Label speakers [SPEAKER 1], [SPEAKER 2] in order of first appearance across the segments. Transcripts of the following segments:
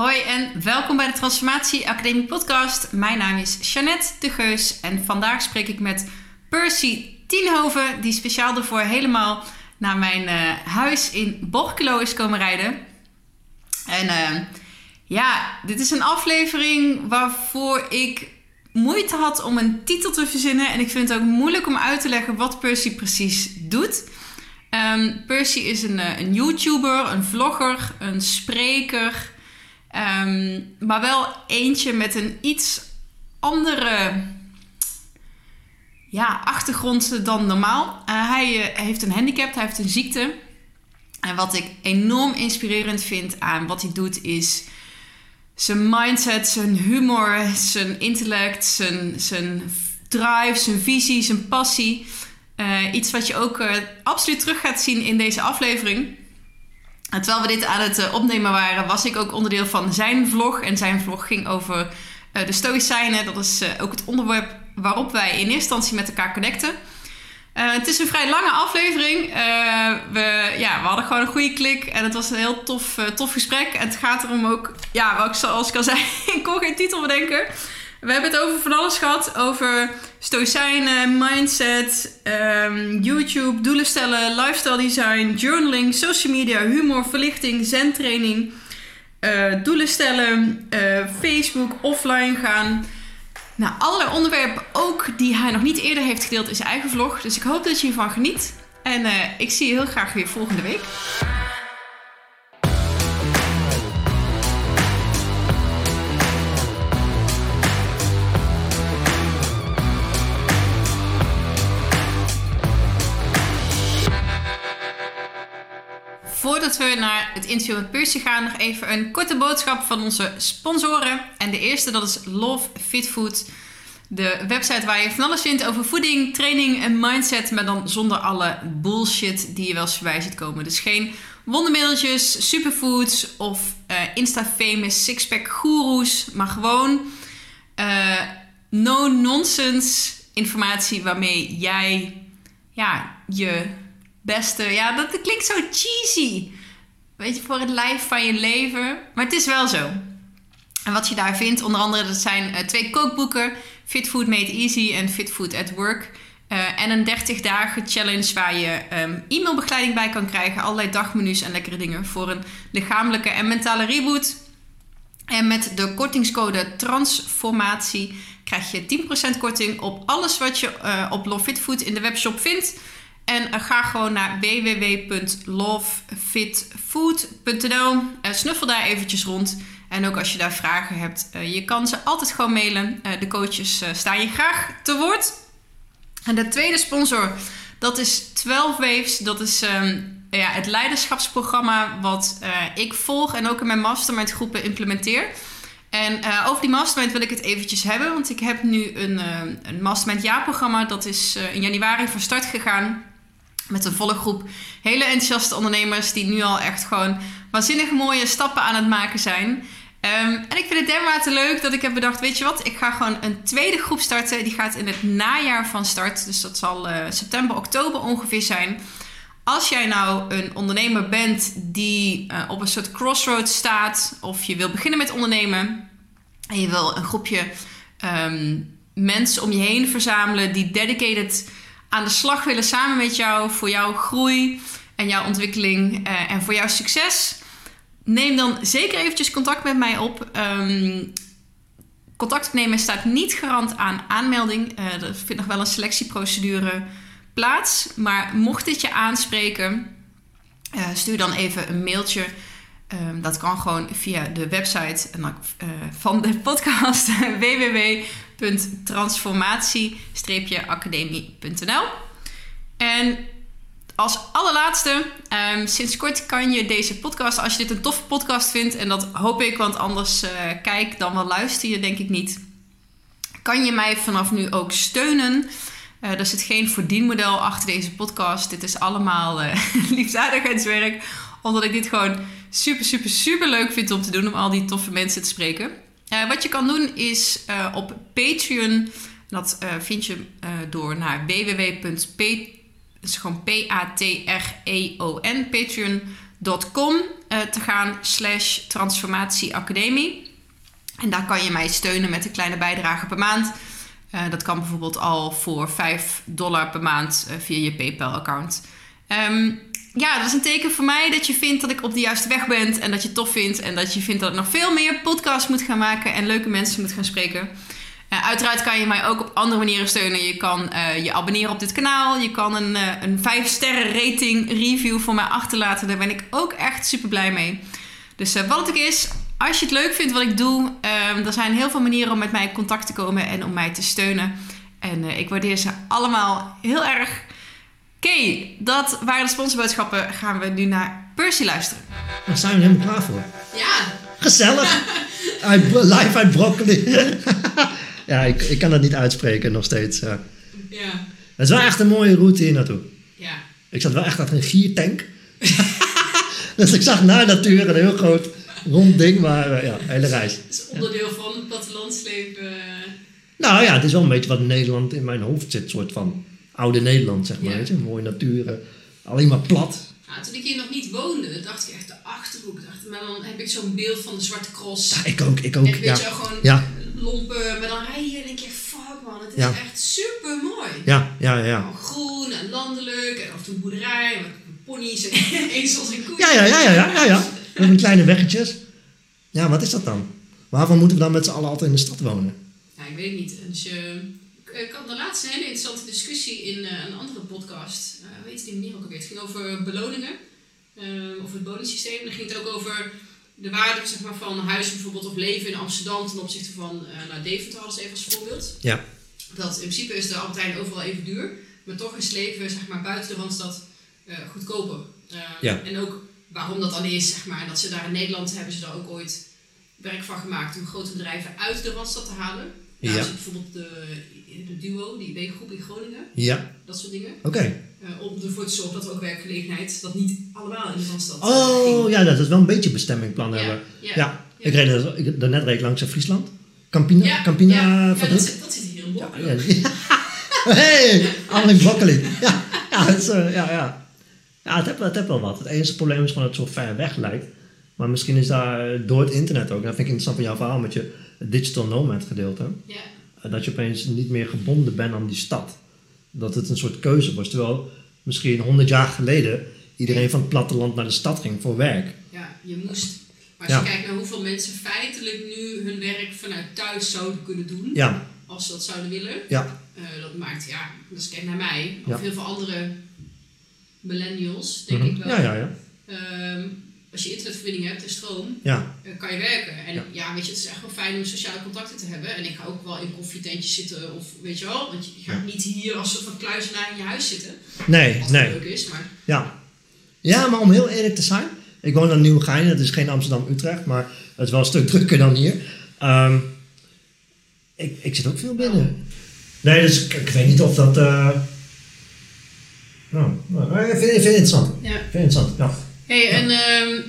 [SPEAKER 1] Hoi en welkom bij de Transformatie Academie podcast. Mijn naam is Jeannette de Geus en vandaag spreek ik met Percy Tienhoven, die speciaal ervoor helemaal naar mijn uh, huis in Borkelo is komen rijden. En uh, ja, dit is een aflevering waarvoor ik moeite had om een titel te verzinnen. En ik vind het ook moeilijk om uit te leggen wat Percy precies doet. Um, Percy is een, uh, een YouTuber, een vlogger, een spreker. Um, maar wel eentje met een iets andere ja, achtergrond dan normaal. Uh, hij uh, heeft een handicap, hij heeft een ziekte. En wat ik enorm inspirerend vind aan wat hij doet is zijn mindset, zijn humor, zijn intellect, zijn, zijn drive, zijn visie, zijn passie. Uh, iets wat je ook absoluut terug gaat zien in deze aflevering. Terwijl we dit aan het uh, opnemen waren, was ik ook onderdeel van zijn vlog. En zijn vlog ging over uh, de Stoïcijnen. Dat is uh, ook het onderwerp waarop wij in eerste instantie met elkaar connecten. het is een vrij lange aflevering. we, ja, we hadden gewoon een goede klik en het was een heel tof, tof gesprek. En het gaat erom ook, ja, wat ik, zoals ik al zei, ik kon geen titel bedenken. We hebben het over van alles gehad. Over stoïcijnen, mindset, um, YouTube, doelen stellen, lifestyle design, journaling, social media, humor, verlichting, zentraining, uh, doelen stellen, uh, Facebook, offline gaan. Nou, allerlei onderwerpen ook die hij nog niet eerder heeft gedeeld in zijn eigen vlog. Dus ik hoop dat je hiervan geniet. En uh, ik zie je heel graag weer volgende week. Voordat we naar het interview met Percy gaan, nog even een korte boodschap van onze sponsoren. En de eerste, dat is Love Fit Food. De website waar je van alles vindt over voeding, training en mindset. Maar dan zonder alle bullshit die je wel eens voorbij ziet komen. Dus geen wondermiddeltjes, superfoods of uh, Insta-famous sixpack goeroes. Maar gewoon uh, no-nonsense informatie waarmee jij ja, je beste. Ja, dat klinkt zo cheesy. Weet je, voor het lijf van je leven. Maar het is wel zo. En wat je daar vindt, onder andere, dat zijn uh, twee kookboeken: Fit Food Made Easy en Fit Food at Work. Uh, en een 30 dagen challenge waar je um, e-mailbegeleiding bij kan krijgen. Allerlei dagmenu's en lekkere dingen voor een lichamelijke en mentale reboot. En met de kortingscode transformatie krijg je 10% korting op alles wat je uh, op Love Fit Food in de webshop vindt. En ga gewoon naar www.lovefitfood.nl. Uh, snuffel daar eventjes rond. En ook als je daar vragen hebt, uh, je kan ze altijd gewoon mailen. De coaches staan je graag te woord. En de tweede sponsor, dat is 12 Waves. Dat is um, ja, het leiderschapsprogramma wat ik volg en ook in mijn mastermind groepen implementeer. En over die mastermind wil ik het eventjes hebben. Want ik heb nu een, uh, een mastermind jaarprogramma. Dat is in januari van start gegaan. Met een volle groep hele enthousiaste ondernemers die nu al echt gewoon waanzinnig mooie stappen aan het maken zijn. Um, en ik vind het dermate leuk dat ik heb bedacht: weet je wat, ik ga gewoon een tweede groep starten. Die gaat in het najaar van start. Dus dat zal uh, september, oktober ongeveer zijn. Als jij nou een ondernemer bent die uh, op een soort crossroads staat, of je wil beginnen met ondernemen en je wil een groepje um, mensen om je heen verzamelen die dedicated aan de slag willen samen met jou voor jouw groei en jouw ontwikkeling uh, en voor jouw succes, neem dan zeker eventjes contact met mij op. Um, contact opnemen staat niet garant aan aanmelding. Uh, er vindt nog wel een selectieprocedure plaats. Maar mocht dit je aanspreken, uh, stuur dan even een mailtje. Um, dat kan gewoon via de website van de podcast www www.transformatie-academie.nl. En als allerlaatste, um, sinds kort kan je deze podcast, als je dit een toffe podcast vindt, en dat hoop ik, want anders uh, kijk dan wel luister je denk ik niet, kan je mij vanaf nu ook steunen. Uh, er zit geen verdienmodel achter deze podcast. Dit is allemaal uh, liefdadigheidswerk, omdat ik dit gewoon super, super, super leuk vind om te doen, om al die toffe mensen te spreken. Uh, wat je kan doen is uh, op Patreon, dat uh, vind je door naar www.patreon, Patreon.com eh, te gaan slash transformatieacademie. En daar kan je mij steunen met een kleine bijdrage per maand. Eh, dat kan bijvoorbeeld al voor 5 dollar per maand eh, via je PayPal-account. Ehm, ja, dat is een teken voor mij dat je vindt dat ik op de juiste weg ben en dat je het tof vindt en dat je vindt dat ik nog veel meer podcasts moet gaan maken en leuke mensen moet gaan spreken. Uh, uiteraard kan je mij ook op andere manieren steunen. Je kan uh, je abonneren op dit kanaal. Je kan een, uh, een 5 sterren rating review voor mij achterlaten. Daar ben ik ook echt super blij mee. Dus wat het ook is, als je het leuk vindt wat ik doe, ehm, er zijn heel veel manieren om met mij in contact te komen en om mij te steunen. En ik waardeer ze allemaal heel erg. Oké, okay, dat waren de sponsorboodschappen. Gaan we nu naar Percy luisteren.
[SPEAKER 2] Daar zijn we helemaal klaar voor.
[SPEAKER 1] Ja.
[SPEAKER 2] Gezellig. live uit broccoli. ja, ik, ik kan het niet uitspreken nog steeds. Ja.
[SPEAKER 1] ja.
[SPEAKER 2] Het is wel echt een mooie route hier naartoe.
[SPEAKER 1] Ja.
[SPEAKER 2] Ik zat wel echt achter een giertank. dus ik zag naar natuur een heel groot rond ding, maar uh, ja, hele reis.
[SPEAKER 1] Het is onderdeel van het plattelandsleven.
[SPEAKER 2] Nou ja, het is wel een beetje wat in Nederland in mijn hoofd zit, soort van oude Nederland, zeg maar.
[SPEAKER 1] Ja.
[SPEAKER 2] Weet je? Mooie natuur, alleen maar plat.
[SPEAKER 1] Nou, toen ik hier nog niet woonde, dacht ik echt de achterhoek. Dacht, maar dan heb ik zo'n beeld van de Zwarte Cross.
[SPEAKER 2] Ja, ik ook, ik ook.
[SPEAKER 1] En weet
[SPEAKER 2] Ja,
[SPEAKER 1] je gewoon
[SPEAKER 2] ja,
[SPEAKER 1] lompen. Maar dan rij je en denk je, fuck man, het is
[SPEAKER 2] Ja.
[SPEAKER 1] echt super mooi.
[SPEAKER 2] ja, ja, ja.
[SPEAKER 1] Groen en landelijk en af en toe een boerderij met ponies en ezels en koeien.
[SPEAKER 2] Ja, ja, ja, ja, ja, ja, hebben kleine weggetjes. Ja, wat is dat dan? Waarvan moeten we dan met z'n allen altijd in de stad wonen?
[SPEAKER 1] Ja, ik weet het niet. Dus, eh, ik- ik had de laatste hele interessante discussie in eh, een andere podcast. Eh hoe heet die meneer ook alweer? Het ging over beloningen. eh, of het bonussysteem. Dan ging het ook over de waarde zeg maar, van huizen bijvoorbeeld of leven in Amsterdam ten opzichte van eh nou, Deventer hadden ze even als voorbeeld.
[SPEAKER 2] Ja.
[SPEAKER 1] Dat in principe is de Albert Heijn overal even duur. Maar toch is leven zeg maar, buiten de Randstad eh, goedkoper. Eh,
[SPEAKER 2] Ja.
[SPEAKER 1] En ook waarom dat dan is, zeg maar. Dat ze daar in Nederland hebben ze daar ook ooit werk van gemaakt om grote bedrijven uit de Randstad te halen. Nou,
[SPEAKER 2] Ja.
[SPEAKER 1] bijvoorbeeld de, de Duo, die wegengroep in Groningen,
[SPEAKER 2] Ja,
[SPEAKER 1] dat soort dingen.
[SPEAKER 2] oké.
[SPEAKER 1] Eh, om ervoor te zorgen dat er ook werkgelegenheid, dat niet allemaal in de Randstad eh,
[SPEAKER 2] Oh,
[SPEAKER 1] ging.
[SPEAKER 2] ja, dat is wel een beetje bestemmingplan
[SPEAKER 1] Ja,
[SPEAKER 2] hebben.
[SPEAKER 1] ja.
[SPEAKER 2] Ja, ik reed ik, daarnet reed langs in Friesland. Campina,
[SPEAKER 1] Ja,
[SPEAKER 2] Campina
[SPEAKER 1] ja, ja, dat, zit, dat zit hier in
[SPEAKER 2] Ja, hey, alleen broccoli. Ja, ja, dat is, eh, ja, ja. ja het, heeft, het heeft wel wat. Het enige probleem is gewoon dat het zo ver weg lijkt. Maar misschien is daar eh, door het internet ook, dat vind ik interessant van jouw verhaal met je digital nomad gedeelte.
[SPEAKER 1] Ja.
[SPEAKER 2] eh, Dat je opeens niet meer gebonden bent aan die stad. Dat het een soort keuze was. Terwijl misschien 100 jaar geleden iedereen van het platteland naar de stad ging voor werk.
[SPEAKER 1] Ja, je moest. Maar als
[SPEAKER 2] Ja.
[SPEAKER 1] je kijkt naar hoeveel mensen feitelijk nu hun werk vanuit thuis zouden kunnen doen,
[SPEAKER 2] Ja,
[SPEAKER 1] als ze dat zouden willen,
[SPEAKER 2] ja,
[SPEAKER 1] eh, dat maakt, ja, als ik kijk naar mij, of heel veel andere millennials, denk
[SPEAKER 2] mhm.
[SPEAKER 1] ik wel.
[SPEAKER 2] ja, ja, ja.
[SPEAKER 1] Ehm, als je internetverbinding hebt en stroom,
[SPEAKER 2] ja.
[SPEAKER 1] eh, kan je werken. En ja.
[SPEAKER 2] Ja.
[SPEAKER 1] weet je, het is echt wel fijn om sociale contacten te hebben. En ik ga ook wel in koffietentjes zitten, of weet je wel, want je gaat niet hier als soort van kluizenaar in je huis zitten.
[SPEAKER 2] Nee,
[SPEAKER 1] Wat
[SPEAKER 2] nee.
[SPEAKER 1] leuk is, maar
[SPEAKER 2] Ja. ja, maar om heel eerlijk te zijn, ik woon in Nieuwegein, dat is geen Amsterdam-Utrecht, maar het is wel een stuk drukker dan hier. Ehm, ik, ik zit ook veel binnen. Nee, dus ik, ik weet niet of dat. eh nou, nou, ik vind, ik vind het interessant. Ik
[SPEAKER 1] ja.
[SPEAKER 2] vind het interessant, ja.
[SPEAKER 1] Hey, en ehm,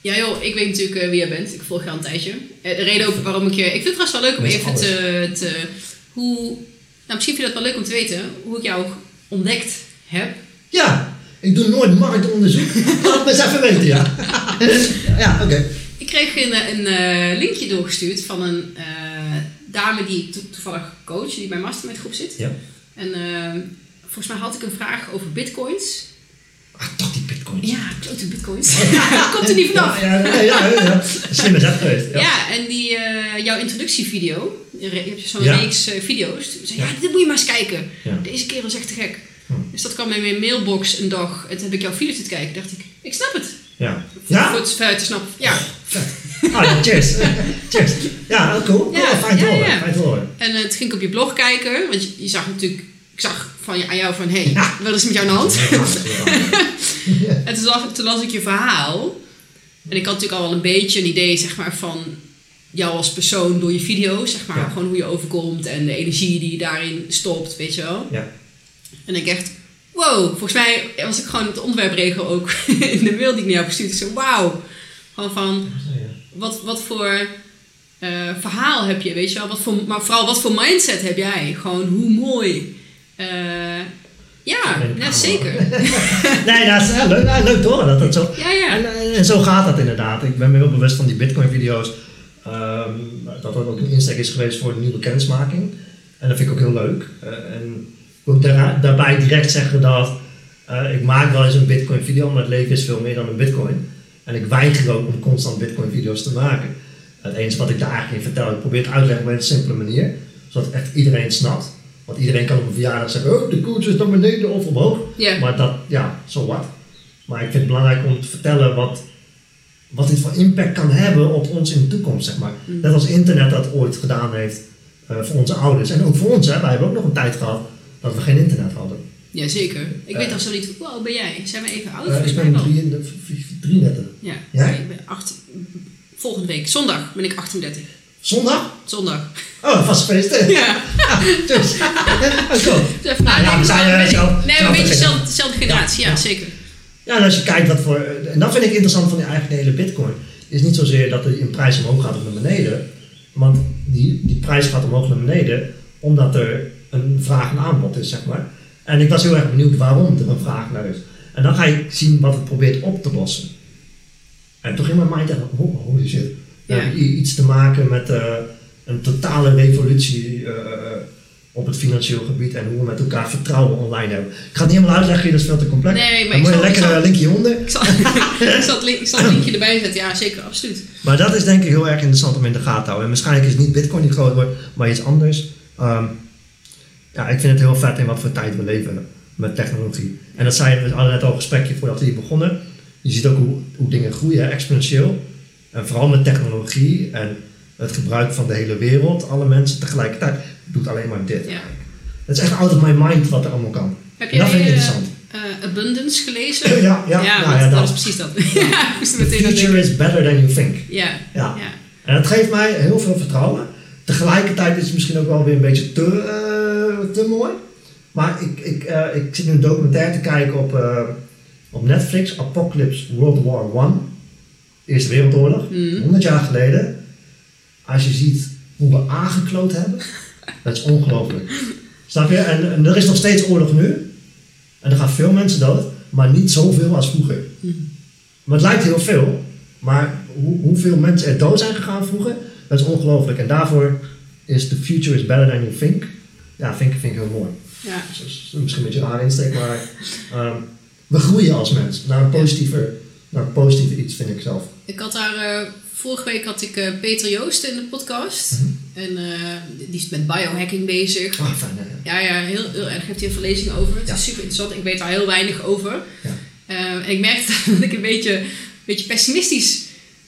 [SPEAKER 1] ja joh, ik weet natuurlijk eh, wie jij bent. Ik volg je al een tijdje. Eh, de reden ook waarom ik je... Ik vind het trouwens wel leuk om even te, te... Hoe... Nou, misschien vind je dat wel leuk om te weten. Hoe ik jou ontdekt heb.
[SPEAKER 2] Ja, ik doe nooit marktonderzoek. Laat me eens even weten, ja. ja, oké.
[SPEAKER 1] Ik kreeg een, eh, een linkje doorgestuurd van een dame die ik to- toevallig coach. Die bij Mastermind groep zit.
[SPEAKER 2] Ja.
[SPEAKER 1] En ehm, volgens mij had ik een vraag over bitcoins.
[SPEAKER 2] Ah, toch die bitcoin.
[SPEAKER 1] Ja, klote bitcoins. Komt er niet vanaf.
[SPEAKER 2] Ja, ja, ja, ja. Slim is geweest.
[SPEAKER 1] Ja,
[SPEAKER 2] Ja.
[SPEAKER 1] en die, eh, jouw introductievideo, je hebt zo'n
[SPEAKER 2] Ja.
[SPEAKER 1] reeks eh, video's. Toen zei
[SPEAKER 2] Ja.
[SPEAKER 1] dit moet je maar eens kijken. Deze keer was echt te gek.
[SPEAKER 2] Hm.
[SPEAKER 1] Dus dat kwam in mijn mailbox een dag. En toen heb ik jouw video te kijken. dacht ik, ik snap het.
[SPEAKER 2] Ja.
[SPEAKER 1] Voor
[SPEAKER 2] Ja?
[SPEAKER 1] het feit te snappen. Ja.
[SPEAKER 2] Ah, cheers. cheers. Ja, cool.
[SPEAKER 1] Ja.
[SPEAKER 2] Fijn te horen. Fijn te horen.
[SPEAKER 1] En eh, toen ging ik op je blog kijken. Want je, je zag natuurlijk... Ik zag van je, aan jou van, hé, hey,
[SPEAKER 2] Ja.
[SPEAKER 1] wat is met jou aan de hand? En toen las, toen las ik je verhaal. En ik had natuurlijk al wel een beetje een idee, zeg maar, van jou als persoon door je video's. Zeg maar,
[SPEAKER 2] Ja.
[SPEAKER 1] gewoon hoe je overkomt en de energie die je daarin stopt, weet je wel.
[SPEAKER 2] Ja.
[SPEAKER 1] En ik echt, wow, volgens mij was ik gewoon het onderwerpregel ook in de mail die ik naar jou gestuurd. Ik zei, wauw. Gewoon van, wat, wat voor eh, verhaal heb je, weet je wel? Wat voor, maar vooral, wat voor mindset heb jij? Gewoon hoe mooi. Eh, Ja, zeker.
[SPEAKER 2] nee, dat is ja, leuk, ja, leuk te horen dat dat zo...
[SPEAKER 1] Ja, ja.
[SPEAKER 2] En, en, zo gaat dat inderdaad. Ik ben me heel bewust van die Bitcoin-video's. ehm, dat dat ook een insteek is geweest voor een nieuwe kennismaking. En dat vind ik ook heel leuk. Eh, en ik wil daar, daarbij direct zeggen dat eh, ik maak wel eens een Bitcoin-video, maar het leven is veel meer dan een Bitcoin. En ik weiger ook om constant Bitcoin-video's te maken. Het enige wat ik daar eigenlijk in vertel, ik probeer het uit te leggen op een simpele manier, zodat echt iedereen snapt. Want iedereen kan op een verjaardag zeggen, oh, de koers is naar beneden of omhoog.
[SPEAKER 1] Ja.
[SPEAKER 2] Maar dat, ja, zo wat. Maar ik vind het belangrijk om te vertellen wat, wat dit voor impact kan hebben op ons in de toekomst, zeg maar.
[SPEAKER 1] Mm.
[SPEAKER 2] Net als internet dat ooit gedaan heeft eh, voor onze ouders. En ook voor ons, hè. Wij hebben ook nog een tijd gehad dat we geen internet hadden.
[SPEAKER 1] Jazeker. Ik
[SPEAKER 2] Eh.
[SPEAKER 1] weet al zo niet, hoe oud ben jij? Zijn we even oud?
[SPEAKER 2] Eh,
[SPEAKER 1] Volgens
[SPEAKER 2] ik ben
[SPEAKER 1] wel.
[SPEAKER 2] 33. 33.
[SPEAKER 1] Ja.
[SPEAKER 2] Ja?
[SPEAKER 1] ik ben acht, volgende week, zondag, ben ik 38.
[SPEAKER 2] Zondag?
[SPEAKER 1] Zondag.
[SPEAKER 2] Oh, vast gefeliciteerd.
[SPEAKER 1] Ja.
[SPEAKER 2] Ja, dus. Oh.
[SPEAKER 1] Dus even
[SPEAKER 2] Nou ja,
[SPEAKER 1] nadenken,
[SPEAKER 2] we zijn, eh,
[SPEAKER 1] Nee,
[SPEAKER 2] zelf
[SPEAKER 1] een beetje dezelfde, generatie, ja,
[SPEAKER 2] Ja.
[SPEAKER 1] zeker.
[SPEAKER 2] Ja, en als je kijkt wat voor. En dat vind ik interessant van die eigen hele Bitcoin. Is niet zozeer dat een prijs omhoog gaat of naar beneden. Want die, die prijs gaat omhoog naar beneden omdat er een vraag en aanbod is, zeg maar. En ik was heel erg benieuwd waarom er een vraag naar is. En dan ga je zien wat het probeert op te lossen. En toen ging mijn mind echt, oh, holy shit. We
[SPEAKER 1] Ja.
[SPEAKER 2] iets te maken met eh, een totale revolutie eh, op het financieel gebied en hoe we met elkaar vertrouwen online hebben. Ik ga het niet helemaal uitleggen, dat is veel te complex.
[SPEAKER 1] Nee, maar ik
[SPEAKER 2] moet
[SPEAKER 1] zal-
[SPEAKER 2] lekker een linkje hieronder.
[SPEAKER 1] Ik zal, ik zal, het, link, ik zal het linkje erbij zetten, ja, zeker, absoluut.
[SPEAKER 2] Maar dat is denk ik heel erg interessant om in de gaten te houden. En waarschijnlijk is het niet Bitcoin die groot wordt, maar iets anders. Ehm, ja, ik vind het heel vet in wat voor tijd we leven met technologie. En dat zei we hadden net al een gesprekje voordat we hier begonnen. Je ziet ook hoe, hoe dingen groeien, exponentieel. En vooral met technologie en het gebruik van de hele wereld, alle mensen tegelijkertijd, doet alleen maar dit.
[SPEAKER 1] Ja.
[SPEAKER 2] Het is echt out of my mind wat er allemaal kan.
[SPEAKER 1] Heb
[SPEAKER 2] dat vind ik
[SPEAKER 1] eh,
[SPEAKER 2] interessant.
[SPEAKER 1] eh, Abundance gelezen?
[SPEAKER 2] Ja, ja,
[SPEAKER 1] ja,
[SPEAKER 2] nou
[SPEAKER 1] dat,
[SPEAKER 2] ja,
[SPEAKER 1] dat
[SPEAKER 2] dat.
[SPEAKER 1] is precies dat.
[SPEAKER 2] The future is better than you think.
[SPEAKER 1] Ja,
[SPEAKER 2] Ja. En dat geeft mij heel veel vertrouwen. Tegelijkertijd is het misschien ook wel weer een beetje te, eh, te mooi. Maar ik, ik, ik zit nu een documentaire te kijken op, op Netflix, Apocalypse World War One. Eerste Wereldoorlog,
[SPEAKER 1] Mhm.
[SPEAKER 2] 100 jaar geleden. Als je ziet hoe we aangekloot hebben, dat is ongelooflijk. Snap je? En, en er is nog steeds oorlog nu. En er gaan veel mensen dood, maar niet zoveel als vroeger. Maar het lijkt heel veel. Maar hoe, hoeveel mensen er dood zijn gegaan vroeger, dat is ongelooflijk. En daarvoor is the future is better than you think. Ja, vind, ik- vind ik heel mooi.
[SPEAKER 1] ja.
[SPEAKER 2] Dus misschien een beetje een rare insteek, maar ehm, we groeien als mens naar een positiever, naar een positiever iets, vind ik zelf.
[SPEAKER 1] Ik had daar, eh, vorige week had ik eh, Peter Joost in de podcast.
[SPEAKER 2] Mhm.
[SPEAKER 1] En eh, die is met biohacking bezig.
[SPEAKER 2] Ah, fijn?
[SPEAKER 1] Ja, ja, heel, heel erg. Heeft heel veel lezingen over. Het
[SPEAKER 2] Ja.
[SPEAKER 1] is super interessant. Ik weet daar heel weinig over.
[SPEAKER 2] Ja.
[SPEAKER 1] Eh, en ik merkte dat ik een beetje, een beetje pessimistisch...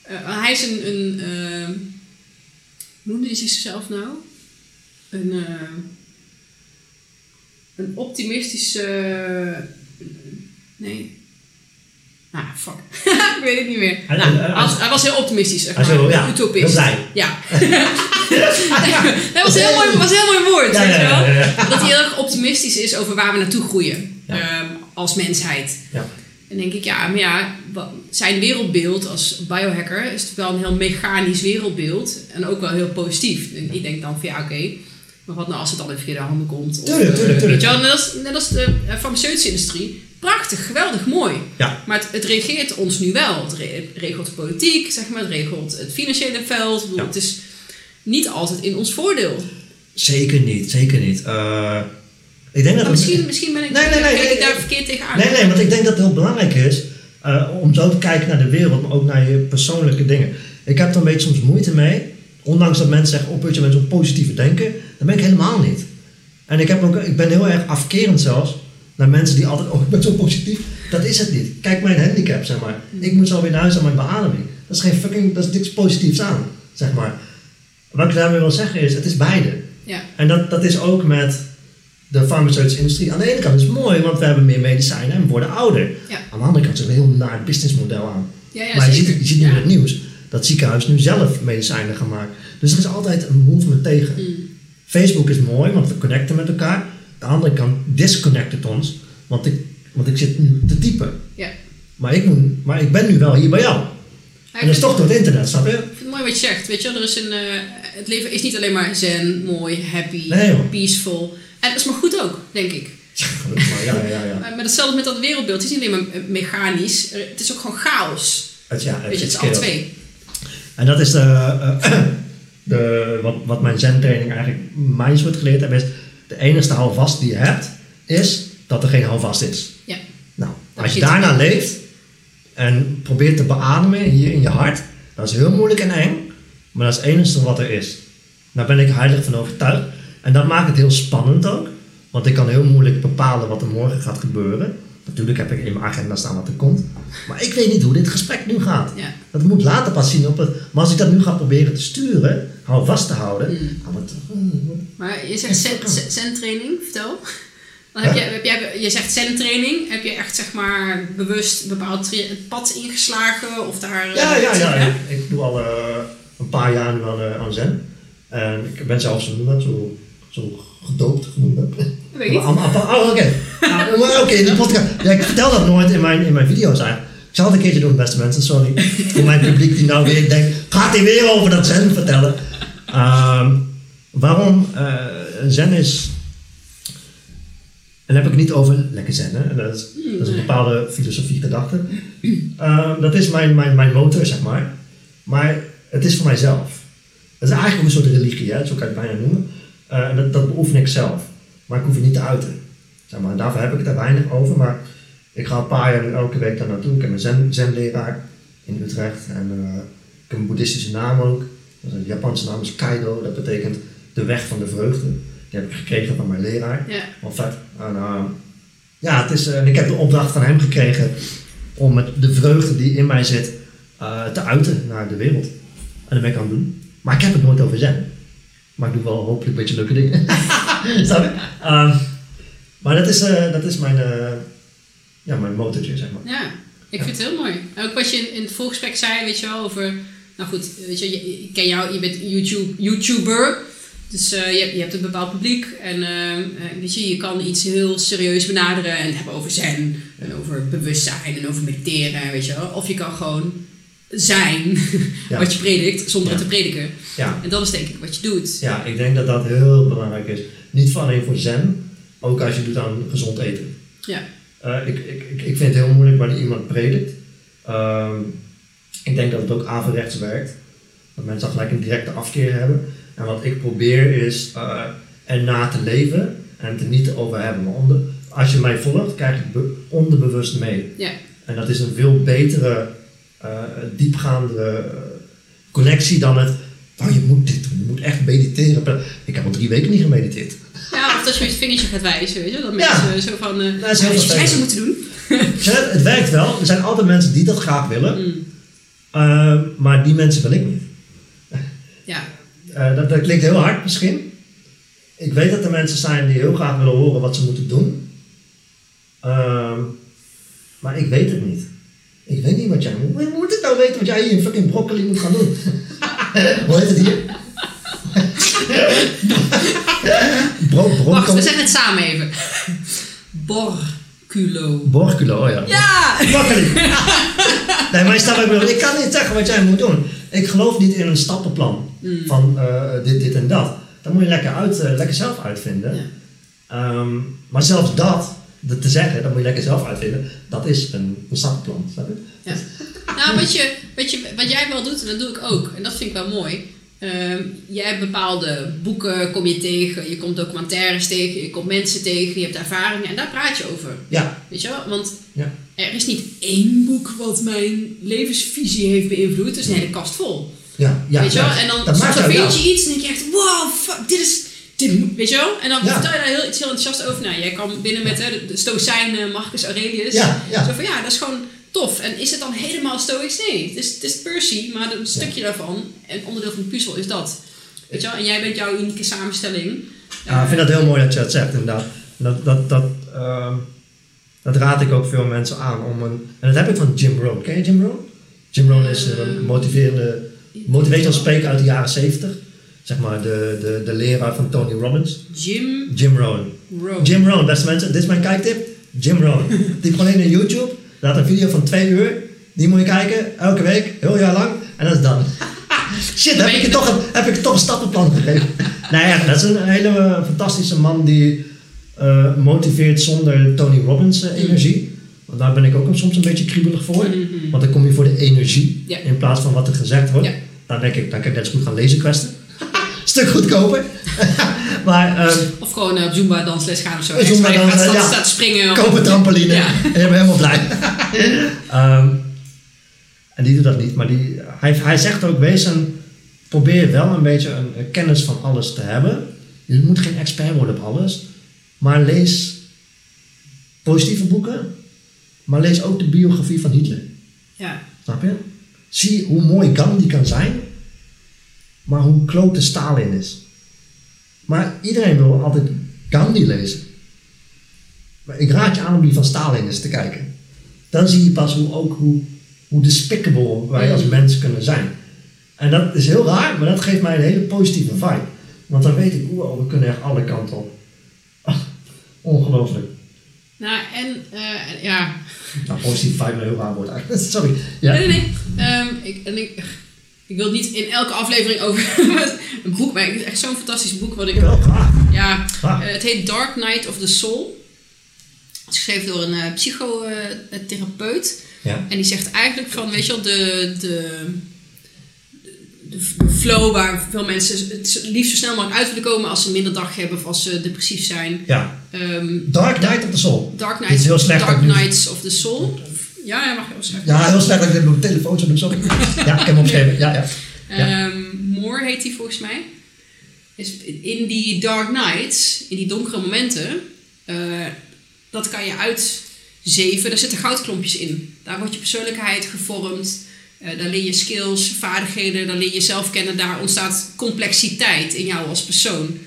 [SPEAKER 1] hij is een... een eh, hoe noemde hij zichzelf nou? Een... een optimistische... nee. Ah, fuck. ik weet het niet meer.
[SPEAKER 2] Hij-
[SPEAKER 1] Nou,
[SPEAKER 2] hij-
[SPEAKER 1] was, hij was heel optimistisch, zeg maar.
[SPEAKER 2] ja, heel blij.
[SPEAKER 1] Ja. dat was een heel mooi, was een heel mooi woord,
[SPEAKER 2] Ja,
[SPEAKER 1] weet je
[SPEAKER 2] ja,
[SPEAKER 1] wel?
[SPEAKER 2] ja, ja.
[SPEAKER 1] Dat hij heel erg optimistisch is over waar we naartoe groeien. Ehm, als mensheid.
[SPEAKER 2] Ja.
[SPEAKER 1] En denk ik, ja, maar ja, zijn wereldbeeld als biohacker is wel een heel mechanisch wereldbeeld. En ook wel heel positief. En ik denk dan van ja, oké, maar wat nou als het dan in verkeerde handen komt? Of,
[SPEAKER 2] Tuurlijk,
[SPEAKER 1] eh,
[SPEAKER 2] tuurlijk, tuurlijk.
[SPEAKER 1] Weet je wel, net als, net als de eh, farmaceutische industrie. Prachtig, geweldig, mooi.
[SPEAKER 2] Ja.
[SPEAKER 1] Maar het, het regeert ons nu wel. Het re- regelt de politiek, zeg maar. Het regelt het financiële veld. Bedoel,
[SPEAKER 2] Ja.
[SPEAKER 1] Het is niet altijd in ons voordeel.
[SPEAKER 2] Zeker niet, zeker niet. Eh, ik denk dat
[SPEAKER 1] Maar
[SPEAKER 2] het-
[SPEAKER 1] misschien, misschien ben ik,
[SPEAKER 2] Nee, nee, nee,
[SPEAKER 1] ik daar verkeerd tegenaan.
[SPEAKER 2] Nee, nee, want ik denk dat het heel belangrijk is eh, om zo te kijken naar de wereld, maar ook naar je persoonlijke dingen. Ik heb er een beetje soms moeite mee, ondanks dat mensen zeggen, oh putje, met zo'n positieve denken, dat ben ik helemaal niet. En ik, heb ook, ik ben heel erg afkerend zelfs naar mensen die altijd, oh ik ben zo positief. Dat is het niet. Kijk mijn handicap, zeg maar. Ik moet zo weer naar huis aan mijn beademing. Dat is geen fucking, dat is niks positiefs aan, zeg maar. Wat ik daarmee wil zeggen is, het is beide.
[SPEAKER 1] Ja.
[SPEAKER 2] En dat, dat is ook met de farmaceutische industrie. Aan de ene kant is het mooi, want we hebben meer medicijnen en we worden ouder.
[SPEAKER 1] Ja.
[SPEAKER 2] Aan de andere kant is het een heel naar businessmodel aan.
[SPEAKER 1] Ja, ja,
[SPEAKER 2] maar je ziet, je ziet nu in het nieuws dat ziekenhuizen nu zelf medicijnen gaan maken. Dus er is altijd een movement tegen.
[SPEAKER 1] Mm.
[SPEAKER 2] Facebook is mooi, want we connecten met elkaar. Aan de andere kant disconnect het ons, want ik, want ik zit nu te typen.
[SPEAKER 1] Ja.
[SPEAKER 2] Maar ik, moet, maar ik ben nu wel hier bij jou.
[SPEAKER 1] Ja,
[SPEAKER 2] En dat is toch door het internet, snap je?
[SPEAKER 1] Ik vind het mooi wat je zegt. Weet je, er is een, eh, het leven is niet alleen maar zen, mooi, happy,
[SPEAKER 2] Nee,
[SPEAKER 1] peaceful. En dat is maar goed ook, denk ik.
[SPEAKER 2] maar ja, ja, ja.
[SPEAKER 1] Maar, maar hetzelfde met dat wereldbeeld. Het is niet alleen maar mechanisch. Het is ook gewoon chaos.
[SPEAKER 2] Het, ja, het,
[SPEAKER 1] Weet je, het is al twee.
[SPEAKER 2] En dat is de, eh, de, wat, wat mijn zen-training eigenlijk mij soort geleerd heeft, is de enige houvast die je hebt, is dat er geen houvast is.
[SPEAKER 1] Ja.
[SPEAKER 2] Nou,
[SPEAKER 1] Dat
[SPEAKER 2] als je daarna leeft en probeert te beademen hier in je hart, dat is heel moeilijk en eng, maar dat is het enige wat er is. Daar ben ik heilig van overtuigd. En dat maakt het heel spannend ook, want ik kan heel moeilijk bepalen wat er morgen gaat gebeuren. Natuurlijk heb ik in mijn agenda staan wat er komt, maar ik weet niet hoe dit gesprek nu gaat.
[SPEAKER 1] Ja.
[SPEAKER 2] Dat moet later pas zien op het. Maar als ik dat nu ga proberen te sturen, hou vast te houden.
[SPEAKER 1] Mm.
[SPEAKER 2] dan wordt-
[SPEAKER 1] Maar je zegt zen- zen- zen-training, vertel. Dan heb je, heb jij, je zegt zen-training. Heb je echt zeg maar bewust een bepaald pad ingeslagen? Of daar...
[SPEAKER 2] Ja,
[SPEAKER 1] eh,
[SPEAKER 2] ja, ja.
[SPEAKER 1] hè?
[SPEAKER 2] Ik, doe al eh, een paar jaar nu aan, eh, aan Zen. En ik ben zelfs zo, zo gedoopt genoemd.
[SPEAKER 1] Weet
[SPEAKER 2] Oh, oké. Oké, de podcast. Ja, ik vertel dat nooit in mijn, in mijn video's eigenlijk. Ik zal het een keertje doen, beste mensen. Sorry voor mijn publiek die nou weer denkt... Gaat hij weer over dat Zen vertellen? Ehm, waarom eh, Zen is... En dan heb ik het niet over lekker zen, hè. Dat is, dat is een bepaalde filosofie, gedachte. Ehm, dat is mijn, mijn, mijn motor, zeg maar. Maar het is voor mijzelf. Het is eigenlijk ook een soort religie, hè? zo kan je het bijna noemen. En dat, dat beoefen ik zelf. Maar ik hoef het niet te uiten. Zeg maar. En daarvoor heb ik het er weinig over. Maar ik ga een paar jaar elke week daar naartoe. Ik heb een zen, zenleraar in Utrecht. En eh, ik heb een boeddhistische naam ook. Dat is een Japanse naam is Kaido. Dat betekent de weg van de vreugde. Die heb ik gekregen van mijn leraar.
[SPEAKER 1] Ja.
[SPEAKER 2] Vet. En, eh, ja, het is, eh, ik heb de opdracht van hem gekregen om met de vreugde die in mij zit eh, te uiten naar de wereld. En dat ben ik aan het doen. Maar ik heb het nooit over zen. Maar ik doe wel hopelijk een beetje leuke dingen. Snap je? Ehm, maar dat is, eh, dat is mijn, eh, ja, mijn motortje, zeg maar.
[SPEAKER 1] Ja, ik vind het heel mooi. En ook wat je in, in het voorgesprek zei, weet je wel, over... Nou goed, weet je, je- ik ken jou, je bent YouTube, YouTuber. Dus eh, je, hebt- je hebt een bepaald publiek. En weet je, je kan iets heel serieus benaderen en hebben over zen. En over bewustzijn en over mediteren, weet je wel. Of je kan gewoon zijn
[SPEAKER 2] Ja.
[SPEAKER 1] wat je predikt, zonder
[SPEAKER 2] Ja.
[SPEAKER 1] het te prediken.
[SPEAKER 2] Ja,
[SPEAKER 1] En dat is denk ik wat je doet.
[SPEAKER 2] ja, ik denk dat dat heel belangrijk is. Niet van alleen voor zen, ook als je doet aan gezond eten.
[SPEAKER 1] Ja.
[SPEAKER 2] Eh, ik, ik, ik, ik vind het heel moeilijk wanneer iemand predikt. Ehm, ik denk dat het ook averechts werkt. Dat mensen dan gelijk een directe afkeer hebben. En wat ik probeer is uh, erna te leven en het er niet over hebben. Maar onder, als je mij volgt, krijg je onderbewust mee.
[SPEAKER 1] Ja.
[SPEAKER 2] En dat is een veel betere, uh, diepgaande uh, connectie dan het. Oh, je moet dit doen, je moet echt mediteren. Ik heb al drie weken niet gemediteerd.
[SPEAKER 1] Ja, of dat je met je vingertje gaat wijzen, weet je? Dat
[SPEAKER 2] Ja.
[SPEAKER 1] mensen zo van, uh, wat jij zou moeten doen.
[SPEAKER 2] het, het werkt wel. Er zijn altijd mensen die dat graag willen.
[SPEAKER 1] Mm.
[SPEAKER 2] Uh, maar die mensen wil ik niet.
[SPEAKER 1] Ja.
[SPEAKER 2] Uh, dat, dat klinkt heel hard misschien. Ik weet dat er mensen zijn die heel graag willen horen wat ze moeten doen. Uh, maar ik weet het niet. Ik weet niet wat jij moet. Hoe moet ik nou weten wat jij hier in fucking broccoli moet gaan doen? Hoe heet het hier? Bro, bro,
[SPEAKER 1] Wacht, we zeggen het samen even. Borculo.
[SPEAKER 2] Borculo, oh ja.
[SPEAKER 1] Ja!
[SPEAKER 2] Broccoli. nee, maar snap ik wel. Ik kan niet zeggen wat jij moet doen. Ik geloof niet in een stappenplan
[SPEAKER 1] Mm.
[SPEAKER 2] van uh, dit, dit en dat. Dat moet je lekker, uit, uh, lekker zelf uitvinden.
[SPEAKER 1] Ja.
[SPEAKER 2] Um, maar zelfs dat, dat te zeggen, dat moet je lekker zelf uitvinden, dat is een, een stappenplan. Snap je?
[SPEAKER 1] Ja. Nou, wat, je, wat, je, wat jij wel doet, en dat doe ik ook, en dat vind ik wel mooi. Um, jij hebt bepaalde boeken, kom je tegen, je komt documentaires tegen, je komt mensen tegen, je hebt ervaringen en daar praat je over.
[SPEAKER 2] Ja.
[SPEAKER 1] Weet je wel? Want
[SPEAKER 2] ja.
[SPEAKER 1] er is niet één boek wat mijn levensvisie heeft beïnvloed, het is een hele kast vol.
[SPEAKER 2] Ja, ja,
[SPEAKER 1] weet je wel?
[SPEAKER 2] ja.
[SPEAKER 1] En dan
[SPEAKER 2] dat
[SPEAKER 1] soms
[SPEAKER 2] maakt
[SPEAKER 1] dan
[SPEAKER 2] jou
[SPEAKER 1] vind je iets en denk je echt, wow, fuck, dit is... Dit, weet je wel? En dan
[SPEAKER 2] Ja.
[SPEAKER 1] vertel je daar heel, iets heel enthousiast over. Nou, jij kwam binnen met hè, de, de Stoïcijn eh, Marcus Aurelius.
[SPEAKER 2] Ja, ja.
[SPEAKER 1] Zo van, ja, dat is gewoon tof. En is het dan helemaal Stoïcs? Nee, het is, het is Percy, maar een stukje daarvan, en onderdeel van de puzzel is dat. Weet je wel? En jij bent jouw unieke samenstelling.
[SPEAKER 2] Ja, ik vind dat heel mooi dat je dat zegt, inderdaad. Dat, dat, dat, um, dat raad ik ook veel mensen aan. Om een, en dat heb ik van Jim Rohn. Ken je Jim Rohn? Jim Rohn is een motiverende motivational spreker uit de jaren 70. Zeg maar de, de, de leraar van Tony Robbins.
[SPEAKER 1] Jim
[SPEAKER 2] Jim Rohn.
[SPEAKER 1] Rohn.
[SPEAKER 2] Jim Rohn, beste mensen. Dit is mijn kijktip. Jim Rohn. Die gewoon in YouTube. Laat een video van twee uur. Die moet je kijken. Elke week. Heel jaar lang. En dat is dan. Shit, heb ik, je toch een, heb ik je toch een stappenplan gegeven. nou ja, dat is een hele fantastische man die eh, motiveert zonder Tony Robbins energie. Want daar ben ik ook soms een beetje kriebelig voor.
[SPEAKER 1] Mhm.
[SPEAKER 2] Want dan kom je voor de energie
[SPEAKER 1] Ja.
[SPEAKER 2] in plaats van wat er gezegd wordt.
[SPEAKER 1] Ja.
[SPEAKER 2] Dan denk ik, dan kan ik net zo goed gaan lezen questen. Stuk goedkoper. maar ehm,
[SPEAKER 1] Of gewoon eh, op Zumba dansles gaan of zo.
[SPEAKER 2] Zumba
[SPEAKER 1] je gaat
[SPEAKER 2] ja.
[SPEAKER 1] staat springen.
[SPEAKER 2] koop een trampoline
[SPEAKER 1] Ja.
[SPEAKER 2] en je bent helemaal blij. Ehm, en die doet dat niet. Maar die, hij, hij zegt ook, wees een, probeer wel een beetje een, een kennis van alles te hebben. Je moet geen expert worden op alles. Maar lees positieve boeken. Maar lees ook de biografie van Hitler.
[SPEAKER 1] Ja.
[SPEAKER 2] Snap je? Zie hoe mooi Gandhi kan zijn, maar hoe klote Stalin is. Maar iedereen wil altijd Gandhi lezen. Maar ik raad je aan om die van Stalin eens te kijken. Dan zie je pas hoe, ook hoe, hoe despicable wij als mens kunnen zijn. En dat is heel raar, maar dat geeft mij een hele positieve vibe. Want dan weet ik, wow, we kunnen echt alle kanten op. Ach, ongelooflijk.
[SPEAKER 1] Nou, en eh, ja.
[SPEAKER 2] Nou, positieve vibe heel raar woord eigenlijk. Sorry. Ja.
[SPEAKER 1] Nee, nee, nee. Ehm, ik, en ik, ik wil niet in elke aflevering over een boek, maar het is echt zo'n fantastisch boek wat ik... Ja, eh, het heet Dark Night of the Soul. Het is geschreven door een eh, psychotherapeut.
[SPEAKER 2] Ja.
[SPEAKER 1] En die zegt eigenlijk van, weet je wel, de, de, de, flow waar veel mensen het liefst zo snel mogelijk uit willen komen als ze minder dag hebben of als ze depressief zijn.
[SPEAKER 2] ja.
[SPEAKER 1] Ehm,
[SPEAKER 2] Dark Night of the Soul.
[SPEAKER 1] Dark
[SPEAKER 2] Dit
[SPEAKER 1] Nights,
[SPEAKER 2] is heel slecht
[SPEAKER 1] Dark Nights of the Soul. Ja, ja, mag je.
[SPEAKER 2] Ja, heel slecht dat ik dit op mijn telefoon sorry. Ja, ik heb hem opgeschreven. Ja, ja. Ja.
[SPEAKER 1] Ehm, Moore heet die volgens mij. Is in die dark nights, in die donkere momenten, eh, dat kan je uitzeven. Daar zitten goudklompjes in. Daar wordt je persoonlijkheid gevormd. Eh, daar leer je skills, vaardigheden, daar leer je zelf kennen. Daar ontstaat complexiteit in jou als persoon.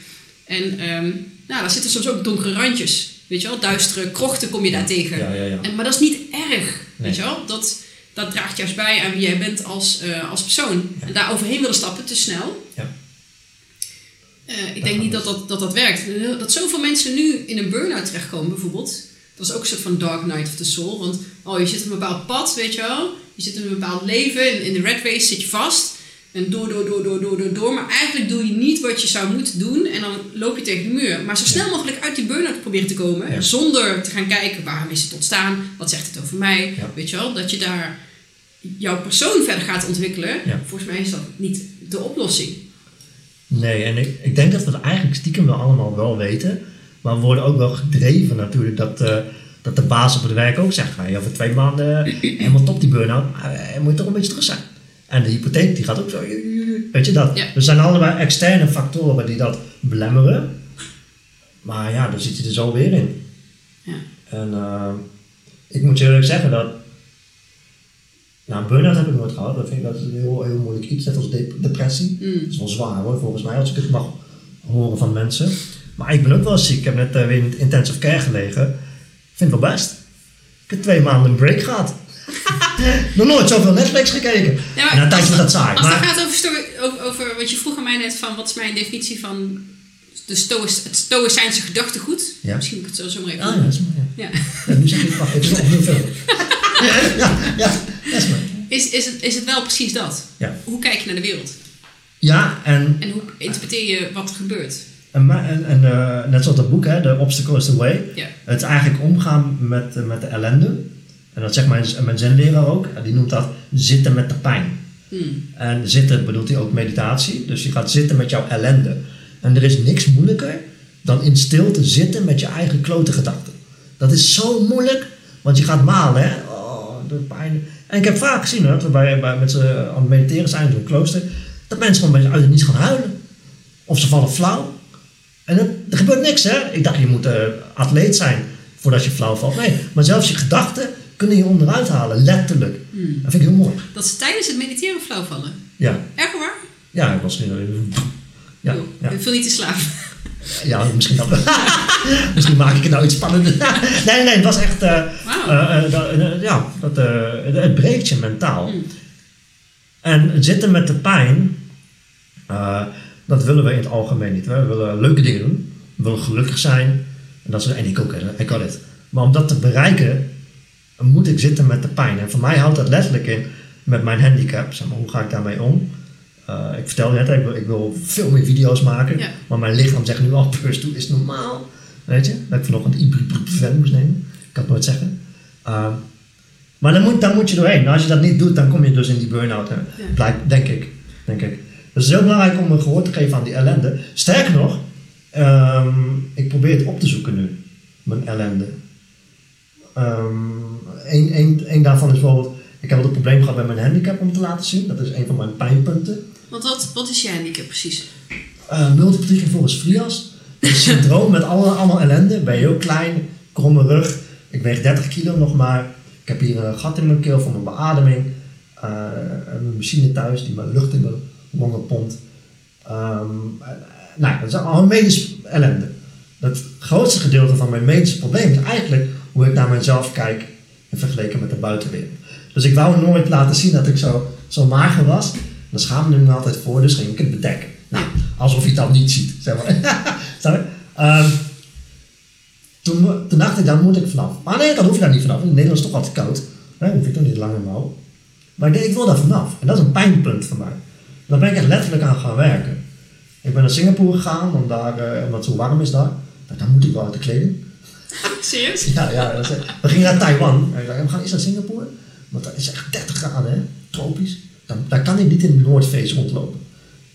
[SPEAKER 1] En ehm, nou, daar zitten soms ook donkere randjes. Weet je wel, duistere krochten kom je daar tegen.
[SPEAKER 2] Ja, ja, ja.
[SPEAKER 1] En, maar dat is niet erg.
[SPEAKER 2] Nee.
[SPEAKER 1] Weet je wel? Dat, dat draagt juist bij aan wie jij bent als, eh, als persoon. En daar overheen willen stappen te snel.
[SPEAKER 2] Ja.
[SPEAKER 1] Eh, ik denk niet dat dat, dat dat werkt. Dat zoveel mensen nu in een burn-out terechtkomen bijvoorbeeld. Dat is ook een soort van dark night of the soul. Want oh, je zit op een bepaald pad, weet je wel. Je zit in een bepaald leven. In, in de red race zit je vast. En door, door, door, door, door, door, door. Maar eigenlijk doe je niet wat je zou moeten doen. En dan loop je tegen de muur. Maar zo snel mogelijk uit die burn-out proberen te komen.
[SPEAKER 2] Ja.
[SPEAKER 1] Zonder te gaan kijken waarom is het ontstaan. Wat zegt het over mij.
[SPEAKER 2] Ja.
[SPEAKER 1] Weet je wel. Dat je daar jouw persoon verder gaat ontwikkelen.
[SPEAKER 2] Ja.
[SPEAKER 1] Volgens mij is dat niet de oplossing.
[SPEAKER 2] Nee, en ik, ik denk dat we het eigenlijk stiekem wel allemaal wel weten. Maar we worden ook wel gedreven natuurlijk dat, eh, dat de baas op het werk ook zegt... Van, over twee maanden eh, helemaal top die burn-out, eh, moet je toch een beetje terug zijn. En de hypotheek die gaat ook zo... Weet je dat?
[SPEAKER 1] Ja.
[SPEAKER 2] Er zijn allebei externe factoren die dat belemmeren. Maar ja, dan zit je er zo weer in.
[SPEAKER 1] Ja.
[SPEAKER 2] En eh, ik moet je eerlijk zeggen dat... Nou, een burn-out heb ik nooit gehad. Dat vind ik dat een heel, heel moeilijk iets, net als de- depressie.
[SPEAKER 1] Mm.
[SPEAKER 2] Dat is wel zwaar hoor, volgens mij, als ik het mag horen van mensen. Maar ik ben ook wel ziek. Ik heb net eh, weer in intensive care gelegen. Ik vind het wel best. Ik heb twee maanden een break gehad. Nog nooit zoveel Netflix gekeken.
[SPEAKER 1] Ja, maar
[SPEAKER 2] en een tijdje dat saai.
[SPEAKER 1] Als het
[SPEAKER 2] Maar,
[SPEAKER 1] gaat over, sto- over, over wat je vroeg aan mij net van wat is mijn definitie van de stoïs, het stoïcijnse gedachtegoed.
[SPEAKER 2] Ja.
[SPEAKER 1] Misschien moet ik het zo, zo maar even
[SPEAKER 2] ah, ja, dat is mooi. Ja.
[SPEAKER 1] Ja.
[SPEAKER 2] Ja, nu zeg ik, wacht, het is nog opnieuw film. ja, ja, dat is mooi.
[SPEAKER 1] Is, is, het, is het wel precies dat?
[SPEAKER 2] Ja.
[SPEAKER 1] Hoe kijk je naar de wereld?
[SPEAKER 2] Ja, en,
[SPEAKER 1] En hoe interpreteer je wat er gebeurt?
[SPEAKER 2] en, en, en eh, net zoals dat boek, hè, The Obstacle is the Way.
[SPEAKER 1] Ja.
[SPEAKER 2] Het is eigenlijk omgaan met, met de ellende. En dat zegt mijn, mijn zenleraar ook. Die noemt dat zitten met de pijn.
[SPEAKER 1] Hmm.
[SPEAKER 2] En zitten bedoelt hij ook meditatie. Dus je gaat zitten met jouw ellende. En er is niks moeilijker dan in stilte zitten met je eigen klote gedachten. Dat is zo moeilijk, want je gaat malen, hè? Oh, de pijn. En ik heb vaak gezien, hè, dat we bij, bij, met ze aan het mediteren zijn in een klooster, dat mensen gewoon uit het niets gaan huilen. Of ze vallen flauw. En er gebeurt niks, hè? Ik dacht, je moet eh, atleet zijn voordat je flauw valt. Nee, maar zelfs je gedachten kunnen je onderuit halen, letterlijk.
[SPEAKER 1] Hmm.
[SPEAKER 2] Dat vind ik heel mooi.
[SPEAKER 1] Dat ze tijdens het mediteren flauw vallen.
[SPEAKER 2] Ja,
[SPEAKER 1] Echt waar?
[SPEAKER 2] ja ik was nu. Ja, ja.
[SPEAKER 1] Ik viel niet te slapen.
[SPEAKER 2] Ja, misschien dat Misschien maak ik het nou iets spannender. nee, nee, het was echt... eh,
[SPEAKER 1] Wauw.
[SPEAKER 2] eh, eh, ja, dat, het- breekt je mentaal.
[SPEAKER 1] Mm.
[SPEAKER 2] En zitten met de pijn, dat willen we in het algemeen niet. We willen leuke dingen doen. We willen gelukkig zijn. En, dat is, en ik ook, hè, ik kan het. Maar om dat te bereiken, moet ik zitten met de pijn. En voor mij houdt dat letterlijk in met mijn handicap. Zeg maar, hoe ga ik daarmee om? Eh, ik vertelde net, ik wil, ik wil veel meer video's maken.
[SPEAKER 1] Ja.
[SPEAKER 2] Maar mijn lichaam zegt nu al, Purs, doe is normaal. Weet je? Dat ik vanochtend ibuprofen moest nemen. Ik kan het nooit zeggen. Ehm, maar dan moet, dan moet je doorheen. Nou, als je dat niet doet, dan kom je dus in die burn-out. hè. Blijkt, denk ik. Denk ik. Dus het is heel belangrijk om een gehoor te geven aan die ellende. Sterker nog, ehm, ik probeer het op te zoeken nu. Mijn ellende. Eén een, een daarvan is bijvoorbeeld... Ik heb wel het probleem gehad met mijn handicap om te laten zien. Dat is een van mijn pijnpunten.
[SPEAKER 1] Want wat, wat is je handicap precies?
[SPEAKER 2] Uh, multiple trichomonas frias. Een syndroom met alle, allemaal ellende. Ben heel klein, kromme rug. Ik weeg 30 kilo nog maar. Ik heb hier een gat in mijn keel voor mijn beademing. Uh, een machine thuis die mijn lucht in mijn longen pompt. Um, nou, dat is allemaal medische ellende. Het grootste gedeelte van mijn medische probleem is eigenlijk hoe ik naar mezelf kijk in vergelijking met de buitenwereld. Dus ik wou nooit laten zien dat ik zo, zo mager was. Daar schaamde ik me altijd voor, dus ging ik het bedekken. Nou, alsof je dat niet ziet, zeg maar. um, toen, toen, dacht ik, dan moet ik vanaf. Maar nee, dan hoef je daar niet vanaf. In Nederland is het toch altijd koud. Dan hoef ik toch niet lange mouw. Maar ik ik wil daar vanaf. En dat is een pijnpunt voor mij. Daar ben ik echt letterlijk aan gaan werken. Ik ben naar Singapore gegaan, om daar, uh, omdat zo warm is daar. Dan moet ik wel uit de kleding.
[SPEAKER 1] Serieus?
[SPEAKER 2] Ja, ja. Dat is, we gingen naar Taiwan. En dacht, we gaan eens naar Singapore. Want dat is echt 30 graden, hè? tropisch. Dan, daar kan ik niet in de Noordface rondlopen.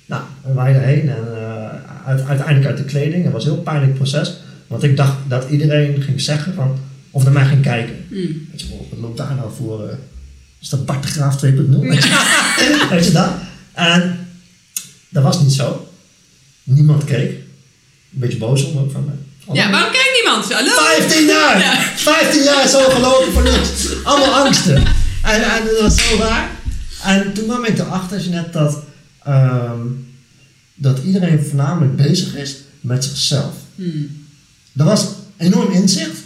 [SPEAKER 2] Nou, we waren erheen en uh, uiteindelijk uit de kleding. Het was een heel pijnlijk proces. Want ik dacht dat iedereen ging zeggen van, of naar mij ging kijken.
[SPEAKER 1] Mm.
[SPEAKER 2] Weet je, wat loopt daar nou voor? Uh, is dat Bart de Graaf 2.0? Weet je dat? En dat was niet zo. Niemand keek. Een beetje boos om ook van mij.
[SPEAKER 1] Ja, waarom kijkt niemand? Hallo?
[SPEAKER 2] 15 jaar! Ja. 15 jaar zo gelopen voor niks. Allemaal angsten. En, en dat was zo raar. En toen kwam ik erachter net dat, um, dat iedereen voornamelijk bezig is met zichzelf.
[SPEAKER 1] Hmm.
[SPEAKER 2] Dat was enorm inzicht,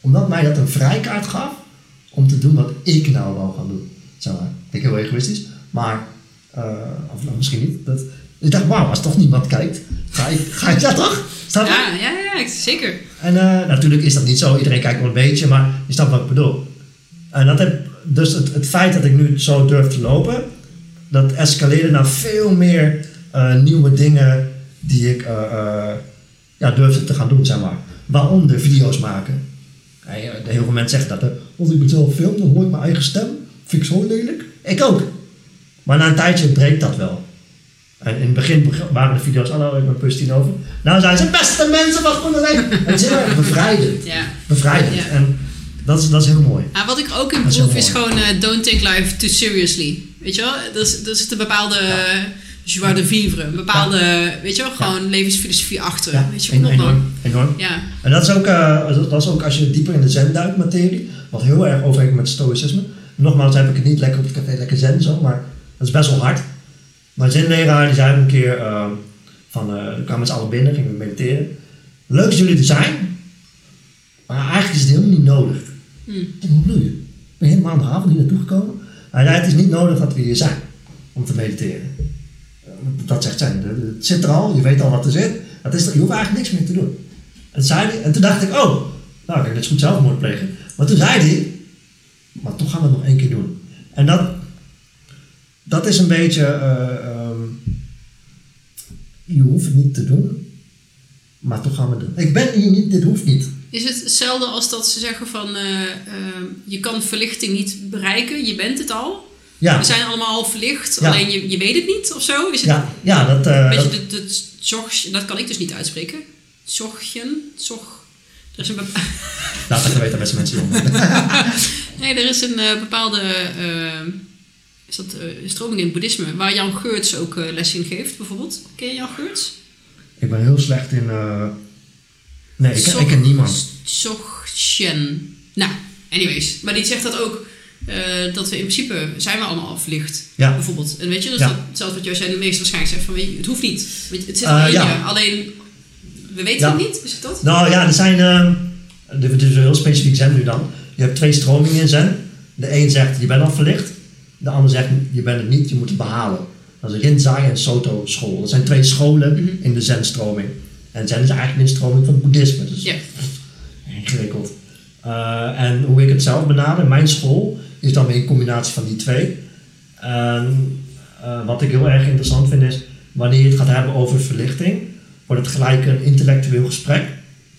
[SPEAKER 2] omdat mij dat een vrijkaart gaf om te doen wat ik nou wou gaan doen. Zeg maar. Ik heel egoïstisch, maar, uh, of nou, misschien niet. Dat, ik dacht, wauw, als toch niemand kijkt, ga ik, ga ik dat toch? Snap je?
[SPEAKER 1] Ja, ja, ja, zeker.
[SPEAKER 2] En uh, natuurlijk is dat niet zo, iedereen kijkt wel een beetje, maar je snapt wat ik bedoel. En dat heb, dus het, het feit dat ik nu zo durf te lopen, dat escaleerde naar veel meer uh, nieuwe dingen die ik uh, ja, durfde te gaan doen, zeg maar. Waaronder video's maken. heel veel mensen zeggen dat. Als ik mezelf film, dan hoor ik mijn eigen stem. Vind ik zo lelijk. Ik ook. Maar na een tijdje breekt dat wel. En in het begin waren de video's, ik ben Pustien over. Nou zijn ze beste mensen van Groene Rijn. Het is heel erg bevrijdend.
[SPEAKER 1] Ja.
[SPEAKER 2] Bevrijdend.
[SPEAKER 1] Ja.
[SPEAKER 2] En dat is, dat is heel mooi.
[SPEAKER 1] Ah, wat ik ook in
[SPEAKER 2] is
[SPEAKER 1] proef is, gewoon uh, don't take life too seriously. Weet je wel? Dat is, dat is de bepaalde ja. joie de vivre. Een bepaalde, weet je wel, gewoon levensfilosofie achter. Weet je,
[SPEAKER 2] enorm. enorm.
[SPEAKER 1] Ja.
[SPEAKER 2] En dat is, ook, uh, dat is ook als je dieper in de zen duikt materie, wat heel erg overeenkomt met stoïcisme. Nogmaals heb ik het niet lekker op het café, lekker zen zo, maar dat is best wel hard. Mijn zenleraar die zei een keer uh, van, uh, we kwamen met z'n allen binnen, gingen we mediteren. Leuk dat jullie er zijn, maar eigenlijk is het helemaal niet nodig. Ik denk, hoe bedoel je? Ik ben helemaal aan de avond hier naartoe gekomen. Hij zei, het is niet nodig dat we hier zijn om te mediteren. Dat zegt zij. Het zit er al, je weet al wat er zit. Het is je hoeft eigenlijk niks meer te doen. En, zei hij, en toen dacht ik, oh, nou ik net goed zelfmoord plegen. Maar toen zei hij, maar toch gaan we het nog één keer doen. En dat, dat is een beetje, uh, um, je hoeft het niet te doen, maar toch gaan we het doen. Ik ben hier niet, dit hoeft niet.
[SPEAKER 1] Is het hetzelfde als dat ze zeggen van uh, uh, je kan verlichting niet bereiken, je bent het al?
[SPEAKER 2] Ja.
[SPEAKER 1] We zijn allemaal al verlicht,
[SPEAKER 2] Ja.
[SPEAKER 1] alleen je, je weet het niet of zo? Is het
[SPEAKER 2] Ja, ja dat, uh,
[SPEAKER 1] Weet je,
[SPEAKER 2] dat,
[SPEAKER 1] zorg- dat kan ik dus niet uitspreken. Zorgjen, zorg. Er is een, bepa-
[SPEAKER 2] laat dat weten beste mensen
[SPEAKER 1] nee, er is een eh, bepaalde eh, is dat, eh, stroming in het boeddhisme waar Jan Geurts ook eh, les in geeft, bijvoorbeeld. Ken je Jan Geurts?
[SPEAKER 2] ik ben heel slecht in, uh, nee, ik, ken- ik ken niemand.
[SPEAKER 1] Dzogchen. Nou, anyways. Maar die zegt dat ook. dat we in principe zijn we allemaal al verlicht.
[SPEAKER 2] Ja.
[SPEAKER 1] Bijvoorbeeld. En weet je, dus
[SPEAKER 2] Ja.
[SPEAKER 1] dat, zelfs wat jij zei, de meester waarschijnlijk zegt van het hoeft niet. Het zit al in
[SPEAKER 2] ja.
[SPEAKER 1] je. Alleen, we weten het niet. Is het dat?
[SPEAKER 2] Nou ja, er zijn, uh, dit is heel specifiek zen nu dan. Je hebt twee stromingen in zen. De een zegt, je bent al verlicht. De ander zegt, je bent het niet, je moet het behalen. Dat is een Rinzai en Soto school. Dat zijn twee scholen
[SPEAKER 1] Mhm.
[SPEAKER 2] in de zen-stroming. En zen is eigenlijk een stroming van het boeddhisme. Dus
[SPEAKER 1] Ja.
[SPEAKER 2] ingewikkeld. Uh, en hoe ik het zelf benader, mijn school is dan weer een combinatie van die twee. En uh, wat ik heel erg interessant vind is, wanneer je het gaat hebben over verlichting, wordt het gelijk een intellectueel gesprek.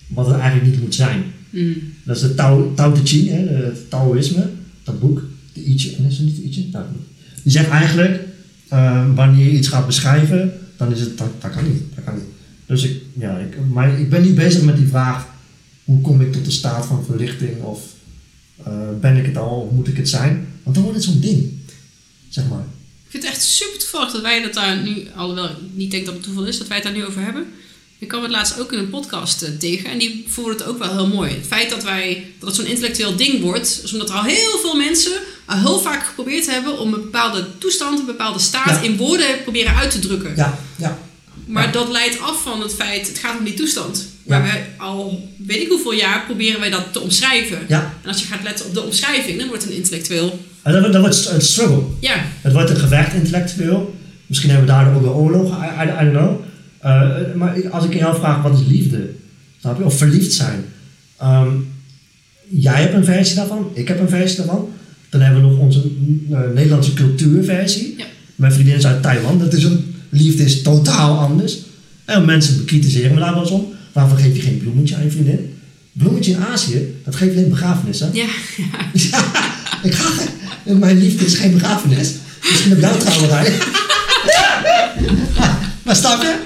[SPEAKER 2] wat het eigenlijk niet moet zijn.
[SPEAKER 1] Mm.
[SPEAKER 2] Dat is de Tao, Tao Te Ching, hè, de- het Taoïsme, dat boek, de Ching, is het niet de I Ching? Nou, die zegt eigenlijk, eh, wanneer je iets gaat beschrijven, dan is het, dat, dat kan niet, dat kan niet. Dus ik, ja, ik, maar ik ben niet bezig met die vraag, hoe kom ik tot de staat van verlichting, of eh, ben ik het al, of moet ik het zijn? Want dan wordt het zo'n ding, zeg maar.
[SPEAKER 1] Ik vind het echt super toevallig dat wij dat daar nu, alhoewel ik niet denk dat het toeval is, dat wij het daar nu over hebben. Ik kwam het laatst ook in een podcast eh, tegen en die voelde het ook wel heel mooi. Het feit dat, wij, dat het zo'n intellectueel ding wordt, is omdat er al heel veel mensen al heel vaak geprobeerd hebben om een bepaalde toestand, een bepaalde staat
[SPEAKER 2] Ja.
[SPEAKER 1] in woorden proberen uit te drukken.
[SPEAKER 2] Ja, ja,
[SPEAKER 1] Maar
[SPEAKER 2] Ja.
[SPEAKER 1] dat leidt af van het feit, het gaat om die toestand.
[SPEAKER 2] Ja.
[SPEAKER 1] Maar wij al weet ik hoeveel jaar proberen wij dat te omschrijven.
[SPEAKER 2] ja.
[SPEAKER 1] En als je gaat letten op de omschrijving, dan wordt het een intellectueel.
[SPEAKER 2] En dat, wordt- dat wordt een struggle.
[SPEAKER 1] Ja,
[SPEAKER 2] Het wordt een gevecht intellectueel. Misschien hebben we daardoor ook wel oorlog, I, I, I don't know. Uh, maar als ik jou vraag, wat is liefde? Snap je? Of verliefd zijn. Ehm, jij hebt een versie daarvan, ik heb een versie daarvan. Dan hebben we nog onze eh, Nederlandse cultuurversie.
[SPEAKER 1] Ja.
[SPEAKER 2] Mijn vriendin is uit Thailand, dat is een, liefde is totaal anders. En mensen bekritiseren me daar wel eens om. Waarvoor geef je geen bloemetje aan je vriendin? Bloemetje in Azië, dat geef je alleen begrafenissen.
[SPEAKER 1] ja,
[SPEAKER 2] Ja, ik ga. Mijn liefde is geen begrafenis. Misschien op jouw trouwerij. maar snap je?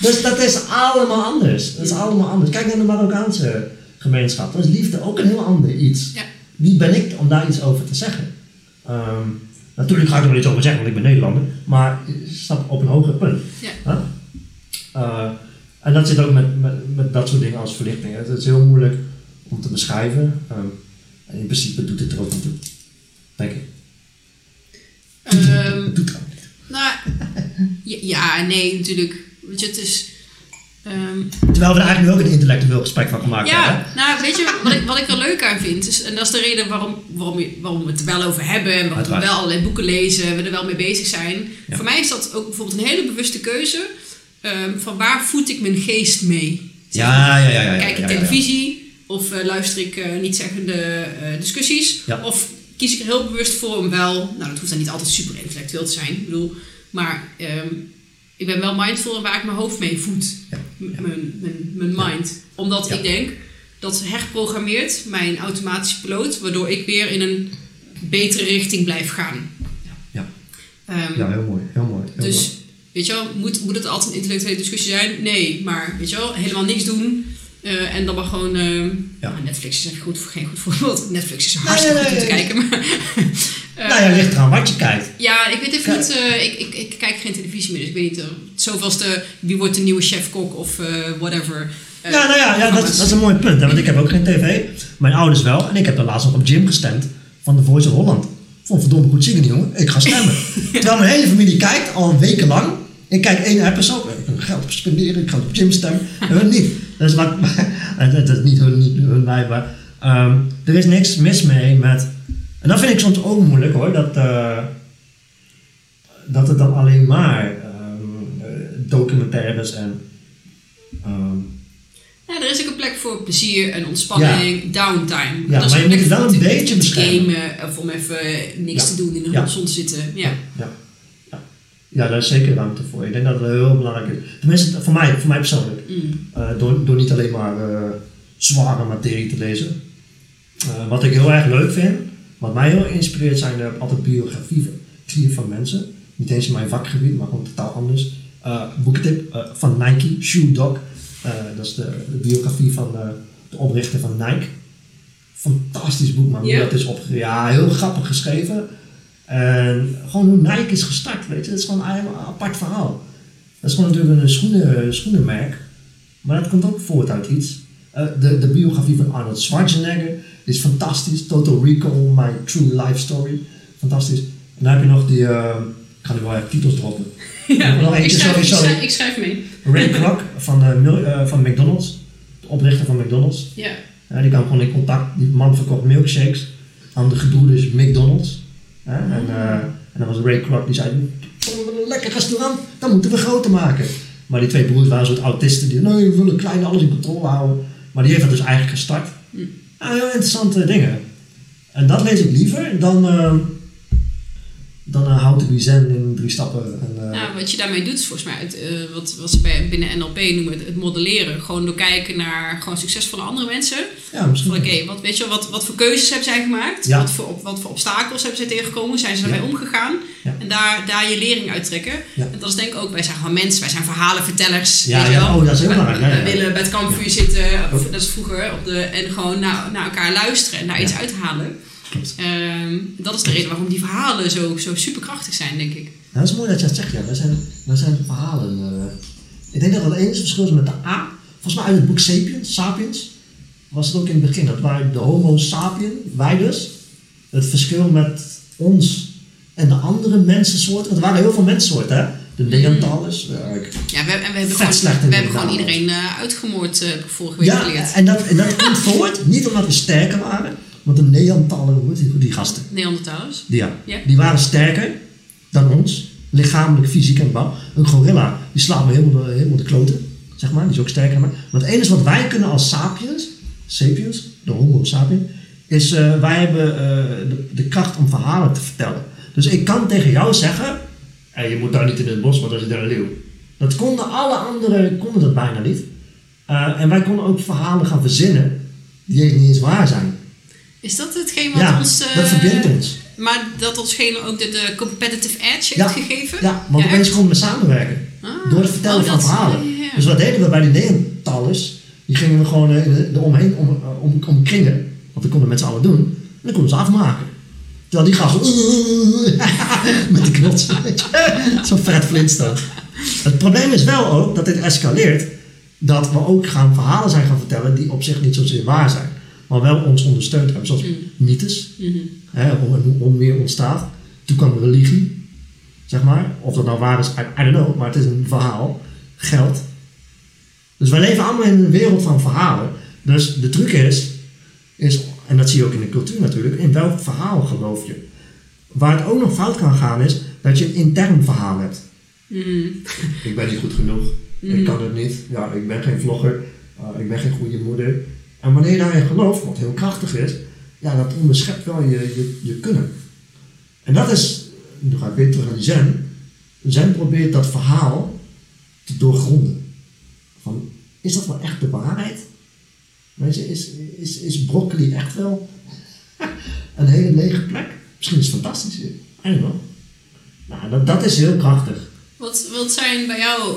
[SPEAKER 2] Dus dat is allemaal anders. Dat is allemaal anders. Kijk naar de Marokkaanse gemeenschap. Dat is liefde ook een heel ander iets.
[SPEAKER 1] Ja.
[SPEAKER 2] Wie ben ik om daar iets over te zeggen? Ehm, natuurlijk ga ik er wel iets over zeggen, want ik ben Nederlander. Maar snapt op een hoger punt.
[SPEAKER 1] Ja.
[SPEAKER 2] Huh? Eh, en dat zit ook met, met, met dat soort dingen als verlichting. Het is heel moeilijk om te beschrijven. Ehm, en in principe doet het er ook niet toe. Denk ik.
[SPEAKER 1] Ehm,
[SPEAKER 2] Het doet er ook niet.
[SPEAKER 1] nou, ja, ja, nee, natuurlijk. Weet je, het is. ehm,
[SPEAKER 2] Terwijl we er eigenlijk ook een intellectueel gesprek van gemaakt hebben.
[SPEAKER 1] ja, nou, weet je, wat ik, wat ik er leuk aan vind, is, en dat is de reden waarom, waarom, waarom we het er wel over hebben en waarom we
[SPEAKER 2] Uiteraard.
[SPEAKER 1] wel allerlei boeken lezen, we er wel mee bezig zijn.
[SPEAKER 2] Ja.
[SPEAKER 1] Voor mij is dat ook bijvoorbeeld een hele bewuste keuze ehm, van waar voed ik mijn geest mee.
[SPEAKER 2] Ja, ja, ja. ja, ja,
[SPEAKER 1] Kijk ik
[SPEAKER 2] ja, ja, ja.
[SPEAKER 1] televisie of eh, luister ik eh, niet zeggende eh, discussies?
[SPEAKER 2] Ja.
[SPEAKER 1] Of kies ik er heel bewust voor om wel, nou dat hoeft dan niet altijd super intellectueel te zijn, ik bedoel, maar ehm, ik ben wel mindful in waar ik mijn hoofd mee voed,
[SPEAKER 2] Ja,
[SPEAKER 1] mijn, mijn, mijn mind. Omdat
[SPEAKER 2] Ja.
[SPEAKER 1] ik denk dat herprogrammeert mijn automatische piloot, waardoor ik weer in een betere richting blijf gaan.
[SPEAKER 2] Ja.
[SPEAKER 1] Ehm,
[SPEAKER 2] Ja, heel mooi. Heel mooi. Heel
[SPEAKER 1] dus,
[SPEAKER 2] mooi.
[SPEAKER 1] weet je wel, moet, moet het altijd een intellectuele discussie zijn? Nee, maar weet je wel, helemaal niks doen. Eh, en dan maar gewoon...
[SPEAKER 2] Ja.
[SPEAKER 1] nou, Netflix is echt goed, geen goed voorbeeld. Netflix is
[SPEAKER 2] Nee,
[SPEAKER 1] hartstikke
[SPEAKER 2] nee,
[SPEAKER 1] goed om te kijken. Maar, eh,
[SPEAKER 2] nou ja, ligt eraan wat je kijkt.
[SPEAKER 1] ja, ik weet even
[SPEAKER 2] Kijk.
[SPEAKER 1] niet... ik, ik, ik kijk geen televisie meer, dus ik weet niet... zoveelste, wie wordt de nieuwe chef-kok of whatever.
[SPEAKER 2] Ja, nou ja, ja dat, is een mooi punt. Hè, want ik heb ook geen tv. Mijn ouders wel. En ik heb er laatst nog op Jim gestemd. Van de Voice of Holland. Vond verdomme goed zingen, jongen. Ik ga stemmen. Terwijl mijn hele familie kijkt, al weken lang. Ik kijk één episode. Ik kan geld spenderen. Ik ga op Jim stemmen. En hun niet. Dus maar, en dat is niet hun, niet hun mij, maar... ehm, er is niks mis mee met... En dat vind ik soms ook moeilijk hoor. Dat, eh, dat het dan alleen maar eh, documentaires en... ehm,
[SPEAKER 1] Ja, er is ook een plek voor plezier en ontspanning, downtime.
[SPEAKER 2] Ja,
[SPEAKER 1] Dat is
[SPEAKER 2] maar je moet wel een beetje beschermen.
[SPEAKER 1] gamen of om even niks
[SPEAKER 2] Ja.
[SPEAKER 1] te doen in de
[SPEAKER 2] Ja.
[SPEAKER 1] zon te zitten. Ja.
[SPEAKER 2] Ja. Daar is zeker ruimte voor. Ik denk dat het heel belangrijk is. Tenminste, voor mij, voor mij persoonlijk.
[SPEAKER 1] Mm.
[SPEAKER 2] Eh, door, door niet alleen maar eh, zware materie te lezen. Eh, wat ik heel erg leuk vind, wat mij heel inspireert, zijn altijd biografieën van mensen. Niet eens in mijn vakgebied, maar gewoon totaal anders. Boekentip van Nike, Shoe Dog. Dat is de, de biografie van de oprichter van Nike. Fantastisch boek, man. Hoe dat is opge... Ja, heel grappig geschreven. En gewoon hoe Nike is gestart, weet je. Dat is gewoon een apart verhaal. Dat is gewoon natuurlijk een schoenen, schoenenmerk. Maar dat komt ook voort uit iets. Eh, de, de biografie van Arnold Schwarzenegger is fantastisch. Total Recall, My True Life Story. Fantastisch. En dan heb je nog die... eh, ik ga nu wel even titels droppen.
[SPEAKER 1] Ja,
[SPEAKER 2] Nog
[SPEAKER 1] ik, schrijf,
[SPEAKER 2] sorry,
[SPEAKER 1] ik,
[SPEAKER 2] sorry.
[SPEAKER 1] schrijf, ik schrijf mee.
[SPEAKER 2] Ray Kroc van, eh, van McDonald's. De oprichter van McDonald's.
[SPEAKER 1] Ja.
[SPEAKER 2] Ja, die kwam gewoon in contact. Die man verkocht milkshakes aan de gebroeders McDonald's. En, eh, en dan was Ray Kroc die zei, "Oh, wat een lekker restaurant, dat moeten we groter maken. Maar die twee broers waren een soort autisten die, nee, we willen klein alles in controle houden. Maar die heeft dat dus eigenlijk gestart. Ja, heel interessante dingen. En dat lees ik liever dan, eh, dan uh, How to be Zen in drie stappen. En, uh,
[SPEAKER 1] nou, wat je daarmee doet is volgens mij het, uh, wat, wat ze bij, binnen NLP noemen het, het, modelleren. Gewoon door kijken naar gewoon succesvolle andere mensen.
[SPEAKER 2] Ja, misschien.
[SPEAKER 1] Oké, okay, wat, weet je, wat, wat voor keuzes hebben zij gemaakt?
[SPEAKER 2] Ja.
[SPEAKER 1] Wat, voor, wat voor obstakels hebben zij tegengekomen? Zijn ze daarmee
[SPEAKER 2] Ja.
[SPEAKER 1] omgegaan?
[SPEAKER 2] Ja.
[SPEAKER 1] En daar, daar je lering uit trekken. En dat is denk ik ook, wij zijn gewoon mensen, wij zijn verhalenvertellers.
[SPEAKER 2] Ja,
[SPEAKER 1] weet
[SPEAKER 2] ja, oh, dat is heel belangrijk.
[SPEAKER 1] We willen bij het kampvuur zitten, of, dat is vroeger, op de, en gewoon naar, naar elkaar luisteren en daar iets uithalen. Ehm, dat is de reden waarom die verhalen zo, zo superkrachtig zijn, denk ik.
[SPEAKER 2] Nou, dat is mooi dat je dat zegt, ja. Wij zijn, wij zijn verhalen. eh. ik denk dat het enige verschil is met de A. Volgens mij uit het boek Sapiens, Sapiens was het ook in het begin. Dat wij de homo sapien, wij dus, het verschil met ons en de andere mensensoorten. Want er waren heel veel mensensoorten, hè. De Neandertalers. eh, ik-
[SPEAKER 1] Ja, we, en we hebben gewoon,
[SPEAKER 2] slecht
[SPEAKER 1] we hebben gewoon iedereen eh, uitgemoord, ik vorige week
[SPEAKER 2] Ja,
[SPEAKER 1] geleerd.
[SPEAKER 2] en dat, en dat komt voort, niet omdat we sterker waren, want de Neandertalers, die, die gasten,
[SPEAKER 1] Neandertalers.
[SPEAKER 2] ja,
[SPEAKER 1] Ja.
[SPEAKER 2] die waren sterker dan ons, lichamelijk, fysiek en bouw. Een gorilla, die slaat me helemaal de, helemaal de kloten, zeg maar, die is ook sterker dan mij. Maar het enige wat wij kunnen als sapiens, sapiens, de homo sapiens, is eh, wij hebben eh, de, de kracht om verhalen te vertellen. Dus ik kan tegen jou zeggen, hey, je moet daar niet in het bos, want is er een leeuw. Dat konden alle anderen konden dat bijna niet. Eh, en wij konden ook verhalen gaan verzinnen die niet eens waar zijn.
[SPEAKER 1] Is dat hetgeen wat
[SPEAKER 2] Ja,
[SPEAKER 1] ons... eh,
[SPEAKER 2] dat verbindt ons.
[SPEAKER 1] Maar dat onsgene ook de, de competitive edge
[SPEAKER 2] Ja,
[SPEAKER 1] heeft gegeven?
[SPEAKER 2] Ja, want
[SPEAKER 1] Ja,
[SPEAKER 2] opeens konden we samenwerken.
[SPEAKER 1] Ah,
[SPEAKER 2] Door het vertellen
[SPEAKER 1] oh,
[SPEAKER 2] van verhalen.
[SPEAKER 1] ja, ja, ja.
[SPEAKER 2] Dus wat deden we bij die Neandertalers? Die gingen we gewoon eh, er omheen om, eh, om, om kringen. Want dat konden we met z'n allen doen. En dan konden we ze afmaken. Terwijl die gasten... met die knots. Zo'n Fred Flintstone. Het probleem is wel ook dat dit escaleert. Dat we ook gaan verhalen zijn gaan vertellen die op zich niet zozeer waar zijn. Maar wel ons ondersteund hebben. Zoals
[SPEAKER 1] Mm.
[SPEAKER 2] mythes. Hè, hoe meer ontstaat. Toen kwam religie, zeg maar. Of dat nou waar is, I, I don't know, maar het is een verhaal. Geld. Dus wij leven allemaal in een wereld van verhalen. Dus de truc is, is, en dat zie je ook in de cultuur natuurlijk, in welk verhaal geloof je? Waar het ook nog fout kan gaan is, dat je een intern verhaal hebt.
[SPEAKER 1] Mhm.
[SPEAKER 2] Ik ben niet goed genoeg. Ik kan het niet. Ja, ik ben geen vlogger. Uh, ik ben geen goede moeder. En wanneer je daarin gelooft, wat heel krachtig is, ja, dat onderschept wel je, je, je kunnen. En dat is, nu ga ik weer terug naar die zen. Zen probeert dat verhaal te doorgronden. Van, is dat wel echt de waarheid? Is, is, is broccoli echt wel een hele lege plek? Misschien is het fantastisch. I don't know. Nou, dat, dat is heel krachtig.
[SPEAKER 1] Wat, wat zijn bij jou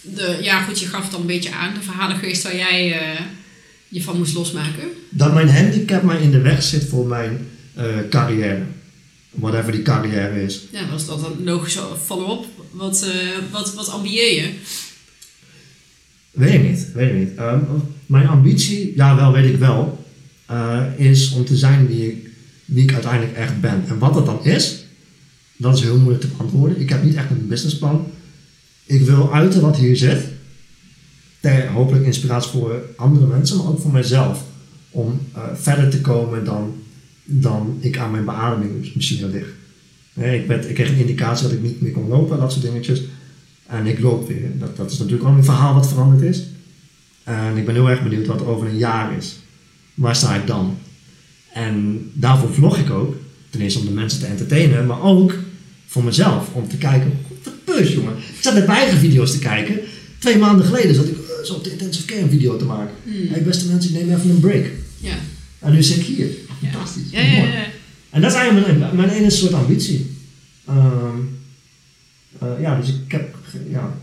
[SPEAKER 1] de... Ja, goed, je gaf het al een beetje aan. De verhalen geweest waar jij eh, je van moest losmaken.
[SPEAKER 2] dat mijn handicap mij in de weg zit voor mijn eh, carrière. Whatever die carrière is.
[SPEAKER 1] Ja, was dat een logische follow-up? Wat, eh, wat, wat ambieer je?
[SPEAKER 2] Weet ik niet, weet ik niet. Ehm, mijn ambitie, ja wel weet ik wel, eh, is om te zijn wie ik, wie ik uiteindelijk echt ben. En wat dat dan is, dat is heel moeilijk te beantwoorden. Ik heb niet echt een businessplan. Ik wil uiten wat hier zit. Hopelijk inspiratie voor andere mensen, maar ook voor mijzelf. Om eh, verder te komen dan, dan ik aan mijn beademingsmachine lig. Nee, ik, werd, ik kreeg een indicatie dat ik niet meer kon lopen, dat soort dingetjes. En ik loop weer. Dat, dat is natuurlijk ook een verhaal wat veranderd is. En ik ben heel erg benieuwd wat over een jaar is. Waar sta ik dan? En daarvoor vlog ik ook. Ten eerste om de mensen te entertainen, maar ook voor mezelf. Om te kijken, wat de jongen. Ik zat met mijn eigen video's te kijken. Twee maanden geleden zat ik zo op de intensive care video te maken.
[SPEAKER 1] Hmm.
[SPEAKER 2] Hey, beste mensen, ik neem even een break.
[SPEAKER 1] Ja.
[SPEAKER 2] En nu zit ik hier. Fantastisch.
[SPEAKER 1] Ja, ja, ja.
[SPEAKER 2] En dat is eigenlijk mijn, mijn ene soort ambitie. Ehm, eh, ja, dus ik heb, ja,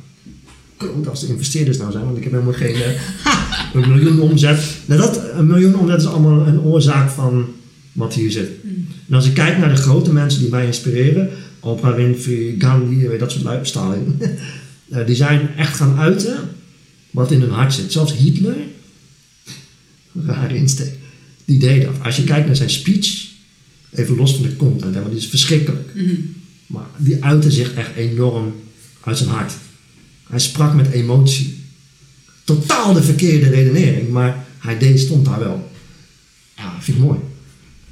[SPEAKER 2] kloot als de investeerders nou zijn, want ik heb helemaal geen eh, een miljoen omzet. Nou, dat, een miljoen omzet is allemaal een oorzaak van wat hier zit. En als ik kijk naar de grote mensen die mij inspireren, Oprah Winfrey, Gandhi, dat soort lui, Stalin, eh, die zijn echt gaan uiten wat in hun hart zit. Zelfs Hitler, rare insteek, die deed dat. Als je kijkt naar zijn speech, even los van de content, want die is verschrikkelijk.
[SPEAKER 1] Mhm.
[SPEAKER 2] Maar die uitte zich echt enorm uit zijn hart. Hij sprak met emotie. Totaal de verkeerde redenering, maar hij deed, stond daar wel. Ja, vind ik mooi.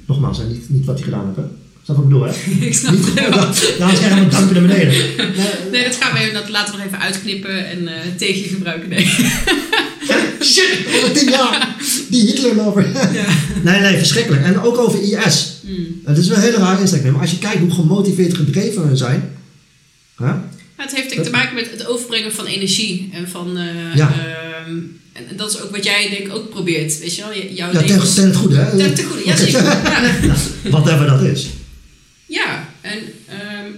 [SPEAKER 2] Nogmaals, niet, niet wat hij gedaan heeft. Snap wat ik bedoel, hè?
[SPEAKER 1] Ik snap
[SPEAKER 2] Niet
[SPEAKER 1] het
[SPEAKER 2] dat, daarom zeg ik hem dank naar beneden. Nee,
[SPEAKER 1] Nee, dat gaan we even, dat laten we nog even uitknippen en eh, tegen je gebruiken. Nee.
[SPEAKER 2] Shit, over tien jaar. Die Hitler over.
[SPEAKER 1] Ja.
[SPEAKER 2] Nee, nee, verschrikkelijk. En ook over IS.
[SPEAKER 1] Mm.
[SPEAKER 2] Het is wel een hele rare insteek, maar als je kijkt hoe gemotiveerd gedreven we zijn. Hè?
[SPEAKER 1] Het heeft denk te maken met het overbrengen van energie. En van... eh,
[SPEAKER 2] Ja.
[SPEAKER 1] ehm, en dat is ook wat jij denk ik ook probeert. Weet je wel? Jouw
[SPEAKER 2] Ja, ten, het goede, hè?
[SPEAKER 1] Ten- ten goede, ja zeker. Ja.
[SPEAKER 2] Whatever dat is.
[SPEAKER 1] Ja, en ehm,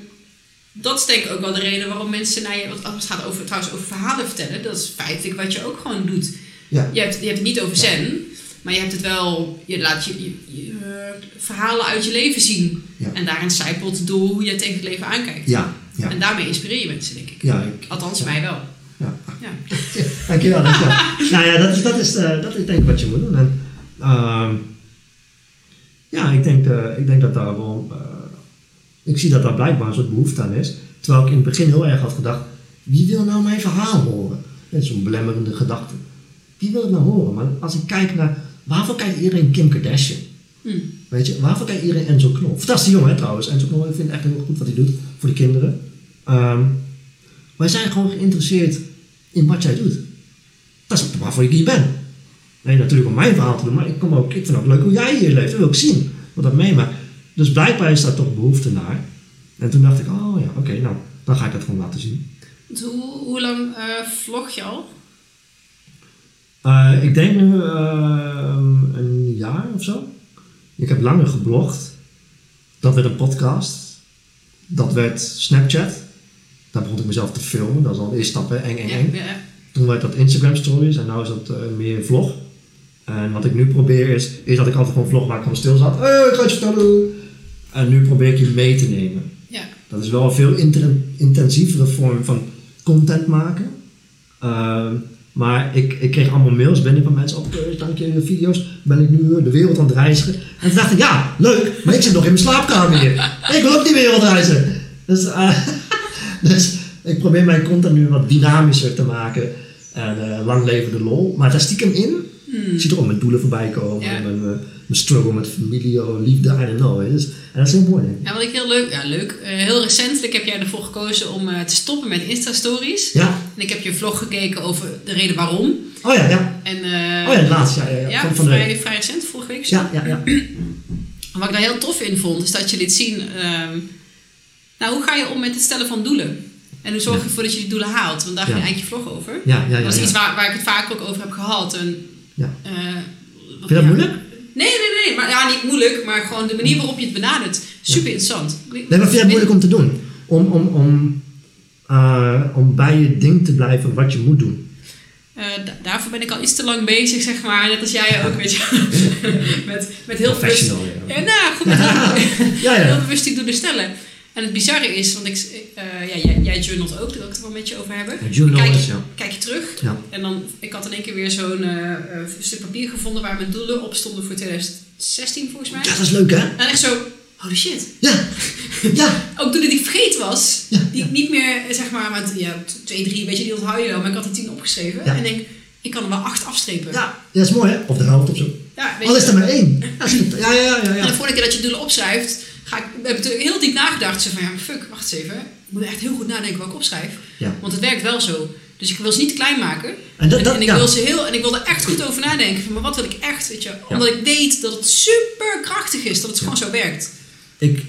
[SPEAKER 1] dat is denk ik ook wel de reden waarom mensen naar je... Want als het gaat over, trouwens over verhalen vertellen, dat is feitelijk wat je ook gewoon doet.
[SPEAKER 2] Ja.
[SPEAKER 1] Je hebt, je hebt het niet over zen, maar je hebt het wel... Je laat je, je- je, eh, verhalen uit je leven zien.
[SPEAKER 2] Ja.
[SPEAKER 1] En daarin zijpelt door hoe je tegen het leven aankijkt.
[SPEAKER 2] Ja, ja.
[SPEAKER 1] En daarmee inspireer je mensen, denk ik.
[SPEAKER 2] Ja, ik,
[SPEAKER 1] Althans, mij wel.
[SPEAKER 2] ja.
[SPEAKER 1] Ja.
[SPEAKER 2] Dankjewel, dankjewel. nou ja, dat is, dat, is, eh, dat is denk ik wat je moet doen. En, ehm, ja, ik denk, eh, ik denk dat daar wel... ik zie dat daar blijkbaar een soort behoefte aan is. Terwijl ik in het begin heel erg had gedacht... Wie wil nou mijn verhaal horen? Dat is zo'n belemmerende gedachte. Wie wil het nou horen? Maar als ik kijk naar... Waarvoor kijkt iedereen Kim Kardashian?
[SPEAKER 1] Hm.
[SPEAKER 2] Weet je, waarvoor kijkt iedereen Enzo Knol? Fantastische jongen hè, trouwens. Enzo Knol, ik vind echt heel goed wat hij doet voor de kinderen. Ehm, wij zijn gewoon geïnteresseerd in wat jij doet. Dat is waarvoor ik hier ben. Nee, natuurlijk om mijn verhaal te doen, maar ik, kom ook, ik vind het ook leuk hoe jij hier leeft. Dat wil ik zien, wat dat meemaakt. Dus blijkbaar is daar toch behoefte naar. En toen dacht ik, oh ja, oké, nou, dan ga ik dat gewoon laten zien.
[SPEAKER 1] Want Hoe, hoe lang eh, vlog je al?
[SPEAKER 2] Eh, ik denk nu ehm, een jaar of zo. Ik heb langer geblogd. Dat werd een podcast. Dat werd Snapchat. Daar begon ik mezelf te filmen. Dat is al de eerste stap, hè. eng, eng,
[SPEAKER 1] Ja,
[SPEAKER 2] eng.
[SPEAKER 1] ja.
[SPEAKER 2] Toen werd dat Instagram stories en nu is dat eh, meer vlog. En wat ik nu probeer is, is dat ik altijd gewoon vlog waar ik gewoon stil zat. Hey, ik ga je vertellen. En nu probeer ik je mee te nemen.
[SPEAKER 1] ja.
[SPEAKER 2] Dat is wel een veel intensievere vorm van content maken. Ehm, maar ik, ik kreeg allemaal mails binnen van mensen. Op, eh, dank je, de video's. Ben ik nu eh, de wereld aan het reizigen. En toen dacht ik, ja, leuk. Maar ik zit nog in mijn slaapkamer hier. Ik wil ook die wereld reizen. Dus, eh, dus ik probeer mijn content nu wat dynamischer te maken. En eh, lang leven de lol. Maar daar stiekem in. Ik zie toch ook mijn doelen voorbij komen. Mijn, eh, mijn struggle met familie, of liefde, I don't know. Dus, en dat is heel mooi.
[SPEAKER 1] Ja, wat ik heel leuk, ja leuk, eh, heel recentelijk heb jij ervoor gekozen om eh, te stoppen met Insta-stories.
[SPEAKER 2] Ja.
[SPEAKER 1] En ik heb je vlog gekeken over de reden waarom.
[SPEAKER 2] Oh ja, ja.
[SPEAKER 1] En,
[SPEAKER 2] Oh ja, laatst, ja, ja, ja.
[SPEAKER 1] ja,
[SPEAKER 2] Van- van de
[SPEAKER 1] vrij, recent, vorige week. zo.
[SPEAKER 2] Ja, ja, ja.
[SPEAKER 1] Wat ik daar heel tof in vond, is dat je liet zien... ehm, nou, hoe ga je om met het stellen van doelen? En hoe zorg je ervoor dat je die doelen haalt? Want daar ging eigenlijk je vlog over.
[SPEAKER 2] Ja, ja, ja.
[SPEAKER 1] dat is iets waar, waar ik het vaak ook over heb gehad. En,
[SPEAKER 2] Ja.
[SPEAKER 1] eh,
[SPEAKER 2] Vind je dat
[SPEAKER 1] ja.
[SPEAKER 2] moeilijk?
[SPEAKER 1] Nee, nee, nee. Maar, ja, niet moeilijk, maar gewoon de manier waarop je het benadert. Super interessant.
[SPEAKER 2] Nee, maar vind je het moeilijk om te doen? Om, om, om, eh, om bij je ding te blijven wat je moet doen.
[SPEAKER 1] Eh, da- daarvoor ben ik al iets te lang bezig, zeg maar. Net als jij ook, weet je. met, met heel bewust...
[SPEAKER 2] Professional, ja.
[SPEAKER 1] Ja, nou, goed. Heel,
[SPEAKER 2] Ja,
[SPEAKER 1] heel
[SPEAKER 2] ja.
[SPEAKER 1] bewust die doelen stellen. En het bizarre is, want ik, eh, ja, jij, jij journalt ook, daar wil ik het wel met je over hebben.
[SPEAKER 2] Journal
[SPEAKER 1] kijk,
[SPEAKER 2] is, ja.
[SPEAKER 1] kijk je terug
[SPEAKER 2] Ja.
[SPEAKER 1] en dan, ik had in één keer weer zo'n eh, stuk papier gevonden waar mijn doelen op stonden voor 2016 volgens mij.
[SPEAKER 2] Ja, dat is leuk, hè?
[SPEAKER 1] En echt zo, holy shit.
[SPEAKER 2] Ja. Ja.
[SPEAKER 1] Ook doelen die ik vergeten was,
[SPEAKER 2] Ja,
[SPEAKER 1] die ik niet meer, zeg maar, want ja, twee, drie, weet je, die onthoud je wel, maar ik had er tien opgeschreven.
[SPEAKER 2] Ja.
[SPEAKER 1] En ik denk, ik kan er wel acht afstrepen.
[SPEAKER 2] Ja, dat is mooi, hè? Of de helft of zo.
[SPEAKER 1] Ja, weet
[SPEAKER 2] Al is er maar één. Ja, ja, ja, ja. ja,
[SPEAKER 1] En de volgende keer dat je doelen opschrijft, ga ik, heb er heel diep nagedacht. Zo van, ja, fuck, wacht eens even. Ik moet echt heel goed nadenken wat ik opschrijf.
[SPEAKER 2] Ja.
[SPEAKER 1] Want het werkt wel zo. Dus ik wil ze niet klein maken.
[SPEAKER 2] En dat- dat-
[SPEAKER 1] en ik
[SPEAKER 2] ja.
[SPEAKER 1] wil ze heel, en ik wil er echt goed over nadenken. Van, maar wat wil ik echt, weet je? Omdat ik weet dat het super krachtig is, dat het gewoon zo werkt.
[SPEAKER 2] Ik,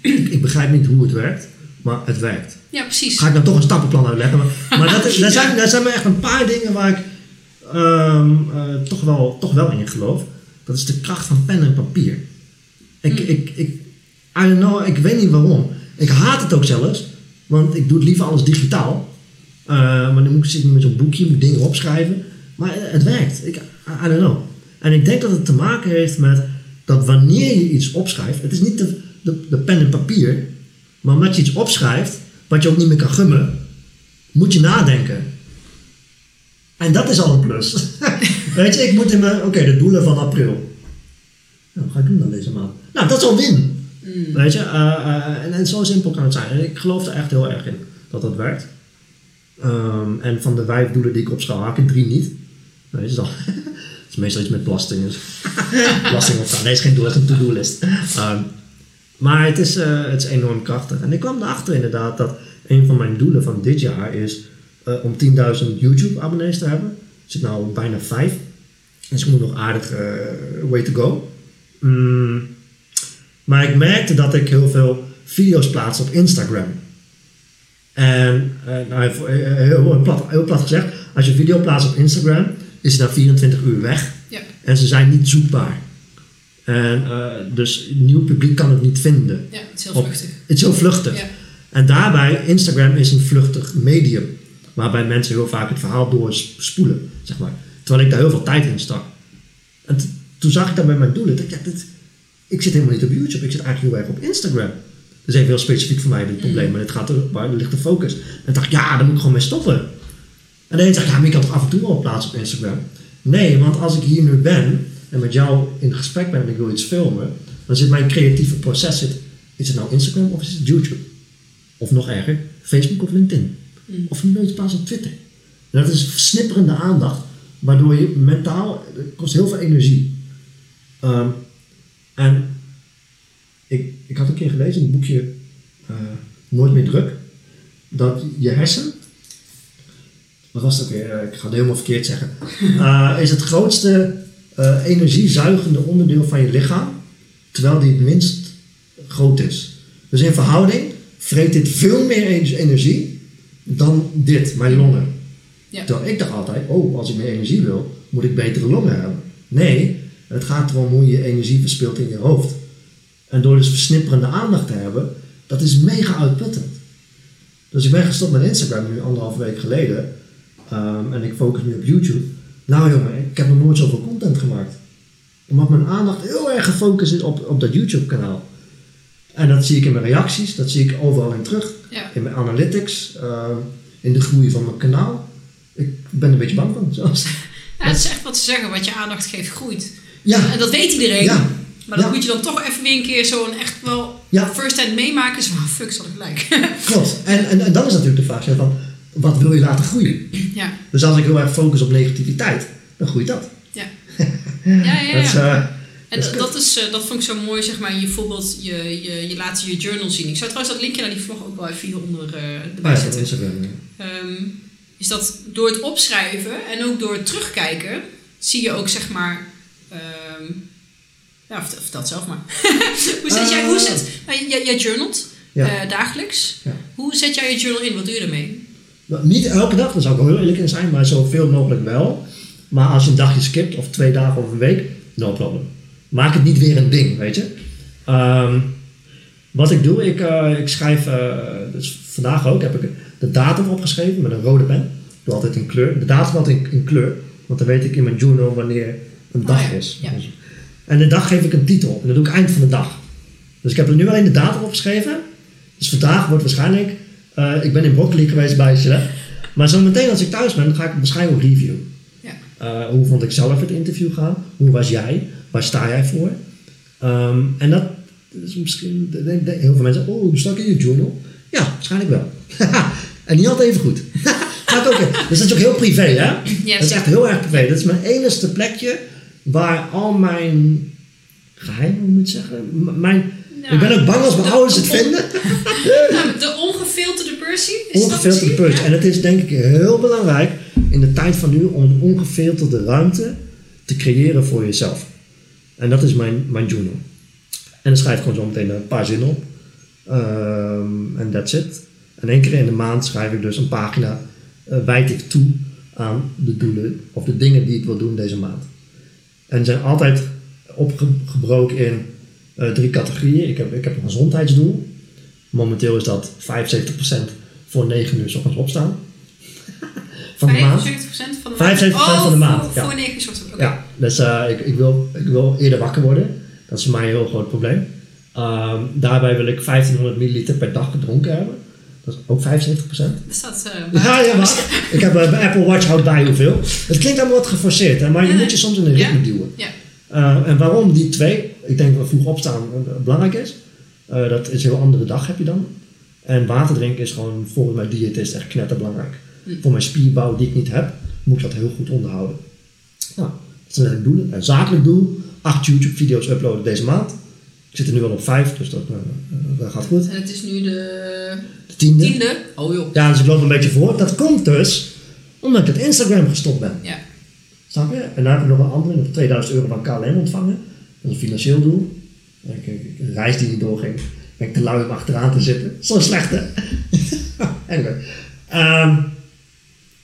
[SPEAKER 2] ik, ik begrijp niet hoe het werkt, maar het werkt.
[SPEAKER 1] Ja, precies.
[SPEAKER 2] Ga ik dan toch een stappenplan uitleggen. Maar, maar dat daar, zijn, daar zijn maar echt een paar dingen waar ik ehm, eh, toch, wel, toch wel in geloof. Dat is de kracht van pen en papier. Ik,
[SPEAKER 1] Mm.
[SPEAKER 2] ik, ik, I don't know, ik weet niet waarom. Ik haat het ook zelfs, want ik doe het liever alles digitaal. Eh, maar dan moet ik zitten met zo'n boekje, moet dingen opschrijven. Maar het werkt. Ik, I don't know. En ik denk dat het te maken heeft met dat wanneer je iets opschrijft, het is niet de, de, de pen en papier, maar omdat je iets opschrijft, wat je ook niet meer kan gummen, moet je nadenken. En dat is al een plus. Weet je, ik moet in mijn, oké, de doelen van april. Nou, ga ik doen dan deze maand? Nou, dat is al win. Weet je, eh, eh, en, en zo simpel kan het zijn. En ik geloof er echt heel erg in dat dat werkt. Ehm, en van de vijf doelen die ik opschrijf, had ik drie niet. Is al. Het is meestal iets met belasting. Dus. belasting opstaan. Nee, is geen doel, het is een to-do-list. Ehm, maar het is, eh, het is enorm krachtig. En ik kwam erachter inderdaad dat een van mijn doelen van dit jaar is om 10.000 YouTube-abonnees te hebben. Ik zit nou bijna 5. Dus ik moet nog aardig way to go. Mm, Maar ik merkte dat ik heel veel video's plaats op Instagram. En eh, nou, heel, heel, plat, heel plat gezegd, als je een video plaatst op Instagram, is het na 24 uur weg.
[SPEAKER 1] Ja.
[SPEAKER 2] En ze zijn niet zoekbaar. En eh, dus nieuw publiek kan het niet vinden.
[SPEAKER 1] Ja, het is heel
[SPEAKER 2] Op-
[SPEAKER 1] vluchtig.
[SPEAKER 2] Het is heel vluchtig.
[SPEAKER 1] Ja.
[SPEAKER 2] En daarbij, Instagram is een vluchtig medium. Waarbij mensen heel vaak het verhaal doorspoelen, zeg maar. Terwijl ik daar heel veel tijd in stak. En toen zag ik dat bij mijn doelen. Ik dacht, ja, dit, ik zit helemaal niet op YouTube. Ik zit eigenlijk heel erg op Instagram. Dat is even heel specifiek voor mij dit probleem. Maar dit gaat er, waar ligt de focus? En dacht ik, ja, daar moet ik gewoon mee stoppen. En de een zegt, ja, maar je kan toch af en toe wel plaatsen op Instagram? Nee, want als ik hier nu ben en met jou in gesprek ben en ik wil iets filmen, dan zit mijn creatieve proces, zit, is het nou Instagram of is het YouTube? Of nog erger, Facebook of LinkedIn. Of nu iets plaatsen op Twitter. En dat is versnipperende aandacht, waardoor je mentaal, het kost heel veel energie. Ehm, en ik, ik had een keer gelezen in het boekje eh, Nooit meer druk, dat je hersen, wat was ook weer, Eh, ik ga het helemaal verkeerd zeggen, Eh, is het grootste energiezuigende onderdeel van je lichaam, terwijl die het minst groot is. Dus in verhouding vreet dit veel meer en- energie dan dit, mijn longen.
[SPEAKER 1] Ja.
[SPEAKER 2] Terwijl ik dacht altijd, oh, als ik meer energie wil, moet ik betere longen hebben. Nee, het gaat erom hoe je energie verspilt in je hoofd. En door dus versnipperende aandacht te hebben, dat is mega uitputtend. Dus ik ben gestopt met Instagram nu anderhalve week geleden. Ehm, en ik focus nu op YouTube. Nou jongen, ik heb nog nooit zoveel content gemaakt. Omdat mijn aandacht heel erg gefocust is op, op dat YouTube kanaal. En dat zie ik in mijn reacties, dat zie ik overal in terug.
[SPEAKER 1] Ja.
[SPEAKER 2] In mijn analytics, ehm, in de groei van mijn kanaal. Ik ben er een beetje bang van zelfs.
[SPEAKER 1] Ja, het is echt wat ze zeggen, wat je aandacht geeft groeit.
[SPEAKER 2] Ja,
[SPEAKER 1] En dat weet iedereen.
[SPEAKER 2] Ja.
[SPEAKER 1] Maar dan
[SPEAKER 2] Ja.
[SPEAKER 1] moet je dan toch even weer een keer zo'n echt wel
[SPEAKER 2] Ja.
[SPEAKER 1] first hand meemaken. Zo, oh, fuck, zal ik gelijk.
[SPEAKER 2] klopt. En, en, en dan is natuurlijk de vraag van, wat wil je laten groeien?
[SPEAKER 1] ja.
[SPEAKER 2] Dus als ik heel erg focus op negativiteit, dan groeit dat.
[SPEAKER 1] Ja. Ja, ja, ja.
[SPEAKER 2] Dat is, eh,
[SPEAKER 1] En
[SPEAKER 2] dat is
[SPEAKER 1] dat, dat, is, eh, dat vond ik zo mooi, zeg maar, je bijvoorbeeld, je, je, je laat je journal zien. Ik zou trouwens dat linkje naar die vlog ook wel even hieronder eh
[SPEAKER 2] oh
[SPEAKER 1] erbij
[SPEAKER 2] ja, op
[SPEAKER 1] zetten.
[SPEAKER 2] Instagram.
[SPEAKER 1] Ehm, is dat door het opschrijven en ook door het terugkijken, zie je ook, zeg maar, ehm, ja, vertel, zelf maar. hoe zet jij, hoe
[SPEAKER 2] Eh.
[SPEAKER 1] zet, nou, jij, jij journalt
[SPEAKER 2] Ja.
[SPEAKER 1] eh, dagelijks.
[SPEAKER 2] Ja.
[SPEAKER 1] Hoe zet jij je journal in? Wat doe je ermee?
[SPEAKER 2] Nou, niet elke dag, daar zou ik wel heel eerlijk in zijn, maar zoveel mogelijk wel. Maar als je een dagje skipt, of twee dagen of een week, no problem. Maak het niet weer een ding, weet je. Ehm, wat ik doe, ik, eh, ik schrijf, dus vandaag ook, heb ik de datum opgeschreven met een rode pen. Ik doe altijd in kleur. De datum altijd in, in kleur, want dan weet ik in mijn journal wanneer een dag
[SPEAKER 1] Oh ja,
[SPEAKER 2] is.
[SPEAKER 1] ja.
[SPEAKER 2] Dus- En de dag geef ik een titel, en dat doe ik eind van de dag. Dus ik heb er nu alleen de datum opgeschreven. Dus vandaag wordt waarschijnlijk, eh, ik ben in Broccoli geweest bij Gillette. Maar zometeen als ik thuis ben, dan ga ik waarschijnlijk ook review.
[SPEAKER 1] Ja.
[SPEAKER 2] Eh, hoe vond ik zelf het interview gaan? Hoe was jij? Waar sta jij voor? Ehm, en dat is misschien, de- heel veel mensen, oh, stak in je journal? Ja, waarschijnlijk wel. en niet altijd even goed. Gaat ook, dus dat is ook heel privé, hè?
[SPEAKER 1] Ja,
[SPEAKER 2] dat is echt heel erg privé. Dat is mijn enigste plekje waar al mijn geheimen, moet ik zeggen? Mijn,
[SPEAKER 1] Nou,
[SPEAKER 2] ik ben ook bang als mijn
[SPEAKER 1] de-
[SPEAKER 2] ouders het vinden.
[SPEAKER 1] Nou, de ongefilterde Percy? Is
[SPEAKER 2] Ongefilterde.
[SPEAKER 1] Ja?
[SPEAKER 2] En het is denk ik heel belangrijk in de tijd van nu om ongefilterde ruimte te creëren voor jezelf. En dat is mijn, mijn journal. En dan schrijf ik gewoon zo meteen een paar zinnen op. Ehm, En that's it. En één keer in de maand schrijf ik dus een pagina, eh, wijd ik toe aan de doelen of de dingen die ik wil doen deze maand. En die zijn altijd opgebroken in eh, drie categorieën. Ik heb, ik heb een gezondheidsdoel. Momenteel is dat 75% voor 9 uur 's ochtends opstaan. Van de maand.
[SPEAKER 1] 75% van de maand?
[SPEAKER 2] 75%
[SPEAKER 1] oh,
[SPEAKER 2] van de maand,
[SPEAKER 1] Voor,
[SPEAKER 2] ja.
[SPEAKER 1] voor 9 soorten. Oké.
[SPEAKER 2] Ja, dus eh, ik, ik, wil, ik wil eerder wakker worden. Dat is voor mij een heel groot probleem. Ehm, daarbij wil ik 1500 milliliter per dag gedronken hebben. Dat is ook 75%.
[SPEAKER 1] Er staat eh,
[SPEAKER 2] Ja, ja, maar ik heb eh, bij Apple Watch houdt bij hoeveel. Het klinkt allemaal wat geforceerd, hè, maar je
[SPEAKER 1] Ja,
[SPEAKER 2] moet je soms in een ritme
[SPEAKER 1] ja.
[SPEAKER 2] duwen.
[SPEAKER 1] Ja.
[SPEAKER 2] Eh, en waarom die twee? Ik denk dat vroeg opstaan eh, belangrijk is. Eh, dat is een heel andere dag heb je dan. En water drinken is gewoon volgens mijn diëtist echt knetterbelangrijk.
[SPEAKER 1] Hm.
[SPEAKER 2] Voor mijn spierbouw die ik niet heb, moet ik dat heel goed onderhouden. Nou, dat zijn de doelen. Een zakelijk doel, acht YouTube video's uploaden deze maand. Ik zit er nu al op vijf, dus dat, eh, eh, dat gaat goed.
[SPEAKER 1] En het is nu De
[SPEAKER 2] tiende.
[SPEAKER 1] tiende. Oh joh.
[SPEAKER 2] Ja, dus ik loop een beetje voor. Dat komt dus omdat ik het Instagram gestopt ben.
[SPEAKER 1] Ja.
[SPEAKER 2] Snap je? En daar heb ik nog een andere, nog 2000 euro van KLM ontvangen. Dat is een financieel doel. Ik, ik, een reis die niet doorging. Ben ik te lui om achteraan te zitten. Zo slecht, hè? anyway. Ehm,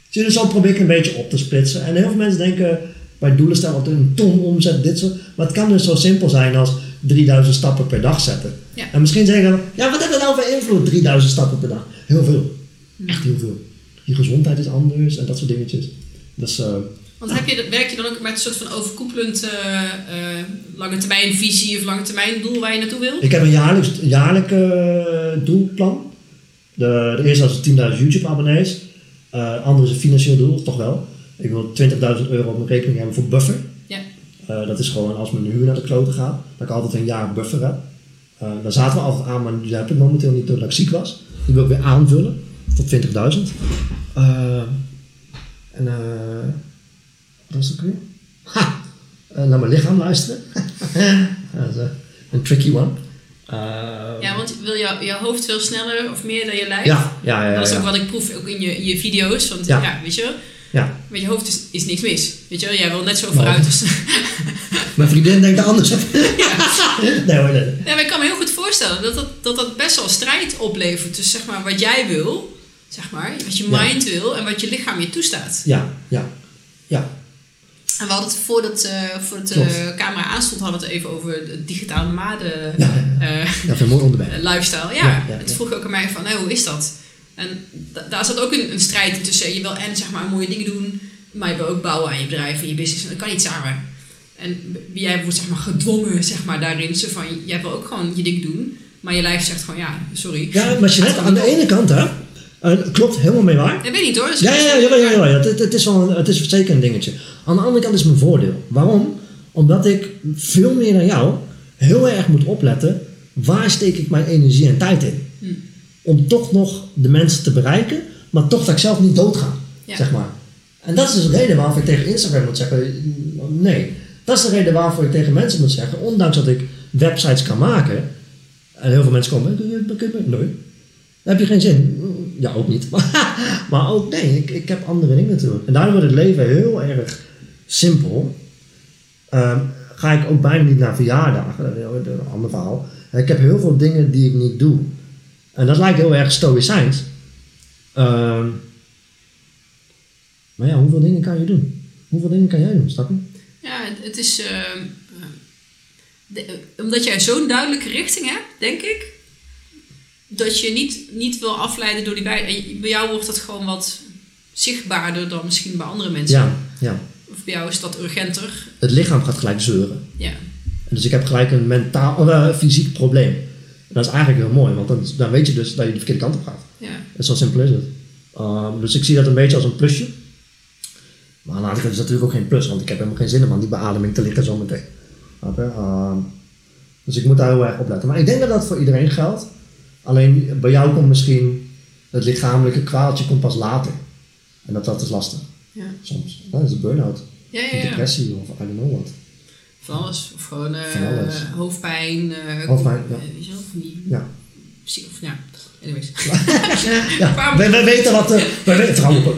[SPEAKER 2] je, dus zo probeer ik een beetje op te splitsen. En heel veel mensen denken bij doelen stellen op een ton omzet, dit soort. Maar het kan dus zo simpel zijn als 3000 stappen per dag zetten.
[SPEAKER 1] Ja.
[SPEAKER 2] En misschien zeggen we, ja, wat heeft dat nou voor invloed, 3000 stappen per dag? Heel veel. Echt heel veel. Je gezondheid is anders en dat soort dingetjes. Dus, eh,
[SPEAKER 1] Want heb je, werk je dan ook met een soort van overkoepelend eh, eh, lange termijn visie of lange termijn doel waar je naartoe wil?
[SPEAKER 2] Ik heb een jaarlijks, jaarlijk doelplan. De, de eerste was 10.000 YouTube abonnees. Eh andere is een financieel doel, toch wel. Ik wil 20.000 euro op mijn rekening hebben voor buffer. Eh, dat is gewoon als mijn huur naar de kloten gaat, dat ik altijd een jaar buffer heb. Eh daar zaten we altijd aan, maar die heb ik momenteel niet doordat ik ziek was. Die wil ik weer aanvullen tot 20.000. Eh, en wat was weer? Ha! Naar mijn lichaam luisteren. dat is een tricky one.
[SPEAKER 1] Ja, want wil jou, jouw hoofd veel sneller of meer dan je lijf?
[SPEAKER 2] ja, ja, ja, ja,
[SPEAKER 1] Dat is ook
[SPEAKER 2] ja.
[SPEAKER 1] wat ik proef ook in je, in je video's. Want ja,
[SPEAKER 2] Ja.
[SPEAKER 1] weet je wel,
[SPEAKER 2] Ja.
[SPEAKER 1] met je hoofd is, is niks mis. Weet je wel, jij wil net zo vooruit. Dus,
[SPEAKER 2] Mijn vriendin denkt er anders over. nee hoor, nee.
[SPEAKER 1] ja, maar ik kan me heel goed voorstellen dat dat, dat dat best wel strijd oplevert. Dus zeg maar wat jij wil, zeg maar, wat je
[SPEAKER 2] Ja.
[SPEAKER 1] mind wil en wat je lichaam je toestaat.
[SPEAKER 2] Ja, ja, ja.
[SPEAKER 1] En we hadden het voordat, eh voordat de
[SPEAKER 2] Klopt.
[SPEAKER 1] camera aanstond, hadden we het even over de digitale nomaden
[SPEAKER 2] Ja, ja,
[SPEAKER 1] eh,
[SPEAKER 2] Ja, dat is een mooi onderwerp.
[SPEAKER 1] eh, lifestyle. Ja,
[SPEAKER 2] Ja, ja,
[SPEAKER 1] het
[SPEAKER 2] ja.
[SPEAKER 1] vroeg ook aan mij van, hoe is dat? En da- daar zat ook een, een strijd tussen. Je wil en zeg maar mooie dingen doen, maar je wil ook bouwen aan je bedrijf en je business. En dat kan niet samen. En jij wordt zeg maar gedwongen zeg maar, daarin. Zo van, jij wil ook gewoon je ding doen, maar je lijf zegt gewoon, ja, sorry.
[SPEAKER 2] Ja, maar Jeanette, aan de ene kant, hè, eh, klopt helemaal mee waar.
[SPEAKER 1] Ik weet niet hoor.
[SPEAKER 2] Ja, ja, ja, jawel, jawel. Het, het, is wel een- het is zeker een dingetje. Aan de andere kant is het mijn voordeel. Waarom? Omdat ik veel meer dan jou heel erg moet opletten waar steek ik mijn energie en tijd in.
[SPEAKER 1] Hm.
[SPEAKER 2] Om toch nog de mensen te bereiken, maar toch dat ik zelf niet doodga.
[SPEAKER 1] Ja.
[SPEAKER 2] Zeg maar. En dat is dus de reden waarvoor ik tegen Instagram moet zeggen, nee. Dat is de reden waarvoor ik tegen mensen moet zeggen, ondanks dat ik websites kan maken, en heel veel mensen komen, nee. Dan heb je geen zin. Ja, ook niet. maar ook nee, ik, ik heb andere dingen natuurlijk. En daardoor wordt het leven heel erg simpel. Ehm, ga ik ook bijna niet naar verjaardagen, dat is een ander verhaal. Ik heb heel veel dingen die ik niet doe. En dat lijkt heel erg stoïcijns. Ehm, maar ja, hoeveel dingen kan je doen? Hoeveel dingen kan jij doen, snap je?
[SPEAKER 1] Ja, het, het is... ehm, eh, de- omdat jij zo'n duidelijke richting hebt, denk ik... dat je niet, niet wil afleiden door die bij... en Bij jou wordt dat gewoon wat zichtbaarder dan misschien bij andere mensen.
[SPEAKER 2] Ja, ja.
[SPEAKER 1] Of bij jou is dat urgenter.
[SPEAKER 2] Het lichaam gaat gelijk zeuren.
[SPEAKER 1] Ja.
[SPEAKER 2] En Dus ik heb gelijk een mentaal, of, eh, fysiek probleem. En dat is eigenlijk heel mooi, want dan, dan weet je dus dat je de verkeerde kant op gaat.
[SPEAKER 1] ja.
[SPEAKER 2] En zo simpel is het. Ehm, dus ik zie dat een beetje als een plusje. Maar aan de andere kant is het natuurlijk ook geen plus, want ik heb helemaal geen zin om aan die beademing te liggen zometeen. Ehm, dus ik moet daar heel erg op letten. Maar ik denk dat dat voor iedereen geldt. Alleen bij jou komt misschien het lichamelijke kwaaltje komt pas later. En dat, dat is lastig,
[SPEAKER 1] Ja.
[SPEAKER 2] soms. Dat is een burn-out,
[SPEAKER 1] Ja, ja, ja.
[SPEAKER 2] depressie of I don't know what.
[SPEAKER 1] Van alles. Of gewoon eh,
[SPEAKER 2] Van alles.
[SPEAKER 1] hoofdpijn. eh,
[SPEAKER 2] Hoofdpijn, ja.
[SPEAKER 1] Eh, van die...
[SPEAKER 2] Ja.
[SPEAKER 1] Of, ja, anyways.
[SPEAKER 2] Ja, wij, wij weten wat... eh wij weten vrouwen ook.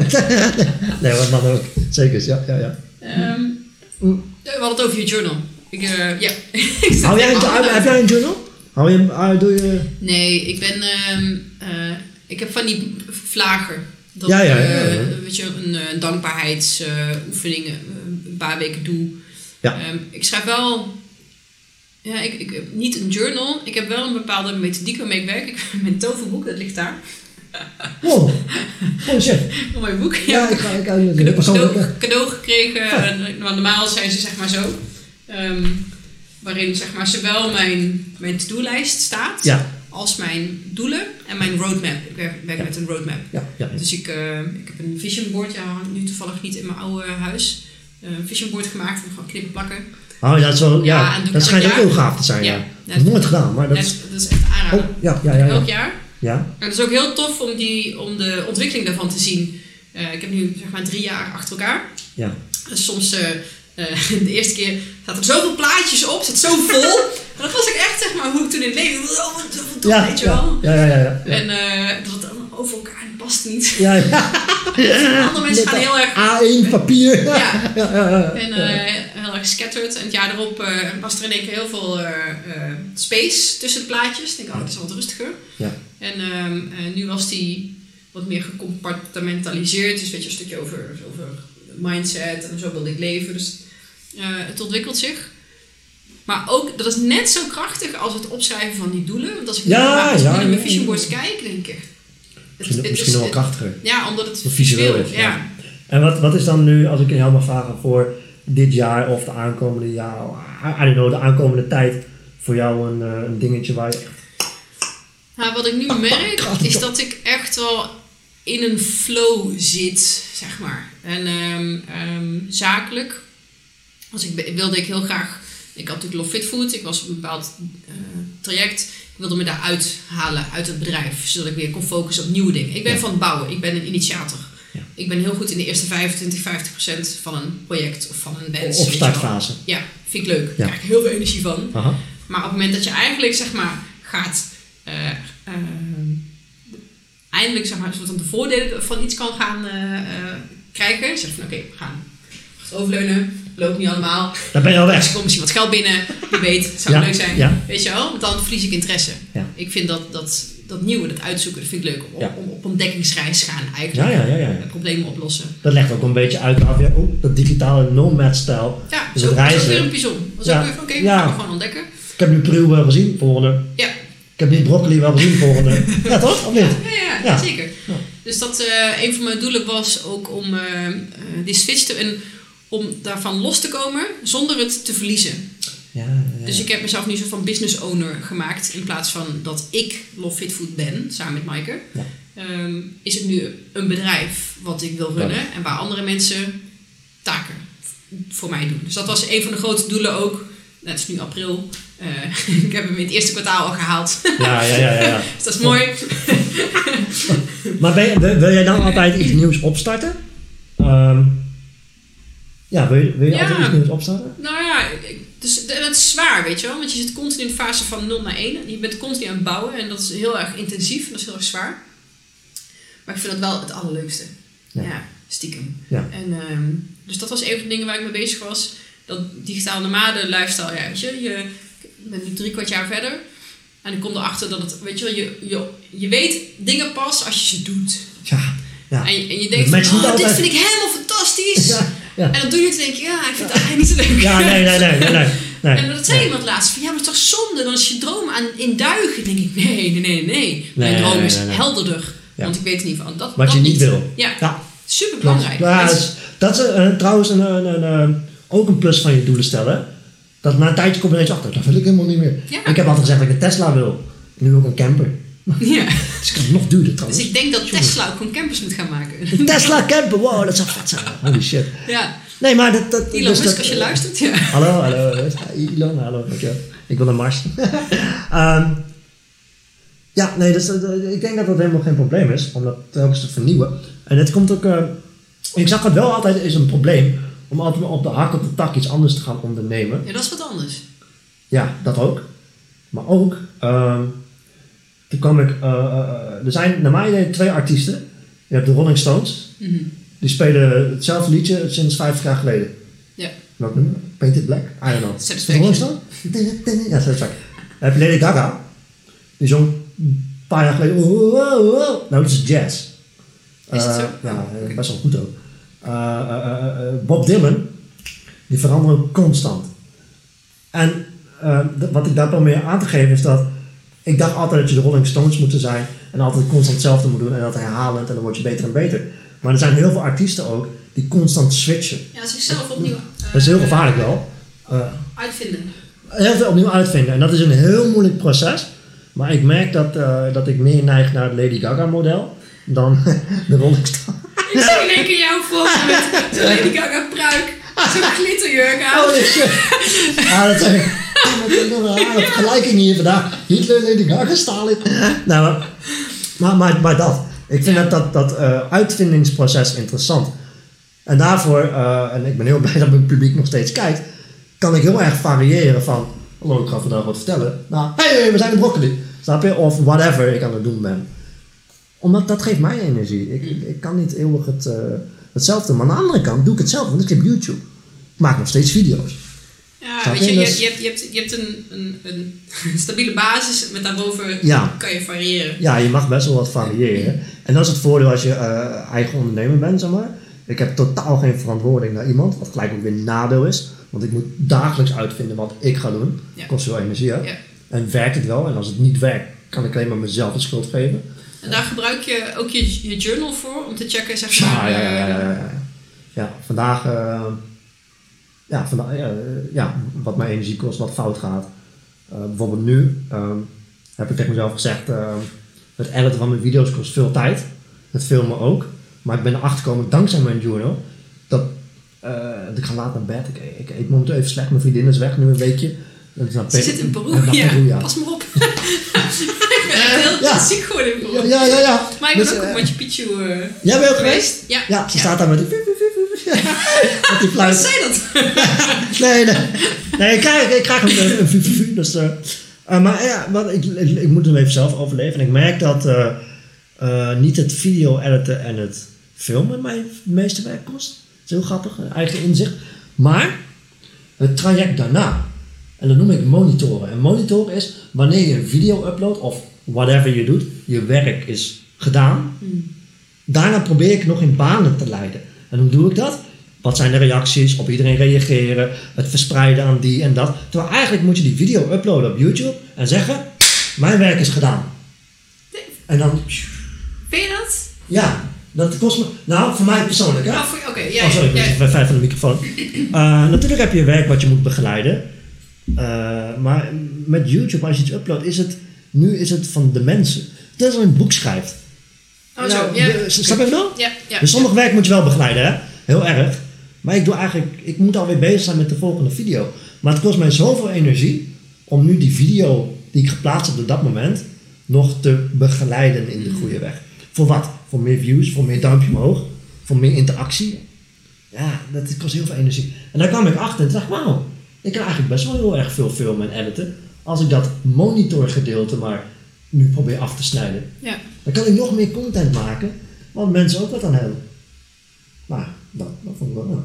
[SPEAKER 2] nee, wat man ook. Zeker, ja, ja, ja. Mm.
[SPEAKER 1] we hadden het over je journal. Ik, eh, ja. Ik
[SPEAKER 2] Hou jij een, heb jij een journal? Hou je, ah, doe je...
[SPEAKER 1] Nee, ik ben... ehm, eh, ik heb van die vlagen. Dat
[SPEAKER 2] Ja, ja,
[SPEAKER 1] ik,
[SPEAKER 2] ja,
[SPEAKER 1] eh,
[SPEAKER 2] ja.
[SPEAKER 1] weet je, een, eh, een dankbaarheidsoefening een paar weken doe.
[SPEAKER 2] Ja.
[SPEAKER 1] Ehm, ik schrijf wel... Ja, ik, ik heb niet een journal. Ik heb wel een bepaalde methodiek waarmee ik werk. Ik, mijn toverboek, dat ligt daar.
[SPEAKER 2] Wow. Oh shit.
[SPEAKER 1] Op mijn boek.
[SPEAKER 2] Ja, ik. Ik ga ik
[SPEAKER 1] cadeau, cadeau, cadeau gekregen. En, maar normaal zijn ze zeg maar zo. Ehm, waarin zeg maar zowel mijn, mijn to-do-lijst staat.
[SPEAKER 2] Ja,
[SPEAKER 1] Als mijn doelen en mijn roadmap. Ik werk, met een roadmap.
[SPEAKER 2] ja, ja.
[SPEAKER 1] Dus ik, eh, ik heb een vision board. Ja, nu toevallig niet in mijn oude huis. Eh, een vision board gemaakt. En gewoon knippen plakken.
[SPEAKER 2] Oh, ja, dat, is wel,
[SPEAKER 1] Ja,
[SPEAKER 2] dat schijnt ook heel gaaf te zijn, ja. Dat heb ik nooit gedaan, maar dat is...
[SPEAKER 1] is, dat is echt aanraden.
[SPEAKER 2] Oh, ja, ja, ja,
[SPEAKER 1] Elk
[SPEAKER 2] ja.
[SPEAKER 1] jaar.
[SPEAKER 2] Ja,
[SPEAKER 1] En het is ook heel tof om, die, om de ontwikkeling daarvan te zien. Eh, ik heb nu zeg maar drie jaar achter elkaar.
[SPEAKER 2] ja.
[SPEAKER 1] Dus soms, eh, eh, de eerste keer zaten er zoveel plaatjes op, zat zo vol. en dat was ik echt, zeg maar, hoe ik toen in het leven, oh, wat wat tof,
[SPEAKER 2] Ja,
[SPEAKER 1] weet je
[SPEAKER 2] ja,
[SPEAKER 1] wel.
[SPEAKER 2] ja, ja, ja, ja.
[SPEAKER 1] En dat over elkaar en past niet.
[SPEAKER 2] Ja, ja.
[SPEAKER 1] Andere mensen gaan heel erg...
[SPEAKER 2] A1 papier.
[SPEAKER 1] Ja.
[SPEAKER 2] ja.
[SPEAKER 1] En eh, heel erg scattered. En het jaar erop eh, was er in één keer heel veel eh, space tussen de plaatjes. Ik denk, oh, dat is wat rustiger.
[SPEAKER 2] Ja.
[SPEAKER 1] En ehm, eh, nu was die wat meer gecompartimentaliseerd. Dus weet je, een stukje over, over mindset en zo wilde ik leven. Dus het ontwikkelt zich. Maar ook, dat is net zo krachtig als het opschrijven van die doelen. Want als ik,
[SPEAKER 2] Ja,
[SPEAKER 1] ik naar mijn
[SPEAKER 2] ja,
[SPEAKER 1] vision
[SPEAKER 2] ja.
[SPEAKER 1] boards kijk, denk ik... het-
[SPEAKER 2] Misschien,
[SPEAKER 1] het
[SPEAKER 2] misschien
[SPEAKER 1] is-
[SPEAKER 2] nog wel krachtiger.
[SPEAKER 1] Ja, omdat het
[SPEAKER 2] Visueel
[SPEAKER 1] visueel
[SPEAKER 2] is, ja.
[SPEAKER 1] Ja.
[SPEAKER 2] En wat, wat is dan nu, als ik jou mag vragen, voor dit jaar of de aankomende jaar, I don't know, de aankomende tijd, voor jou een, eh, een dingetje waar je echt
[SPEAKER 1] Nou, wat ik nu merk,
[SPEAKER 2] krachtig
[SPEAKER 1] is dat ik echt wel in een flow zit, zeg maar. En ehm, ehm, zakelijk, als ik, wilde ik heel graag... Ik had natuurlijk Love Fit Food, ik was op een bepaald eh, traject. Ik wilde me daar uithalen uit het bedrijf, zodat ik weer kon focussen op nieuwe dingen. Ik ben
[SPEAKER 2] Ja.
[SPEAKER 1] van het bouwen, ik ben een initiator.
[SPEAKER 2] Ja.
[SPEAKER 1] Ik ben heel goed in de eerste 25, 50 procent van een project of van een wens. wel.
[SPEAKER 2] startfase.
[SPEAKER 1] Ja, vind ik leuk.
[SPEAKER 2] Ja.
[SPEAKER 1] Daar krijg ik heel veel energie van.
[SPEAKER 2] Aha.
[SPEAKER 1] Maar op het moment dat je eigenlijk zeg maar gaat eh, eh, eindelijk zeg maar een soort van de voordelen van iets kan gaan eh, eh, krijgen. Zeg van oké, we gaan overleunen, loopt niet allemaal.
[SPEAKER 2] Daar ben je al weg.
[SPEAKER 1] komt misschien wat geld binnen, wie weet, het zou
[SPEAKER 2] Ja,
[SPEAKER 1] leuk zijn.
[SPEAKER 2] ja.
[SPEAKER 1] Weet je wel, want dan verlies ik interesse.
[SPEAKER 2] Ja.
[SPEAKER 1] Ik vind dat, dat, dat nieuwe, dat uitzoeken, dat vind ik leuk. Om,
[SPEAKER 2] Ja.
[SPEAKER 1] om op ontdekkingsreis gaan
[SPEAKER 2] Ja,
[SPEAKER 1] eigenlijk.
[SPEAKER 2] ja, ja, ja.
[SPEAKER 1] Eh, Problemen oplossen.
[SPEAKER 2] Dat legt ook een beetje uit naar weer, oh, dat digitale nomad-stijl.
[SPEAKER 1] Ja,
[SPEAKER 2] Dus
[SPEAKER 1] dat is weer een bijzonder. Dat is
[SPEAKER 2] Ja.
[SPEAKER 1] ook weer van oké,
[SPEAKER 2] Ja.
[SPEAKER 1] gaan we gewoon ontdekken.
[SPEAKER 2] Ik heb nu Peru wel gezien, volgende.
[SPEAKER 1] Ja,
[SPEAKER 2] Ik heb die broccoli wel gezien, volgende. ja, toch? Of niet?
[SPEAKER 1] Ja, ja,
[SPEAKER 2] Ja.
[SPEAKER 1] zeker.
[SPEAKER 2] Ja.
[SPEAKER 1] Dus dat, eh, een van mijn doelen was ook om eh, eh, die switch te, en om daarvan los te komen zonder het te verliezen.
[SPEAKER 2] Ja, ja.
[SPEAKER 1] Dus ik heb mezelf nu soort van business owner gemaakt in plaats van dat ik Love Fit Food ben, samen met Maaike.
[SPEAKER 2] Ja.
[SPEAKER 1] Ehm, is het nu een bedrijf wat ik wil runnen en waar andere mensen taken voor mij doen. Dus dat was een van de grote doelen ook. Nou, het is nu april. Eh, ik heb hem in het eerste kwartaal al gehaald.
[SPEAKER 2] ja, ja, ja, ja,
[SPEAKER 1] dus dat is mooi.
[SPEAKER 2] Maar ben je- wil, wil jij dan altijd iets nieuws opstarten? Ehm, ja, wil je, wil je
[SPEAKER 1] Ja.
[SPEAKER 2] altijd iets nieuws opstarten?
[SPEAKER 1] Nou ja, dus dat is zwaar, weet je wel. Want je zit continu in de fase van 0 naar 1. En je bent continu aan het bouwen. En dat is heel erg intensief. En dat is heel erg zwaar. Maar ik vind dat wel het allerleukste.
[SPEAKER 2] Ja.
[SPEAKER 1] Ja, stiekem.
[SPEAKER 2] Ja.
[SPEAKER 1] En, ehm, dus dat was een van de dingen waar ik mee bezig was. Dat digitale nomade lifestyle. Ja, weet je, je ik ben nu drie kwart jaar verder. En ik kom erachter dat het, weet je wel, je, je, je weet dingen pas als je ze doet.
[SPEAKER 2] Ja, ja.
[SPEAKER 1] En, je- en je denkt, van, oh, dit vind ik helemaal fantastisch.
[SPEAKER 2] Ja, ja.
[SPEAKER 1] En dan doe je het en denk je, ja, ik vind het eigenlijk niet zo leuk.
[SPEAKER 2] Ja, nee, nee, nee, nee, nee.
[SPEAKER 1] En dat zei
[SPEAKER 2] Nee.
[SPEAKER 1] iemand laatst van, ja, maar het is toch zonde, dan is je droom aan in duigen. Dan denk ik, nee, nee, nee, nee. Mijn
[SPEAKER 2] Nee,
[SPEAKER 1] droom is helderder. Want ik weet in ieder geval, dat,
[SPEAKER 2] Wat
[SPEAKER 1] dat
[SPEAKER 2] je niet wil.
[SPEAKER 1] Ja,
[SPEAKER 2] Ja,
[SPEAKER 1] super belangrijk.
[SPEAKER 2] Ja, dat is, dat is eh, trouwens een, een, een, ook een plus van je doelen stellen. Dat na een tijdje kom je ineens achter, dat wil ik helemaal niet meer. Ik heb altijd gezegd dat ik een Tesla wil. Nu ook een camper.
[SPEAKER 1] Ja.
[SPEAKER 2] Het is nog duurder
[SPEAKER 1] Dus
[SPEAKER 2] trouwens.
[SPEAKER 1] ik denk dat Tesla ook gewoon campers moet gaan maken.
[SPEAKER 2] Een Tesla camper, wow, dat zou vet zijn. Holy shit.
[SPEAKER 1] ja,
[SPEAKER 2] Nee, maar dat... dat
[SPEAKER 1] Elon
[SPEAKER 2] dus
[SPEAKER 1] Musk
[SPEAKER 2] dat-
[SPEAKER 1] als je luistert. Ja.
[SPEAKER 2] Hallo, hallo. Elon, hallo. dankjewel. Ik wil naar Mars. Ehm, ja, nee, dus, eh, ik denk dat dat helemaal geen probleem is, om dat telkens te vernieuwen. En het komt ook... eh, ik zag het wel altijd is een probleem, om altijd op de hak op de tak iets anders te gaan ondernemen.
[SPEAKER 1] ja, dat is wat anders.
[SPEAKER 2] Ja, dat ook. Maar ook, ehm, toen kwam ik... eh, eh, eh, er zijn naar mijn idee twee artiesten. Je hebt de Rolling Stones.
[SPEAKER 1] Mhm.
[SPEAKER 2] Die spelen hetzelfde liedje sinds 50 jaar geleden.
[SPEAKER 1] Ja.
[SPEAKER 2] Welk nummer? Painted Black? I don't know.
[SPEAKER 1] Satisfaction.
[SPEAKER 2] Is het Rolling Stone? Ja, Satisfaction. Dan heb je Lady Gaga. Die zong een paar jaar geleden... Oh, oh, oh. Nou, dat is jazz.
[SPEAKER 1] Is het
[SPEAKER 2] Eh,
[SPEAKER 1] zo?
[SPEAKER 2] Ja,
[SPEAKER 1] Oké.
[SPEAKER 2] best wel goed ook. Bob Dylan, die veranderen constant. En wat ik daar wel meer aan te geven is dat... Ik dacht altijd dat je de Rolling Stones moeten zijn... en altijd constant hetzelfde moet doen en dat herhalend... en dan word je beter en beter. Maar er zijn heel veel artiesten ook die constant switchen.
[SPEAKER 1] Ja, zichzelf opnieuw eh,
[SPEAKER 2] Dat is heel gevaarlijk wel. Eh,
[SPEAKER 1] uitvinden.
[SPEAKER 2] heel veel opnieuw uitvinden. En dat is een heel moeilijk proces. Maar ik merk dat, eh, dat ik meer neig naar het Lady Gaga model dan de Rolling Stone.
[SPEAKER 1] Ik zie in één keer jou me met zo'n Lady Gaga pruik, zo'n glitterjurk aan.
[SPEAKER 2] Oh, shit. Ah, dat zeg ik. Rare vergelijking hier vandaag. Hitler, Lady Gaga, Stalin. Nou, maar, maar, maar, dat. Ik vind dat, dat, dat eh, uitvindingsproces interessant. En daarvoor, eh, en ik ben heel blij dat mijn publiek nog steeds kijkt, kan ik heel erg variëren van, hallo, ik ga vandaag wat vertellen. Nou, hey, we zijn de broccoli. Snap je? Of whatever ik aan het doen ben. Omdat dat geeft mij energie. Ik, ik, ik kan niet eeuwig het, eh, hetzelfde. Maar aan de andere kant doe ik het zelf, want ik heb YouTube. maak nog steeds video's.
[SPEAKER 1] Ja, weet je,
[SPEAKER 2] je?
[SPEAKER 1] je, hebt, je hebt, je hebt een, een, een stabiele basis, met daarboven
[SPEAKER 2] Ja.
[SPEAKER 1] kan je variëren.
[SPEAKER 2] Ja, je mag best wel wat variëren. En dat is het voordeel als je eh, eigen ondernemer bent, zeg maar. Ik heb totaal geen verantwoording naar iemand, wat gelijk ook weer een nadeel is. Want ik moet dagelijks uitvinden wat ik ga doen.
[SPEAKER 1] Ja.
[SPEAKER 2] Kost veel energie, hè?
[SPEAKER 1] Ja.
[SPEAKER 2] En werkt het wel? En als het niet werkt, kan ik alleen maar mezelf de schuld geven.
[SPEAKER 1] En daar gebruik je ook je, je journal voor, om te checken, zeg
[SPEAKER 2] Ja,
[SPEAKER 1] maar.
[SPEAKER 2] ja, ja, ja,
[SPEAKER 1] eh,
[SPEAKER 2] ja, ja. Ja, vandaag, eh, ja, vandaag ja, eh, ja, wat mijn energie kost, wat fout gaat. Eh, bijvoorbeeld nu ehm, heb ik tegen mezelf gezegd, ehm, het editen van mijn video's kost veel tijd. Het filmen ook. Maar ik ben erachter gekomen, dankzij mijn journal, dat eh, ik ga laat naar bed. Ik, ik eet momenteel even slecht. Mijn vriendin is weg nu een weekje.
[SPEAKER 1] Ze zit in Peru, ja.
[SPEAKER 2] Peru, ja.
[SPEAKER 1] Pas maar op. ik ben echt heel
[SPEAKER 2] Ja.
[SPEAKER 1] ziek geworden in Peru.
[SPEAKER 2] Ja, ja, ja.
[SPEAKER 1] Maar ik
[SPEAKER 2] Dus,
[SPEAKER 1] ben ook
[SPEAKER 2] eh,
[SPEAKER 1] op Machu Picchu
[SPEAKER 2] Jij bent ook geweest?
[SPEAKER 1] Ja.
[SPEAKER 2] Ja, ze staat daar met die... die fluit.
[SPEAKER 1] Zei dat?
[SPEAKER 2] Nee, nee. Nee, ik krijg, ik krijg een, een vu, dus, eh, eh, maar ja, wat, ik, ik, ik moet hem even zelf overleven. En ik merk dat eh, niet het video editen en het filmen mij het meeste werk kost. Dat is heel grappig, eigen inzicht. Maar het traject daarna, en dat noem ik monitoren. En monitoren is wanneer je een video uploadt of whatever je doet, je werk is gedaan. Daarna probeer ik nog in banen te leiden. En hoe doe ik dat? Wat zijn de reacties? Op iedereen reageren. Het verspreiden aan die en dat. Terwijl eigenlijk moet je die video uploaden op YouTube en zeggen: Mijn werk is gedaan. En dan,
[SPEAKER 1] Vind je dat?
[SPEAKER 2] ja, dat kost me. Nou, voor mij persoonlijk, hè?
[SPEAKER 1] Oh, voor- Oké, ja,
[SPEAKER 2] oh, sorry, ik ben vijf van de microfoon. Eh, natuurlijk heb je werk wat je moet begeleiden. Eh, maar met YouTube, als je iets uploadt, is het. Nu is het van de mensen. Het is als je een boek schrijft.
[SPEAKER 1] Oh, zo. Ja,
[SPEAKER 2] snap je het nou?
[SPEAKER 1] ja, ja.
[SPEAKER 2] Dus sommig werk moet je wel begeleiden, hè? Heel erg. Maar ik doe eigenlijk, ik moet alweer bezig zijn met de volgende video. Maar het kost mij zoveel energie om nu die video die ik geplaatst heb op dat moment nog te begeleiden in de goede weg. Voor wat? Voor meer views, voor meer duimpje omhoog, voor meer interactie. Ja, dat kost heel veel energie. En daar kwam ik achter en dacht, wauw, ik kan eigenlijk best wel heel erg veel filmen en editen. Als ik dat monitorgedeelte maar nu probeer af te snijden.
[SPEAKER 1] Ja.
[SPEAKER 2] Dan kan ik nog meer content maken, want mensen ook wat aan hebben. Maar dat, dat vond ik wel.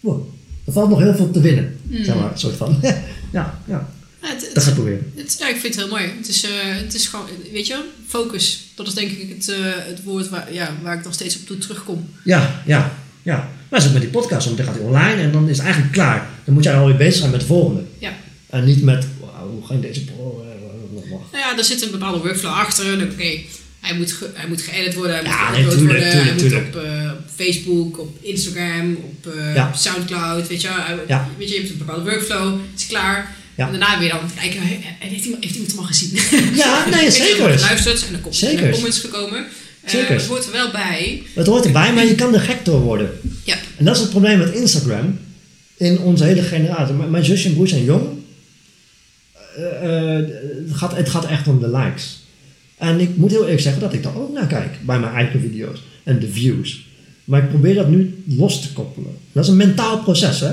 [SPEAKER 2] Wow. Er valt nog heel veel te winnen, zeg maar, een soort van. ja, ja,
[SPEAKER 1] Ja, het,
[SPEAKER 2] dat ga ik proberen.
[SPEAKER 1] het- ja, ik vind het heel mooi. Het is, eh, het is gewoon, weet je, wel, focus. Dat is denk ik het, eh, het woord waar, ja, waar ik nog steeds op toe terugkom.
[SPEAKER 2] Ja, ja, ja. Maar zo met die podcast, want dan gaat hij online en dan is het eigenlijk klaar. Dan moet jij alweer bezig zijn met de volgende.
[SPEAKER 1] Ja.
[SPEAKER 2] En niet met, hoe ga ik deze pro... eh,
[SPEAKER 1] Nou ja, er zit een bepaalde workflow achter. En Oké, hij, moet ge- hij moet geëdit worden, hij
[SPEAKER 2] Ja,
[SPEAKER 1] moet
[SPEAKER 2] tuurlijk,
[SPEAKER 1] worden, hij
[SPEAKER 2] tuurlijk,
[SPEAKER 1] moet op, eh, op Facebook, op Instagram, op eh,
[SPEAKER 2] Ja.
[SPEAKER 1] Soundcloud, weet je, wel. Hij-
[SPEAKER 2] Ja.
[SPEAKER 1] weet je, je hebt een bepaalde workflow, het is klaar. En daarna weer dan kijken, he- heeft iemand, heeft iemand hem al gezien?
[SPEAKER 2] Ja, nee, zeker.
[SPEAKER 1] geluisterd en dan komt
[SPEAKER 2] Zeker.
[SPEAKER 1] er comments gekomen. Eh,
[SPEAKER 2] Zeker.
[SPEAKER 1] het hoort er wel bij.
[SPEAKER 2] Het hoort erbij, maar je kan er gek door worden.
[SPEAKER 1] Ja.
[SPEAKER 2] En dat is het probleem met Instagram in onze hele generatie. Mijn zusje en broer zijn jong. Eh, eh, het, gaat, het gaat echt om de likes. En ik moet heel eerlijk zeggen dat ik daar ook naar kijk bij mijn eigen video's en de views. Maar ik probeer dat nu los te koppelen. Dat is een mentaal proces, hè?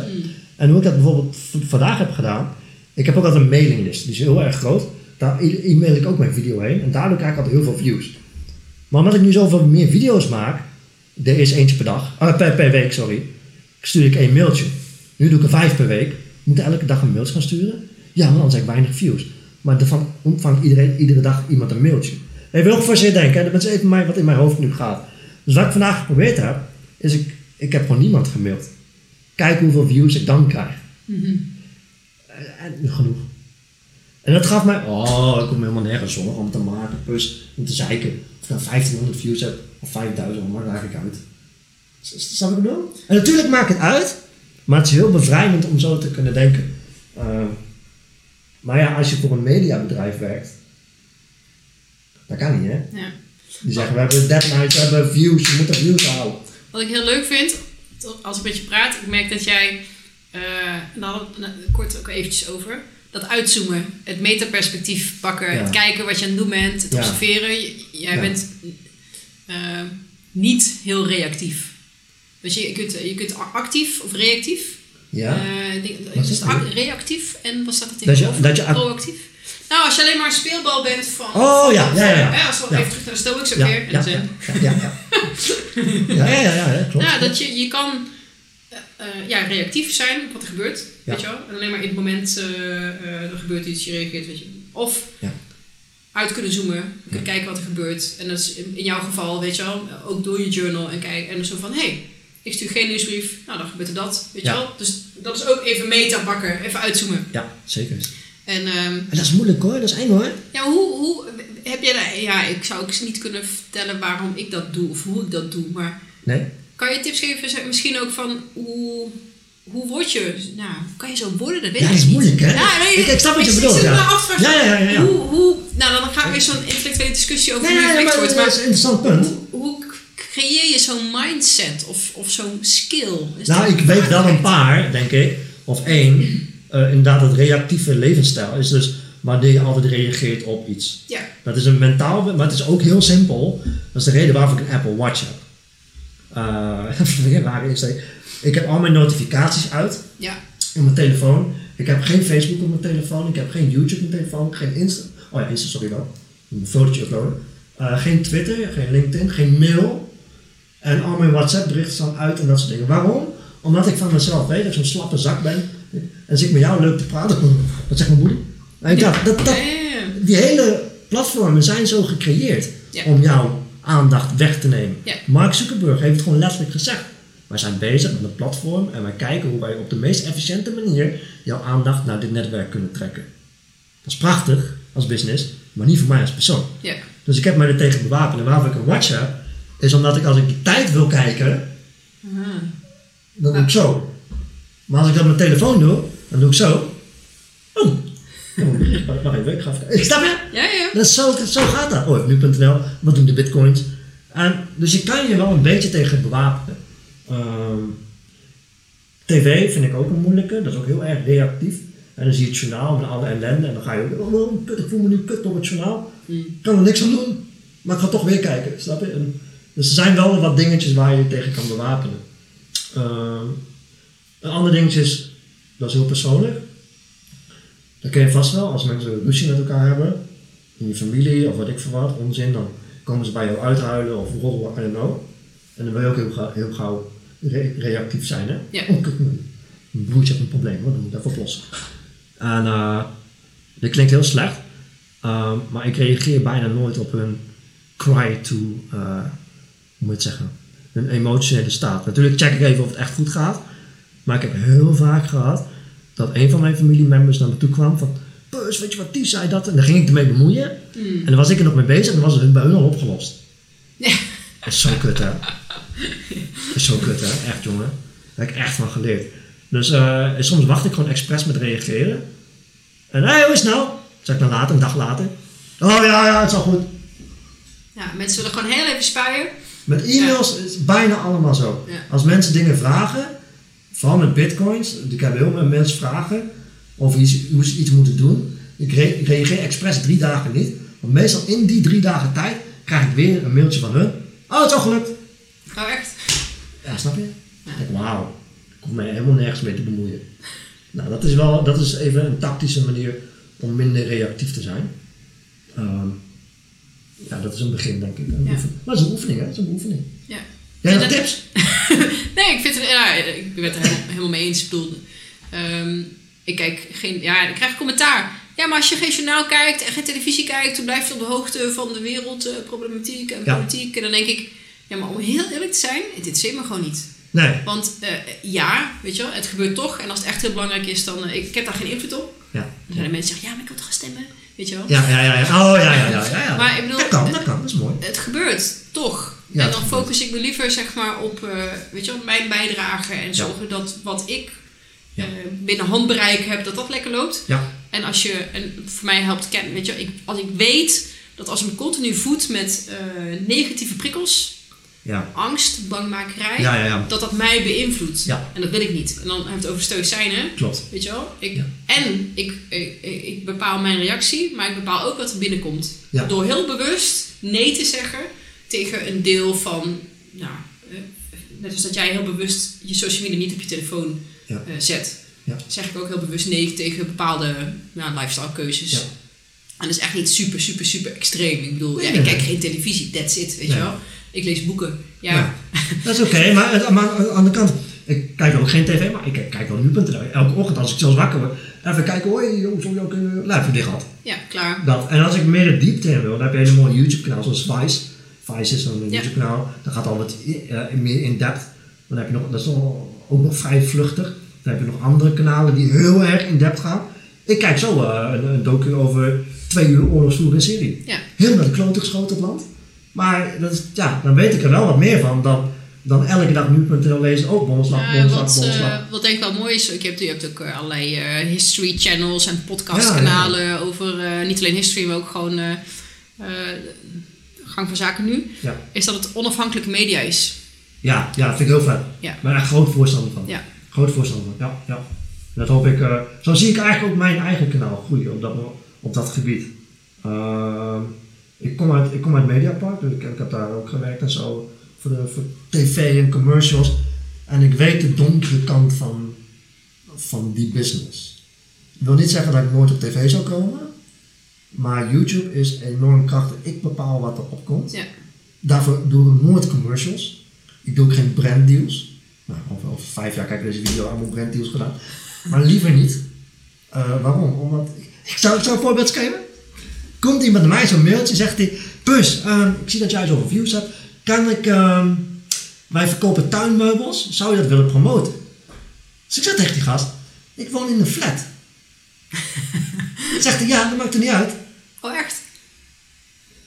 [SPEAKER 2] En hoe ik dat bijvoorbeeld vandaag heb gedaan. Ik heb ook altijd een mailinglist, die is heel erg groot. Daar e-mail ik ook mijn video heen en daardoor krijg ik altijd heel veel views. Maar omdat ik nu zoveel meer video's maak, er is eentje per dag, ah, per, per week, sorry, stuur ik één mailtje. Nu doe ik er vijf per week. Moet ik elke dag een mailtje gaan sturen? Ja, maar dan heb ik weinig views. Maar ervan ontvangt iedereen iedere dag iemand een mailtje. Even heel voor je denken, hè? dat is even mij, wat in mijn hoofd nu gaat. Dus wat ik vandaag geprobeerd heb, is ik, ik heb gewoon niemand gemaild. Kijk hoeveel views ik dan krijg. En, en genoeg. En dat gaf mij, oh, ik kom helemaal nergens zorgen om te maken, plus om te zeiken. Of ik nou 1500 views heb of 5000, wat maakt eigenlijk uit. Snap ik bedoel? En natuurlijk maakt het uit, maar het is heel bevrijdend om zo te kunnen denken. Eh, maar ja, als je voor een mediabedrijf werkt, dat kan niet, hè?
[SPEAKER 1] Ja.
[SPEAKER 2] Die zeggen, we hebben deadlines, we hebben views, je moet er views houden.
[SPEAKER 1] Wat ik heel leuk vind, als ik met je praat, ik merk dat jij, we het kort ook eventjes over, dat uitzoomen, het metaperspectief pakken,
[SPEAKER 2] Ja.
[SPEAKER 1] het kijken wat je aan het doen bent, het
[SPEAKER 2] Ja.
[SPEAKER 1] observeren. Jij
[SPEAKER 2] Ja.
[SPEAKER 1] bent eh, niet heel reactief. Dus je, je, kunt, je kunt actief of reactief.
[SPEAKER 2] Ja.
[SPEAKER 1] Eh, ik denk- is het
[SPEAKER 2] dat?
[SPEAKER 1] reactief en wat staat er
[SPEAKER 2] Dat je-
[SPEAKER 1] tegenover?
[SPEAKER 2] dat je ac-
[SPEAKER 1] Proactief? Nou, als je alleen maar een speelbal bent van...
[SPEAKER 2] Oh, ja, ja, ja, ja.
[SPEAKER 1] hè, als we
[SPEAKER 2] Ja.
[SPEAKER 1] even terug naar de Stoics ook
[SPEAKER 2] ja,
[SPEAKER 1] weer. En
[SPEAKER 2] ja, ja, ja, ja, ja. ja, ja, klopt.
[SPEAKER 1] Ja, dat je, je kan eh, ja, reactief zijn op wat er gebeurt. Weet je wel? En alleen maar in het moment eh, eh, er gebeurt iets, je reageert. Weet je. Of
[SPEAKER 2] Ja.
[SPEAKER 1] uit kunnen zoomen, kunnen kijken wat er gebeurt. En dat is in in jouw geval, weet je wel, ook door je journal en kijken. En zo van, hé, hey, ik stuur geen nieuwsbrief. Nou, dan gebeurt er dat. Weet
[SPEAKER 2] Ja.
[SPEAKER 1] je wel? Dus dat is ook even meta pakken, even uitzoomen.
[SPEAKER 2] Ja, zeker.
[SPEAKER 1] En ehm,
[SPEAKER 2] En dat is moeilijk hoor, dat is eng hoor.
[SPEAKER 1] ja, hoe, hoe heb jij dat? Ja, ik zou ook niet kunnen vertellen waarom ik dat doe of hoe ik dat doe. Maar
[SPEAKER 2] Nee?
[SPEAKER 1] kan je tips geven, misschien ook van hoe, hoe word je, nou, hoe kan je zo worden? Dat weet
[SPEAKER 2] Ja,
[SPEAKER 1] ik
[SPEAKER 2] dat is moeilijk hè.
[SPEAKER 1] Ja, nee,
[SPEAKER 2] ik, ik snap wat je
[SPEAKER 1] ik
[SPEAKER 2] bedoelt.
[SPEAKER 1] zit me
[SPEAKER 2] Ja.
[SPEAKER 1] af
[SPEAKER 2] Ja, ja, ja, ja.
[SPEAKER 1] Hoe, hoe, nou, dan gaan we weer zo'n intellectuele discussie over
[SPEAKER 2] Nee,
[SPEAKER 1] hoe
[SPEAKER 2] nee,
[SPEAKER 1] je geflikt
[SPEAKER 2] maar
[SPEAKER 1] wordt.
[SPEAKER 2] dat is een interessant punt.
[SPEAKER 1] hoe, hoe creëer je zo'n mindset of, of zo'n skill? Is
[SPEAKER 2] Nou,
[SPEAKER 1] dat
[SPEAKER 2] ik weet wel een paar, denk ik. Of één. eh, inderdaad, het reactieve levensstijl is dus wanneer je altijd reageert op iets.
[SPEAKER 1] Ja,
[SPEAKER 2] Dat is een mentaal, maar het is ook heel simpel. Dat is de reden waarom ik een Apple Watch heb. Eh, dat is insteek. Ik heb al mijn notificaties uit
[SPEAKER 1] ja,
[SPEAKER 2] op mijn telefoon. Ik heb geen Facebook op mijn telefoon. Ik heb geen YouTube op mijn telefoon. Geen Insta. Oh ja, Insta, sorry wel. Een fotootje uploaden. Eh, geen Twitter, geen LinkedIn, geen mail. En al mijn WhatsApp berichten staan uit en dat soort dingen. Waarom? Omdat ik van mezelf weet dat ik zo'n slappe zak ben. En zit ik met jou leuk te praten. Wat zegt mijn moeder? En ik dacht, dat, dat, die hele platformen zijn zo gecreëerd
[SPEAKER 1] Ja.
[SPEAKER 2] om jouw aandacht weg te nemen.
[SPEAKER 1] Ja.
[SPEAKER 2] Mark Zuckerberg heeft het gewoon letterlijk gezegd. Wij zijn bezig met een platform en wij kijken hoe wij op de meest efficiënte manier jouw aandacht naar dit netwerk kunnen trekken. Dat is prachtig als business, maar niet voor mij als persoon.
[SPEAKER 1] ja.
[SPEAKER 2] Dus ik heb mij er tegen bewapend. En waarom ik een heb, is omdat ik als ik de tijd wil kijken,
[SPEAKER 1] Aha.
[SPEAKER 2] dan doe ik zo. Maar als ik dat met mijn telefoon doe, dan doe ik zo. Oh, wacht even, ik ga even. Ik snap je?
[SPEAKER 1] Ja, ja.
[SPEAKER 2] Dat is zo, zo gaat dat. Oh, nu.nl, wat doen de bitcoins? En, dus je kan je wel een beetje tegen bewapenen. Ehm, TV vind ik ook een moeilijke, dat is ook heel erg reactief. En dan zie je het journaal met alle ellende en dan ga je ook, oh, oh, kut, ik voel me nu kut door het journaal.
[SPEAKER 1] Mm.
[SPEAKER 2] Ik kan er niks aan doen, maar ik ga toch weer kijken, snap je? En, dus er zijn wel wat dingetjes waar je tegen kan bewapenen. Ehm, een ander dingetje is, dat is heel persoonlijk. Dat ken je vast wel, als mensen ruzie met elkaar hebben, in je familie of wat ik voor wat, onzin, dan komen ze bij jou uithuilen of rollen, I don't know. En dan wil je ook heel, gauw- heel gauw re- reactief zijn, hè?
[SPEAKER 1] Ja.
[SPEAKER 2] Oh, mijn broertje heeft een probleem, hoor, dan moet ik even oplossen. En eh dat klinkt heel slecht, ehm, maar ik reageer bijna nooit op hun cry to, eh, moet je het zeggen, hun emotionele staat. Natuurlijk check ik even of het echt goed gaat, maar ik heb heel vaak gehad dat een van mijn familiemembers naar me toe kwam van, Peus, weet je wat, die zei dat, en dan ging ik ermee bemoeien.
[SPEAKER 1] Mm.
[SPEAKER 2] En dan was ik er nog mee bezig en dan was het bij hun al opgelost.
[SPEAKER 1] Ja.
[SPEAKER 2] Dat is zo kut, hè? Dat is zo kut, hè? Echt, jongen. Daar heb ik echt van geleerd. Dus eh, soms wacht ik gewoon expres met reageren. En hé, hoe is het nou? Zeg ik dan later, een dag later. Oh ja, ja, het is al goed.
[SPEAKER 1] Ja, mensen willen gewoon heel even spuien.
[SPEAKER 2] Met e-mails is het bijna allemaal zo. Als mensen dingen vragen, vooral met bitcoins, ik heb heel veel mensen vragen over iets, hoe ze iets moeten doen. Ik, re- ik reageer expres drie dagen niet. Want meestal in die drie dagen tijd krijg ik weer een mailtje van hun. Oh, het is al gelukt.
[SPEAKER 1] Oh, echt?
[SPEAKER 2] Ja, snap je? Ik denk, wauw, ik hoef mij helemaal nergens mee te bemoeien. Nou, dat is wel, dat is even een tactische manier om minder reactief te zijn. Ehm, ja, dat is een begin, denk ik.
[SPEAKER 1] Ja.
[SPEAKER 2] Maar het is een oefening, hè? Het is een oefening.
[SPEAKER 1] Ja.
[SPEAKER 2] Jij
[SPEAKER 1] En
[SPEAKER 2] nog
[SPEAKER 1] dat-
[SPEAKER 2] tips?
[SPEAKER 1] nee, ik vind het, ja, ik ben het er helemaal, helemaal mee eens. Ik bedoel, ehm, ik kijk geen, ja, ik krijg commentaar. Ja, maar als je geen journaal kijkt en geen televisie kijkt, dan blijf je op de hoogte van de wereldproblematiek en
[SPEAKER 2] Ja.
[SPEAKER 1] politiek. En dan denk ik, ja, maar om heel eerlijk te zijn, dit zit me gewoon niet.
[SPEAKER 2] Nee.
[SPEAKER 1] Want eh, ja, weet je wel, het gebeurt toch. En als het echt heel belangrijk is, dan... eh, ik heb daar geen invloed op.
[SPEAKER 2] Ja.
[SPEAKER 1] Dan zijn er mensen die zeggen, ja, maar ik wil toch gaan stemmen. Weet je wel.
[SPEAKER 2] Ja, ja, ja. ja. Oh, ja, ja, ja. ja, ja.
[SPEAKER 1] Maar ik bedoel,
[SPEAKER 2] dat kan, dat kan. Dat is mooi.
[SPEAKER 1] het gebeurt toch.
[SPEAKER 2] Ja,
[SPEAKER 1] en dan focus ik me liever zeg maar op eh, weet je wel, mijn bijdrage en zorgen dat wat ik eh, binnen handbereik heb, dat dat lekker loopt.
[SPEAKER 2] Ja.
[SPEAKER 1] En als je, en voor mij helpt kennen, weet je, ik, als ik weet dat als ik me continu voed met eh, negatieve prikkels,
[SPEAKER 2] Ja.
[SPEAKER 1] angst, bangmakerij,
[SPEAKER 2] Ja,
[SPEAKER 1] dat dat mij beïnvloedt. En dat wil ik niet. En dan hebben we het over stoïcijnen.
[SPEAKER 2] Klopt.
[SPEAKER 1] Weet je wel? Ik. En ik, ik, bepaal mijn reactie, maar ik bepaal ook wat er binnenkomt. Door heel bewust nee te zeggen tegen een deel van, nou, eh, net als dat jij heel bewust je social media niet op je telefoon eh, zet, zeg ik ook heel bewust nee tegen bepaalde ja, lifestyle keuzes. En dat is echt niet super, super, super extreem. Ik bedoel,
[SPEAKER 2] Nee,
[SPEAKER 1] ja,
[SPEAKER 2] nee,
[SPEAKER 1] ik kijk
[SPEAKER 2] nee.
[SPEAKER 1] geen televisie, that's it, weet je wel. Ik lees boeken. Ja,
[SPEAKER 2] Ja. Dat is oké, maar het- maar aan de andere kant, Ik kijk ook geen tv, maar ik kijk, kijk wel nu.nl. Elke ochtend als ik zelfs wakker word, even kijken, hoi jongens, hoe ook een live dicht gehad.
[SPEAKER 1] Ja, klaar.
[SPEAKER 2] Dat. En als ik meer de diepte in wil, dan heb je een mooie YouTube kanaal zoals Vice. Vice is een
[SPEAKER 1] Ja.
[SPEAKER 2] YouTube kanaal, dat gaat al wat eh, meer in depth. Dan heb je nog, dat is al- ook nog vrij vluchtig. Dan heb je nog andere kanalen die heel erg in depth gaan. Ik kijk zo eh, een, een docu over twee uur oorlogsvoering in Syrië.
[SPEAKER 1] Ja.
[SPEAKER 2] Heel naar de klote geschoten het land. Maar dat is, ja, dan weet ik er wel wat meer van dan, dan elke dag nu.nl lezen. Oh, bonslag,
[SPEAKER 1] Ja, wat,
[SPEAKER 2] bonslag.
[SPEAKER 1] eh, wat denk ik wel mooi is, ik heb, je hebt ook eh, allerlei eh, history channels en podcastkanalen over eh, niet alleen history, maar ook gewoon gang van zaken nu.
[SPEAKER 2] Ja.
[SPEAKER 1] Is dat het onafhankelijke media is.
[SPEAKER 2] Ja, ja, dat vind ik heel vet.
[SPEAKER 1] Ja.
[SPEAKER 2] Ik ben echt groot voorstander van.
[SPEAKER 1] Ja.
[SPEAKER 2] Groot voorstander van, ja. ja. En dat hoop ik, zo zie ik eigenlijk ook mijn eigen kanaal groeien op dat, op dat gebied. Ehm, ik, kom uit, ik kom uit Mediapark, dus ik, ik heb daar ook gewerkt en zo. Voor, de, voor tv en commercials. En ik weet de donkere kant van, van die business. Ik wil niet zeggen dat ik nooit op tv zou komen. Maar YouTube is enorm krachtig. Ik bepaal wat er opkomt.
[SPEAKER 1] Ja.
[SPEAKER 2] Daarvoor doe ik nooit commercials. Ik doe ook geen branddeals. Nou, over, over vijf jaar kijk ik deze video allemaal branddeals gedaan. Maar liever niet. Eh, waarom? Omdat, ik zou, ik zou een voorbeeld geven. Komt iemand naar mij, zo'n mailtje, zegt hij... Pus, ehm, ik zie dat jij zoveel views hebt. Kan ik... ehm, wij verkopen tuinmeubels. Zou je dat willen promoten? Dus ik zeg tegen die gast... Ik woon in een flat. zegt hij, ja, dat maakt er niet uit.
[SPEAKER 1] Oh, echt?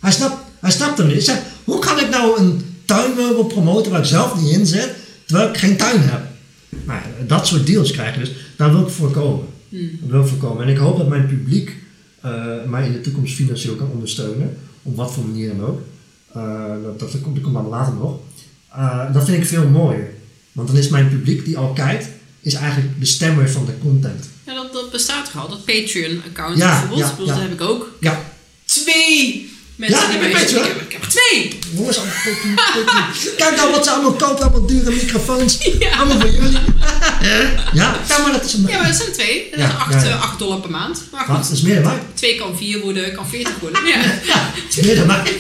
[SPEAKER 2] Hij snapt, hij snapt hem niet. Ik zeg, hoe kan ik nou een tuinmeubel promoten waar ik zelf niet in zit, terwijl ik geen tuin heb? Nou, ja, dat soort deals krijg je dus. Daar wil ik voorkomen. Dat wil ik voorkomen. En ik hoop dat mijn publiek mij in de toekomst financieel kan ondersteunen. Op wat voor manier dan ook. Eh, dat, dat, komt, dat komt dan later nog. Eh, dat vind ik veel mooier. Want dan is mijn publiek die al kijkt, is eigenlijk de stemmer van de content.
[SPEAKER 1] Ja, dat, dat bestaat er al. Dat Patreon-account
[SPEAKER 2] Ja,
[SPEAKER 1] bijvoorbeeld.
[SPEAKER 2] ja, ja.
[SPEAKER 1] Dat heb ik ook.
[SPEAKER 2] Ja,
[SPEAKER 1] Twee mensen
[SPEAKER 2] Ja,
[SPEAKER 1] die
[SPEAKER 2] heb je?
[SPEAKER 1] Ik heb, ik heb er twee!
[SPEAKER 2] Jongens. Kijk nou wat ze allemaal kopen, allemaal dure microfoons.
[SPEAKER 1] Ja.
[SPEAKER 2] Allemaal voor jullie. ja, ja, maar dat is een...
[SPEAKER 1] Ja, maar dat zijn twee. Dat
[SPEAKER 2] Ja,
[SPEAKER 1] is 8
[SPEAKER 2] ja, ja.
[SPEAKER 1] dollar per maand. Maar
[SPEAKER 2] Wat?
[SPEAKER 1] goed,
[SPEAKER 2] Dat is meer dan mij.
[SPEAKER 1] twee kan vier worden, kan 40 worden. Ja.
[SPEAKER 2] Dat is meer dan mij.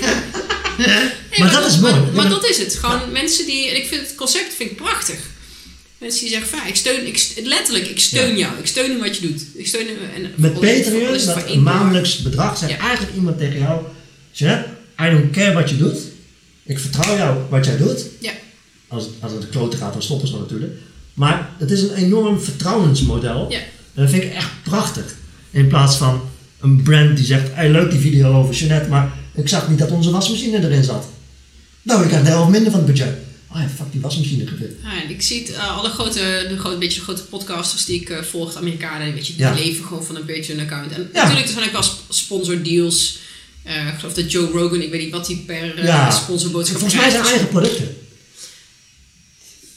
[SPEAKER 1] Nee,
[SPEAKER 2] Maar dat is mooi.
[SPEAKER 1] Maar, maar
[SPEAKER 2] maar-
[SPEAKER 1] dat is het. Gewoon mensen die... En ik vind het concept vind ik prachtig. Mensen die zeggen ik steun... Ik, letterlijk, ik steun jou. Ik steun in wat je doet. Ik steun... En,
[SPEAKER 2] Met
[SPEAKER 1] het-
[SPEAKER 2] Patreon,
[SPEAKER 1] het
[SPEAKER 2] dat
[SPEAKER 1] dollar.
[SPEAKER 2] maandelijks bedrag, zegt
[SPEAKER 1] Ja.
[SPEAKER 2] eigenlijk iemand tegen jou... Zeg, I don't care wat je doet. Ik vertrouw jou wat jij doet.
[SPEAKER 1] Ja.
[SPEAKER 2] Als, als het de klote gaat, dan stoppen ze natuurlijk. Maar het is een enorm vertrouwensmodel.
[SPEAKER 1] Ja.
[SPEAKER 2] En dat vind ik echt prachtig. In plaats van een brand die zegt, hey, leuk die video over Jeanette, maar ik zag niet dat onze wasmachine erin zat. Nou, ik krijg de helft minder van het budget. Oh ja, fuck die wasmachine gebit.
[SPEAKER 1] Ja, en ik zie het, eh, alle grote, de grote, beetje de grote podcasters die ik eh, volg, de Amerikanen, weet je, die
[SPEAKER 2] Ja.
[SPEAKER 1] leven gewoon van een Patreon-account. En
[SPEAKER 2] Ja.
[SPEAKER 1] natuurlijk, er zijn ook wel sp- sponsordeals. Eh ik geloof dat Joe Rogan, ik weet niet wat hij per eh,
[SPEAKER 2] Ja.
[SPEAKER 1] sponsorboodschap
[SPEAKER 2] Volgens mij zijn eigen producten.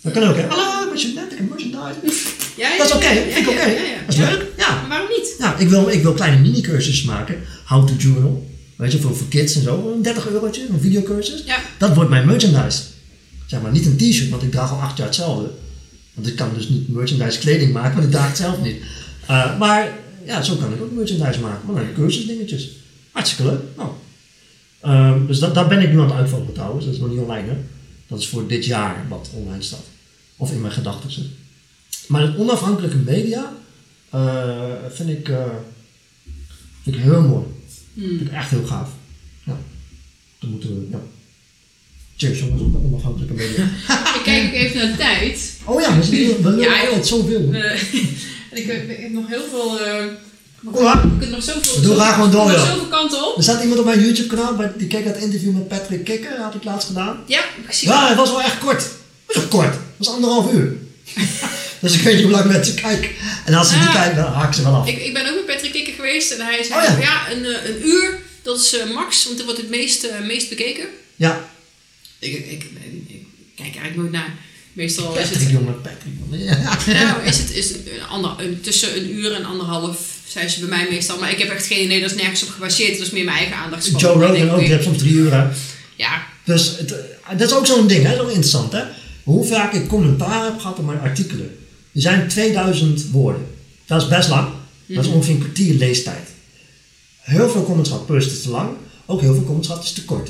[SPEAKER 2] Dat kan ook, hè? Hallo, merchandise.
[SPEAKER 1] Ja, ja,
[SPEAKER 2] Dat is oké,
[SPEAKER 1] ja,
[SPEAKER 2] vind ik
[SPEAKER 1] ja,
[SPEAKER 2] oké.
[SPEAKER 1] ja, ja.
[SPEAKER 2] Dat is
[SPEAKER 1] Ja.
[SPEAKER 2] leuk, ja.
[SPEAKER 1] Maar waarom niet?
[SPEAKER 2] Nou, ik wil, ik wil kleine mini-cursussen maken. How to journal. Weet je, voor, voor kids en zo. Een 30 eurotje, een videocursus.
[SPEAKER 1] Ja.
[SPEAKER 2] Dat wordt mijn merchandise. Zeg maar, niet een t-shirt, want ik draag al acht jaar hetzelfde. Want ik kan dus niet merchandise kleding maken, want ik draag het zelf niet. Eh, maar ja, zo kan ik ook merchandise maken. Maar dan cursusdingetjes. Hartstikke leuk. Nou. Ehm, dus dat, daar ben ik nu aan het uitvogelen trouwens. Dat is nog niet online hè. Dat is voor dit jaar wat online staat. Of in mijn gedachten zit. Maar het onafhankelijke media eh, vind, ik, eh, vind ik heel mooi. Vind ik echt heel gaaf. Ja. Dan moeten we, ja. Cheers jongens op de onafhankelijke media.
[SPEAKER 1] Ik kijk ook even naar de tijd.
[SPEAKER 2] Oh ja, we, zitten, we
[SPEAKER 1] Ja,
[SPEAKER 2] zoveel.
[SPEAKER 1] Eh, en ik, heb- ik heb nog heel veel...
[SPEAKER 2] Kom maar.
[SPEAKER 1] kunnen nog zoveel...
[SPEAKER 2] We doen graag gewoon door, joh.
[SPEAKER 1] zoveel kanten op.
[SPEAKER 2] Er staat iemand op mijn YouTube kanaal, bij- die keek naar het interview met Patrick Kikker, had ik laatst gedaan.
[SPEAKER 1] Ja, zie
[SPEAKER 2] Ja, het was wel echt kort. Het was kort. Het was anderhalf uur. dus ik weet niet hoe lang mensen kijken. En als ze niet
[SPEAKER 1] Ah.
[SPEAKER 2] kijken, dan haak ze wel af.
[SPEAKER 1] Ik, ik ben ook met Patrick Kikker geweest en hij zei:
[SPEAKER 2] Oh ja.
[SPEAKER 1] ja, een, eh, een uur, dat is eh, max, want dat wordt het meest, eh, meest bekeken.
[SPEAKER 2] Ja,
[SPEAKER 1] Ik, ik, ik, ik kijk eigenlijk nooit naar. Meestal is
[SPEAKER 2] Patrick
[SPEAKER 1] het,
[SPEAKER 2] jongen, Patrick jongen. Ja.
[SPEAKER 1] nou, is het is een ander, tussen een uur en anderhalf, zijn ze bij mij meestal. Maar ik heb echt geen idee, dat is nergens op gebaseerd. Dat is meer mijn eigen aandachtspan.
[SPEAKER 2] Joe Rogan ook, die
[SPEAKER 1] oké,
[SPEAKER 2] heeft soms drie uur. Hè.
[SPEAKER 1] Ja,
[SPEAKER 2] Dus het, eh, dat is ook zo'n ding, hè? dat is ook interessant. Hè? Hoe vaak ik commentaar heb gehad op mijn artikelen. Er zijn 2000 woorden. Dat is best lang. Dat is ongeveer een kwartier leestijd. Heel veel comments gehad, plus is te lang. Ook heel veel comments gehad, is te kort.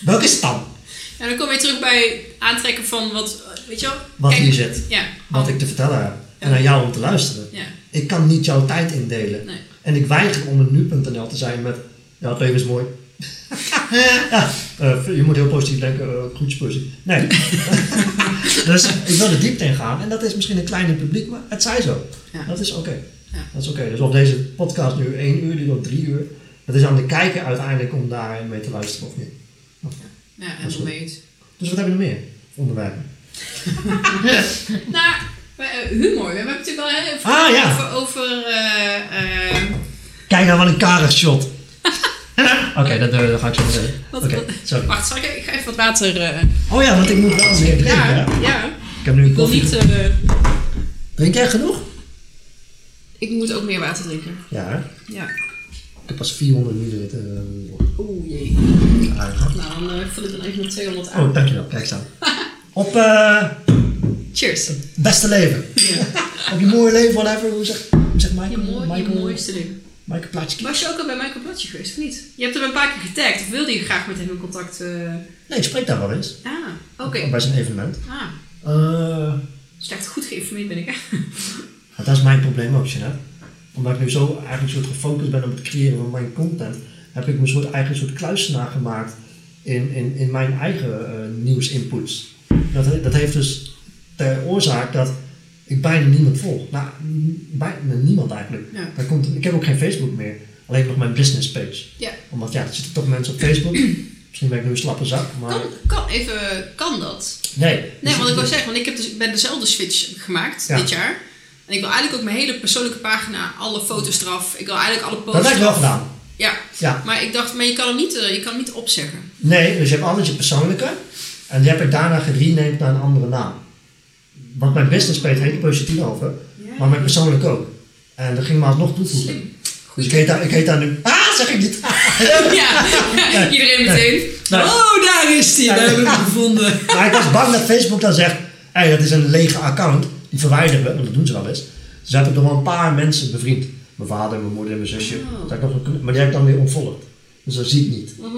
[SPEAKER 2] Welke is het dan?
[SPEAKER 1] En dan kom je terug bij aantrekken van wat, weet je wel?
[SPEAKER 2] Wat hier zit.
[SPEAKER 1] Ja.
[SPEAKER 2] Wat ik te vertellen heb. En aan jou om te luisteren.
[SPEAKER 1] Ja.
[SPEAKER 2] Ik kan niet jouw tijd indelen.
[SPEAKER 1] Nee.
[SPEAKER 2] En ik weiger om een nu.nl te zijn met... Ja, het leven is mooi. ja, eh, je moet heel positief denken. Uh, groetjes positief. Nee. dus ik wil de diepte in gaan. En dat is misschien een kleiner publiek, maar het zij zo.
[SPEAKER 1] Ja.
[SPEAKER 2] Dat is oké.
[SPEAKER 1] Ja.
[SPEAKER 2] Dat is oké. Dus of deze podcast nu één uur duurt of drie uur. Het is aan de kijker uiteindelijk om daar mee te luisteren of niet.
[SPEAKER 1] Ja, helemaal mee eens.
[SPEAKER 2] Dus wat hebben we nog meer? Onderwerpen.
[SPEAKER 1] Nou, eh, humor. We hebben het natuurlijk wel
[SPEAKER 2] Ah, ja.
[SPEAKER 1] over, over eh, eh,
[SPEAKER 2] Kijk nou wat een karig shot. Oké, dat, eh, dat ga ik zo meteen. Oké.
[SPEAKER 1] Wacht, zal ik, ik ga even wat water... eh,
[SPEAKER 2] Oh ja, want ik moet wel meer drinken.
[SPEAKER 1] ja, ja.
[SPEAKER 2] Ik heb nu een
[SPEAKER 1] Ik wil
[SPEAKER 2] koffie.
[SPEAKER 1] niet... eh,
[SPEAKER 2] Drink jij genoeg?
[SPEAKER 1] ik moet ook meer water drinken.
[SPEAKER 2] Ja, hè?
[SPEAKER 1] Ja.
[SPEAKER 2] ik heb pas 400 milliliter. eh,
[SPEAKER 1] Oeh, jee. Nou, dan eh, vul ik dan even met 200 aan.
[SPEAKER 2] Oh, dankjewel. Kijk eens aan. Op eh
[SPEAKER 1] Cheers.
[SPEAKER 2] beste leven.
[SPEAKER 1] Ja.
[SPEAKER 2] Op je mooie leven, whatever. Hoe zegt, hoe zegt
[SPEAKER 1] Je,
[SPEAKER 2] Michael?
[SPEAKER 1] je
[SPEAKER 2] Michael,
[SPEAKER 1] mooiste ding.
[SPEAKER 2] Michael.
[SPEAKER 1] Was je ook al bij Michael Blatje geweest, of niet? Je hebt hem een paar keer getagd. Of wilde je graag met hem in contact... eh,
[SPEAKER 2] Nee, ik spreek daar wel eens.
[SPEAKER 1] Ah, oké.
[SPEAKER 2] Bij zijn evenement.
[SPEAKER 1] Ah,
[SPEAKER 2] Eh,
[SPEAKER 1] slecht goed geïnformeerd ben ik,
[SPEAKER 2] dat is mijn probleem ook, Jeanette. Omdat ik nu zo eigenlijk soort gefocust ben op het creëren van mijn content, heb ik me soort eigen soort kluisenaar gemaakt in, in, in mijn eigen eh, nieuwsinputs. Dat, dat heeft dus oorzaak dat ik bijna niemand volg. Nou, bijna niemand eigenlijk.
[SPEAKER 1] Ja.
[SPEAKER 2] Daar komt, ik heb ook geen Facebook meer. Alleen nog mijn business page.
[SPEAKER 1] Ja.
[SPEAKER 2] Omdat ja, er zitten toch mensen op Facebook. Misschien ben ik nu een slappe zak, maar...
[SPEAKER 1] Kan, kan, even, kan dat?
[SPEAKER 2] Nee.
[SPEAKER 1] Nee, want ik wil zeggen, want ik heb dus, ben dezelfde switch gemaakt
[SPEAKER 2] Ja.
[SPEAKER 1] dit jaar. En ik wil eigenlijk ook mijn hele persoonlijke pagina, alle foto's eraf. Ik wil eigenlijk alle posts
[SPEAKER 2] Dat heb ik wel gedaan.
[SPEAKER 1] Ja,
[SPEAKER 2] Ja.
[SPEAKER 1] maar ik dacht, maar je kan hem niet, eh, je kan hem niet opzeggen.
[SPEAKER 2] Nee, dus je hebt anders je persoonlijke. En die heb ik daarna gerenamed naar een andere naam. Want mijn business page heet positief over, maar mijn persoonlijk ook. En dat ging me alsnog toevoegen.
[SPEAKER 1] Slim.
[SPEAKER 2] Dus ik heet, daar, ik heet daar nu... Ah, zeg ik niet!
[SPEAKER 1] ja, iedereen meteen.
[SPEAKER 2] Nee.
[SPEAKER 1] Oh, daar is hij, we
[SPEAKER 2] Nee.
[SPEAKER 1] hebben hem gevonden.
[SPEAKER 2] maar ik was bang dat Facebook dan zegt... Hé, hey, dat is een lege account. Die verwijderen we, want dat doen ze wel eens. Dus heb ik nog wel een paar mensen bevriend. Mijn vader, mijn moeder en mijn zusje.
[SPEAKER 1] Oh.
[SPEAKER 2] Dat ik nog een- maar die heb ik dan weer ontvolgd. Dus dat zie ik niet.
[SPEAKER 1] Mhm.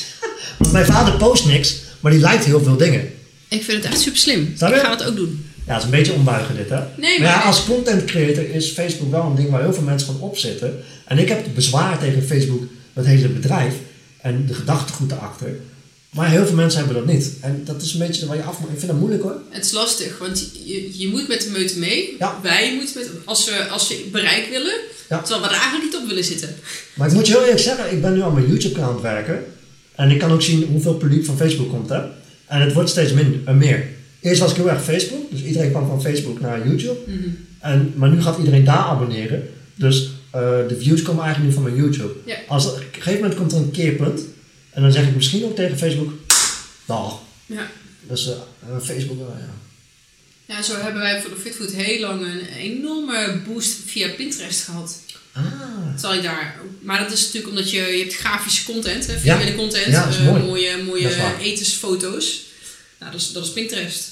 [SPEAKER 2] Want mijn vader post niks, maar die lijkt heel veel dingen.
[SPEAKER 1] Ik vind het echt super slim. Ik ga het ook doen.
[SPEAKER 2] Ja, het is een beetje ombuigen dit, hè?
[SPEAKER 1] Nee,
[SPEAKER 2] maar ja, als content creator is Facebook wel een ding waar heel veel mensen van opzitten. En ik heb bezwaar tegen Facebook, dat hele bedrijf en de gedachtegoed erachter. Maar heel veel mensen hebben dat niet. En dat is een beetje waar je af moet. Ik vind dat moeilijk hoor.
[SPEAKER 1] Het is lastig, want je, je moet met de meute mee.
[SPEAKER 2] Ja.
[SPEAKER 1] Wij moeten met, als we, als we bereik willen,
[SPEAKER 2] Ja.
[SPEAKER 1] terwijl we er eigenlijk niet op willen zitten.
[SPEAKER 2] Maar ik moet je heel eerlijk zeggen, ik ben nu aan mijn YouTube kanaal aan het werken. En ik kan ook zien hoeveel publiek van Facebook komt hè. En het wordt steeds minder, eh, meer. Eerst was ik heel erg Facebook, dus iedereen kwam van Facebook naar YouTube. En, maar nu gaat iedereen daar abonneren. Dus eh, de views komen eigenlijk nu van mijn YouTube.
[SPEAKER 1] Ja.
[SPEAKER 2] Als, op een gegeven moment komt er een keerpunt. En dan zeg ik misschien ook tegen Facebook, nou,
[SPEAKER 1] Ja.
[SPEAKER 2] dus Facebook, eh, ja.
[SPEAKER 1] Ja, zo hebben wij voor de Fitfood heel lang een enorme boost via Pinterest gehad.
[SPEAKER 2] Ah,
[SPEAKER 1] Terwijl ik daar, maar dat is natuurlijk omdat je, je hebt grafische content, hè, visuele
[SPEAKER 2] Ja.
[SPEAKER 1] content,
[SPEAKER 2] Ja,
[SPEAKER 1] mooie, mooie
[SPEAKER 2] waar.
[SPEAKER 1] etensfoto's. Nou, dat is, dat is Pinterest.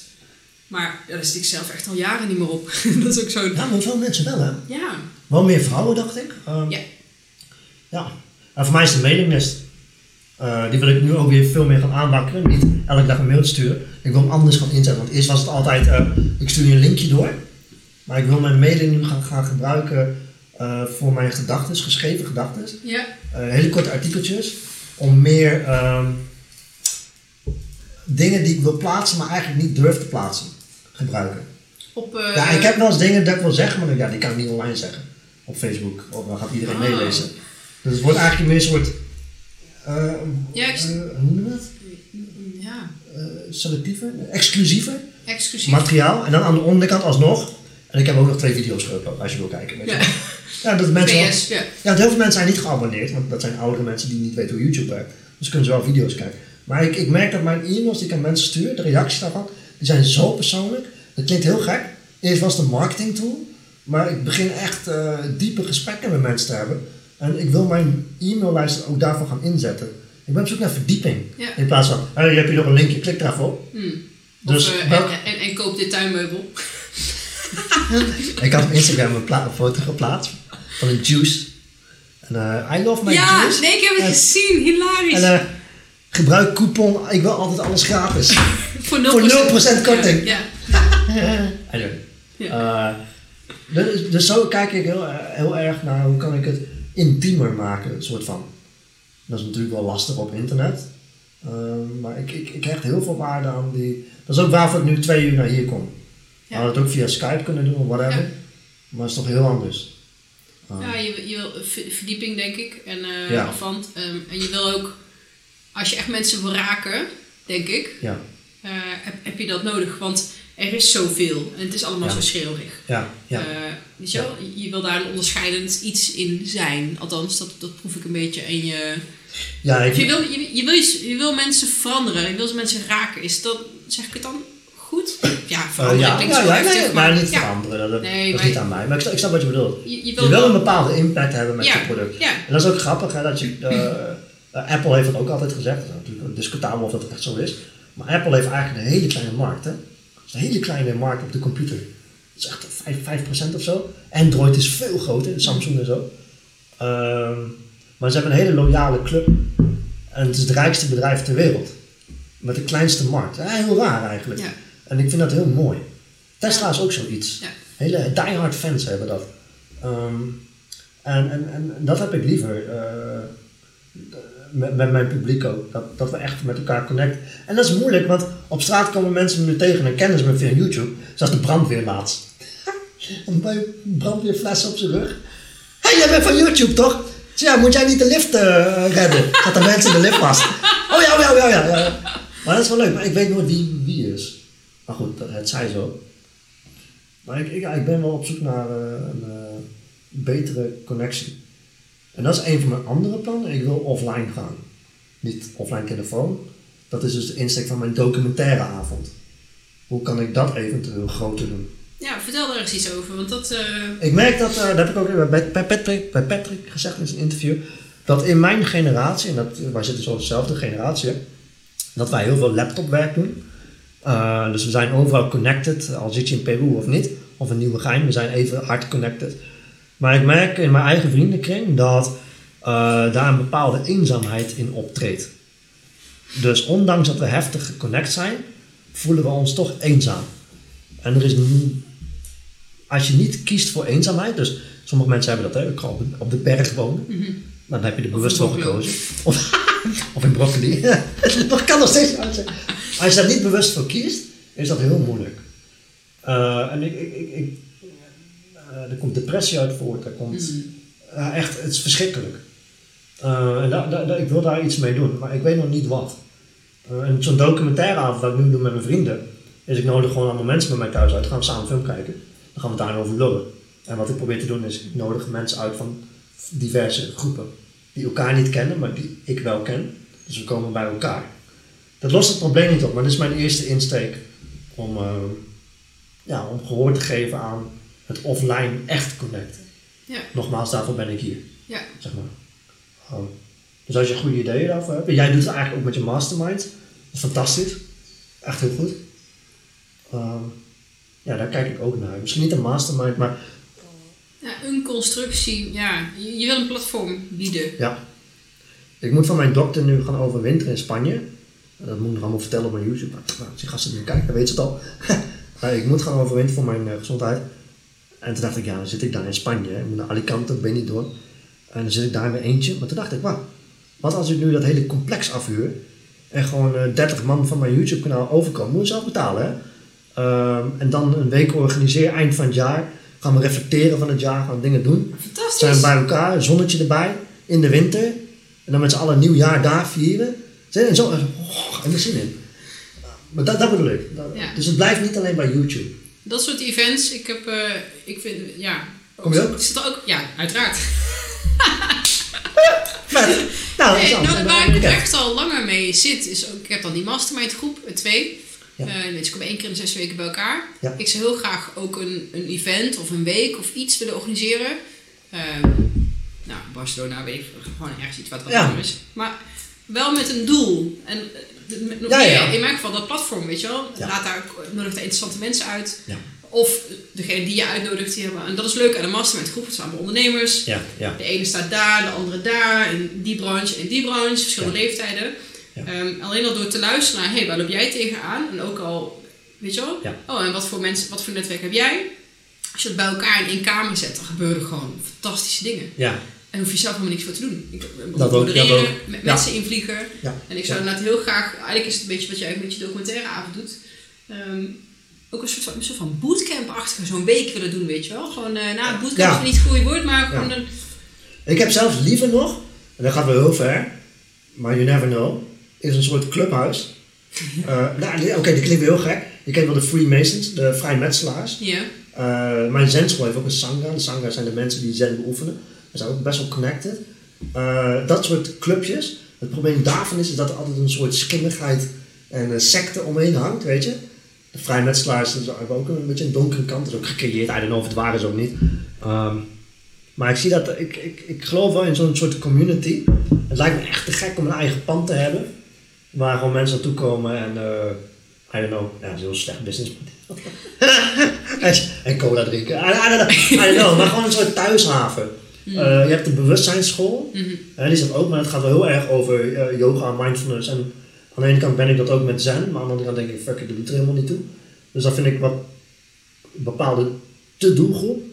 [SPEAKER 1] Maar ja, daar zit ik zelf echt al jaren niet meer op. dat is ook zo.
[SPEAKER 2] ja, maar veel mensen wel hè.
[SPEAKER 1] Ja,
[SPEAKER 2] Wel meer vrouwen, dacht ik. Ehm,
[SPEAKER 1] Ja.
[SPEAKER 2] Ja. En voor mij is het een mailinglist. Eh, die wil ik nu ook weer veel meer gaan aanwakkeren. Niet elke dag een mail sturen. Ik wil hem anders gaan inzetten. Want eerst was het altijd, eh, ik stuur je een linkje door. Maar ik wil mijn mailing nu gaan, gaan gebruiken eh, voor mijn gedachten, geschreven gedachten.
[SPEAKER 1] ja.
[SPEAKER 2] hele korte artikeltjes. Om meer ehm, dingen die ik wil plaatsen, maar eigenlijk niet durf te plaatsen, gebruiken.
[SPEAKER 1] Op, eh,
[SPEAKER 2] Ja, ik heb wel eens dingen dat ik wil zeggen, maar dan- ja, die kan ik niet online zeggen. Op Facebook. Of dan gaat iedereen
[SPEAKER 1] Oh.
[SPEAKER 2] meelezen. Dus het wordt eigenlijk meer een soort... eh,
[SPEAKER 1] Ja, ik-
[SPEAKER 2] eh, hoe noem je dat?
[SPEAKER 1] Ja,
[SPEAKER 2] selectiever? Exclusiever
[SPEAKER 1] exclusief.
[SPEAKER 2] materiaal. En dan aan de onderkant alsnog. En ik heb ook nog twee video's geüpload, als je wil kijken. Weet je
[SPEAKER 1] Ja.
[SPEAKER 2] ja, dat mensen wel-
[SPEAKER 1] PS, ja.
[SPEAKER 2] ja, heel veel mensen zijn niet geabonneerd, want dat zijn oudere mensen die niet weten hoe YouTube werkt. Dus kunnen ze wel video's kijken. Maar ik, ik merk dat mijn e-mails die ik aan mensen stuur, de reacties daarvan, die zijn zo persoonlijk. Dat klinkt heel gek. Eerst was het een marketing tool, maar ik begin echt eh, diepe gesprekken met mensen te hebben. En ik wil mijn e-maillijst ook daarvoor gaan inzetten. Ik ben op zoek naar verdieping.
[SPEAKER 1] Ja.
[SPEAKER 2] In plaats van, hey, heb je nog een linkje, klik daar even op.
[SPEAKER 1] Hmm.
[SPEAKER 2] Dus
[SPEAKER 1] of, eh, en, en, en koop dit tuinmeubel.
[SPEAKER 2] ik had op Instagram een, foto geplaatst van een juice. En, eh, I love my
[SPEAKER 1] ja,
[SPEAKER 2] juice.
[SPEAKER 1] nee, ik heb het
[SPEAKER 2] En-
[SPEAKER 1] gezien. Hilarisch.
[SPEAKER 2] En, Gebruik coupon, ik wil altijd alles gratis.
[SPEAKER 1] Voor 0%,
[SPEAKER 2] Voor 0% korting.
[SPEAKER 1] Ja.
[SPEAKER 2] Anyway.
[SPEAKER 1] Ja.
[SPEAKER 2] Eh, dus, dus zo kijk ik heel, heel erg naar hoe kan ik het intiemer maken, soort van. Dat is natuurlijk wel lastig op internet. Ehm, maar ik, ik, ik hecht heel veel waarde aan die. Dat is ook waarvoor ik nu twee uur naar hier kom. We
[SPEAKER 1] Ja.
[SPEAKER 2] hadden het ook via Skype kunnen doen of whatever.
[SPEAKER 1] Ja.
[SPEAKER 2] Maar het is toch heel anders.
[SPEAKER 1] Ja, je, je wil ver- verdieping, denk ik. En uh,
[SPEAKER 2] Ja.
[SPEAKER 1] afstand. Ehm, en je wil ook, als je echt mensen wil raken, denk ik,
[SPEAKER 2] ja,
[SPEAKER 1] eh, heb, heb je dat nodig. Want er is zoveel en het is allemaal
[SPEAKER 2] Ja.
[SPEAKER 1] zo schreeuwerig.
[SPEAKER 2] ja, ja.
[SPEAKER 1] Eh, weet je, wel? je wil daar een onderscheidend iets in zijn. Althans, dat, dat proef ik een beetje. En je,
[SPEAKER 2] ja, ik,
[SPEAKER 1] je, wil, je, je, wil, je wil mensen veranderen, je wil mensen raken. Is dat, zeg ik het dan goed? Ja,
[SPEAKER 2] eh,
[SPEAKER 1] veranderen
[SPEAKER 2] ja,
[SPEAKER 1] klinkt
[SPEAKER 2] ja,
[SPEAKER 1] zo
[SPEAKER 2] ja,
[SPEAKER 1] heftig.
[SPEAKER 2] nee, maar niet veranderen. Dat, dat
[SPEAKER 1] Nee,
[SPEAKER 2] is niet aan mij. Maar ik, snap- ik snap wat je bedoelt.
[SPEAKER 1] je, je
[SPEAKER 2] Je
[SPEAKER 1] wil,
[SPEAKER 2] een bepaalde impact hebben met je product.
[SPEAKER 1] ja.
[SPEAKER 2] En dat is ook grappig, hè, dat je, eh, Apple heeft dat ook altijd gezegd, dat is natuurlijk discutabel of dat echt zo is, maar Apple heeft eigenlijk een hele kleine markt. Hè? Het is een hele kleine markt op de computer. Het is echt 5%, 5% of zo. Android is veel groter, Samsung en zo. Ehm, maar ze hebben een hele loyale club en het is het rijkste bedrijf ter wereld. Met de kleinste markt. Ja, heel raar eigenlijk.
[SPEAKER 1] Ja.
[SPEAKER 2] En ik vind dat heel mooi. Tesla is ook zoiets.
[SPEAKER 1] Ja.
[SPEAKER 2] Hele diehard fans hebben dat. Ehm, en, en, en dat heb ik liever. eh, met, met mijn publiek ook. Dat, dat we echt met elkaar connecten. En dat is moeilijk, want op straat komen mensen me nu tegen en kennen ze me via YouTube. Zoals de brandweer. Een bij- brandweerfles op zijn rug. Hé, hey, jij bent van YouTube toch? Ja, moet jij niet de lift eh, redden? Dat de mensen de lift vast. Oh ja, oh ja, oh ja, ja, ja. Maar dat is wel leuk, maar ik weet nooit wie wie is. Maar goed, dat- het zij zo. Maar ik, ik, ben wel op zoek naar eh, een eh, betere connectie. En dat is een van mijn andere plannen. Ik wil offline gaan. Niet offline telefoon. Dat is dus de insteek van mijn documentaire avond. Hoe kan ik dat eventueel groter doen?
[SPEAKER 1] Ja, vertel daar eens iets over. Want dat... eh,
[SPEAKER 2] Ik merk dat, eh, dat heb ik ook bij, bij, Patrick, bij Patrick gezegd in zijn interview, dat in mijn generatie, en dat, wij zitten zo dezelfde generatie, dat wij heel veel laptopwerk doen. Eh, dus we zijn overal connected, al zit je in Peru of niet, of in Nieuwegein, we zijn even hard connected. Maar ik merk in mijn eigen vriendenkring dat eh, daar een bepaalde eenzaamheid in optreedt. Dus ondanks dat we heftig geconnect zijn, voelen we ons toch eenzaam. En er is als je niet kiest voor eenzaamheid, dus sommige mensen hebben dat, hè, ik ga op de, op de berg wonen, dan heb je er bewust voor gekozen. Of, of in broccoli. dat kan nog steeds uit. Als je daar niet bewust voor kiest, is dat heel moeilijk. Eh, en ik, ik, ik, er komt depressie uit voort, er komt, eh, echt, het is verschrikkelijk. Eh, en da- da- da- ik wil daar iets mee doen, maar ik weet nog niet wat. Eh, en zo'n documentaireavond wat ik nu doe met mijn vrienden, is ik nodig gewoon allemaal mensen bij mij thuis uit. Gaan we samen een film kijken. Dan gaan we daarover lullen. En wat ik probeer te doen is, ik nodig mensen uit van diverse groepen. Die elkaar niet kennen, maar die ik wel ken. Dus we komen bij elkaar. Dat lost het probleem niet op, maar dit is mijn eerste insteek om, eh, ja, om gehoor te geven aan het offline echt connecten.
[SPEAKER 1] ja,
[SPEAKER 2] Nogmaals, daarvoor ben ik hier,
[SPEAKER 1] ja.
[SPEAKER 2] zeg maar. Ehm, dus als je goede ideeën daarvoor hebt, en jij doet het eigenlijk ook met je mastermind, dat is fantastisch. Echt heel goed. Ehm, ja, daar kijk ik ook naar. Misschien niet een mastermind, maar
[SPEAKER 1] ja, een constructie. Ja, je, je wil een platform bieden.
[SPEAKER 2] ja. Ik moet van mijn dokter nu gaan overwinteren in Spanje. Dat moet ik nog allemaal vertellen op mijn YouTube. Maar nou, als die gasten nu kijken, dan weten ze het al. maar ik moet gaan overwinteren voor mijn eh, gezondheid. En toen dacht ik, ja, dan zit ik daar in Spanje. Ik moet naar Alicante, Benidorm. En dan zit ik daar in mijn eentje. Maar toen dacht ik, wauw, wat als ik nu dat hele complex afhuur. En gewoon eh 30 man van mijn YouTube kanaal overkomen. Moet je zelf betalen, hè. Ehm, en dan een week organiseer, eind van het jaar. Gaan we reflecteren van het jaar, gaan we dingen doen.
[SPEAKER 1] Fantastisch.
[SPEAKER 2] Zijn we bij elkaar, een zonnetje erbij, in de winter. En dan met z'n allen een nieuw jaar daar vieren. Zijn en zo, oh, en er zin in. Maar dat, dat bedoel ik. Dat-
[SPEAKER 1] Ja.
[SPEAKER 2] Dus het blijft niet alleen bij YouTube.
[SPEAKER 1] Dat soort events, ik heb, eh, ik vind, ja.
[SPEAKER 2] Kom je ook?
[SPEAKER 1] Er ook, ja, uiteraard.
[SPEAKER 2] Vet. Nou,
[SPEAKER 1] Nee, nou, waar
[SPEAKER 2] eh,
[SPEAKER 1] ik echt al langer mee zit, is ook, ik heb dan die mastermind groep, eh, twee.
[SPEAKER 2] Ja.
[SPEAKER 1] Eh, mensen komen één keer in zes weken bij elkaar.
[SPEAKER 2] Ja.
[SPEAKER 1] Ik zou heel graag ook een, een event of een week of iets willen organiseren. Ehm, nou, Barcelona, weet ik, gewoon ergens iets wat wat
[SPEAKER 2] Ja.
[SPEAKER 1] anders is. Maar wel met een doel. En eh, nog
[SPEAKER 2] Ja, ja.
[SPEAKER 1] in mijn geval dat platform, weet je wel.
[SPEAKER 2] Ja.
[SPEAKER 1] Laat daar, nodig daar interessante mensen uit.
[SPEAKER 2] Ja.
[SPEAKER 1] Of degene die je uitnodigt, die hebben. En dat is leuk aan de mastermind groep. Het zijn allemaal ondernemers.
[SPEAKER 2] Ja, ja.
[SPEAKER 1] De ene staat daar, de andere daar, in die branche, in die branche, verschillende leeftijden. Ehm, alleen al door te luisteren naar, hé, hey, waar loop jij tegenaan? En ook al, weet je wel? Oh, en wat voor mensen, wat voor netwerk heb jij? Als je het bij elkaar in één kamer zet, dan gebeuren gewoon fantastische dingen.
[SPEAKER 2] Ja,
[SPEAKER 1] En hoef je zelf helemaal niks voor te doen. Ik
[SPEAKER 2] Dat ook,
[SPEAKER 1] modereren,
[SPEAKER 2] dat ook.
[SPEAKER 1] met
[SPEAKER 2] Ja.
[SPEAKER 1] mensen invliegen. En ik zou inderdaad heel graag, eigenlijk is het een beetje wat jij ook met je documentaire avond doet. ehm, ook een soort van, een soort van bootcamp-achtige, zo'n week willen doen, weet je wel. Gewoon, eh nou, bootcamp
[SPEAKER 2] Ja.
[SPEAKER 1] is niet het goede woord, maar gewoon een...
[SPEAKER 2] Ik heb zelfs liever nog, en dat gaat wel heel ver, maar you never know, is een soort clubhuis. Eh, nou, Oké, die klinkt heel gek. Je kent wel de Freemasons, de vrijmetselaars.
[SPEAKER 1] Ja.
[SPEAKER 2] Eh, mijn zenschool heeft ook een sangha. De sangha zijn de mensen die zen beoefenen. We zijn ook best wel connected. Eh, dat soort clubjes. Het probleem daarvan is, dat er altijd een soort schimmigheid en een secte omheen hangt, weet je. De vrijmetselaars hebben ook een beetje een donkere kant. Ook gecreëerd. I don't know of het waar is ook niet. Ehm, maar ik zie dat, ik, ik, ik geloof wel in zo'n soort community. Het lijkt me echt te gek om een eigen pand te hebben. Waar gewoon mensen naartoe komen en, eh, I don't know, ja, dat is heel slecht business en, cola drinken. I, don't I don't know, maar gewoon een soort thuishaven. Eh, je hebt de bewustzijnsschool.
[SPEAKER 1] Mhm.
[SPEAKER 2] En die dat ook, maar het gaat wel heel erg over eh, yoga, mindfulness. En aan de ene kant ben ik dat ook met zen, maar aan de andere kant denk ik, fuck, ik doe het er helemaal niet toe. Dus dat vind ik wat bepaalde te doelgroep.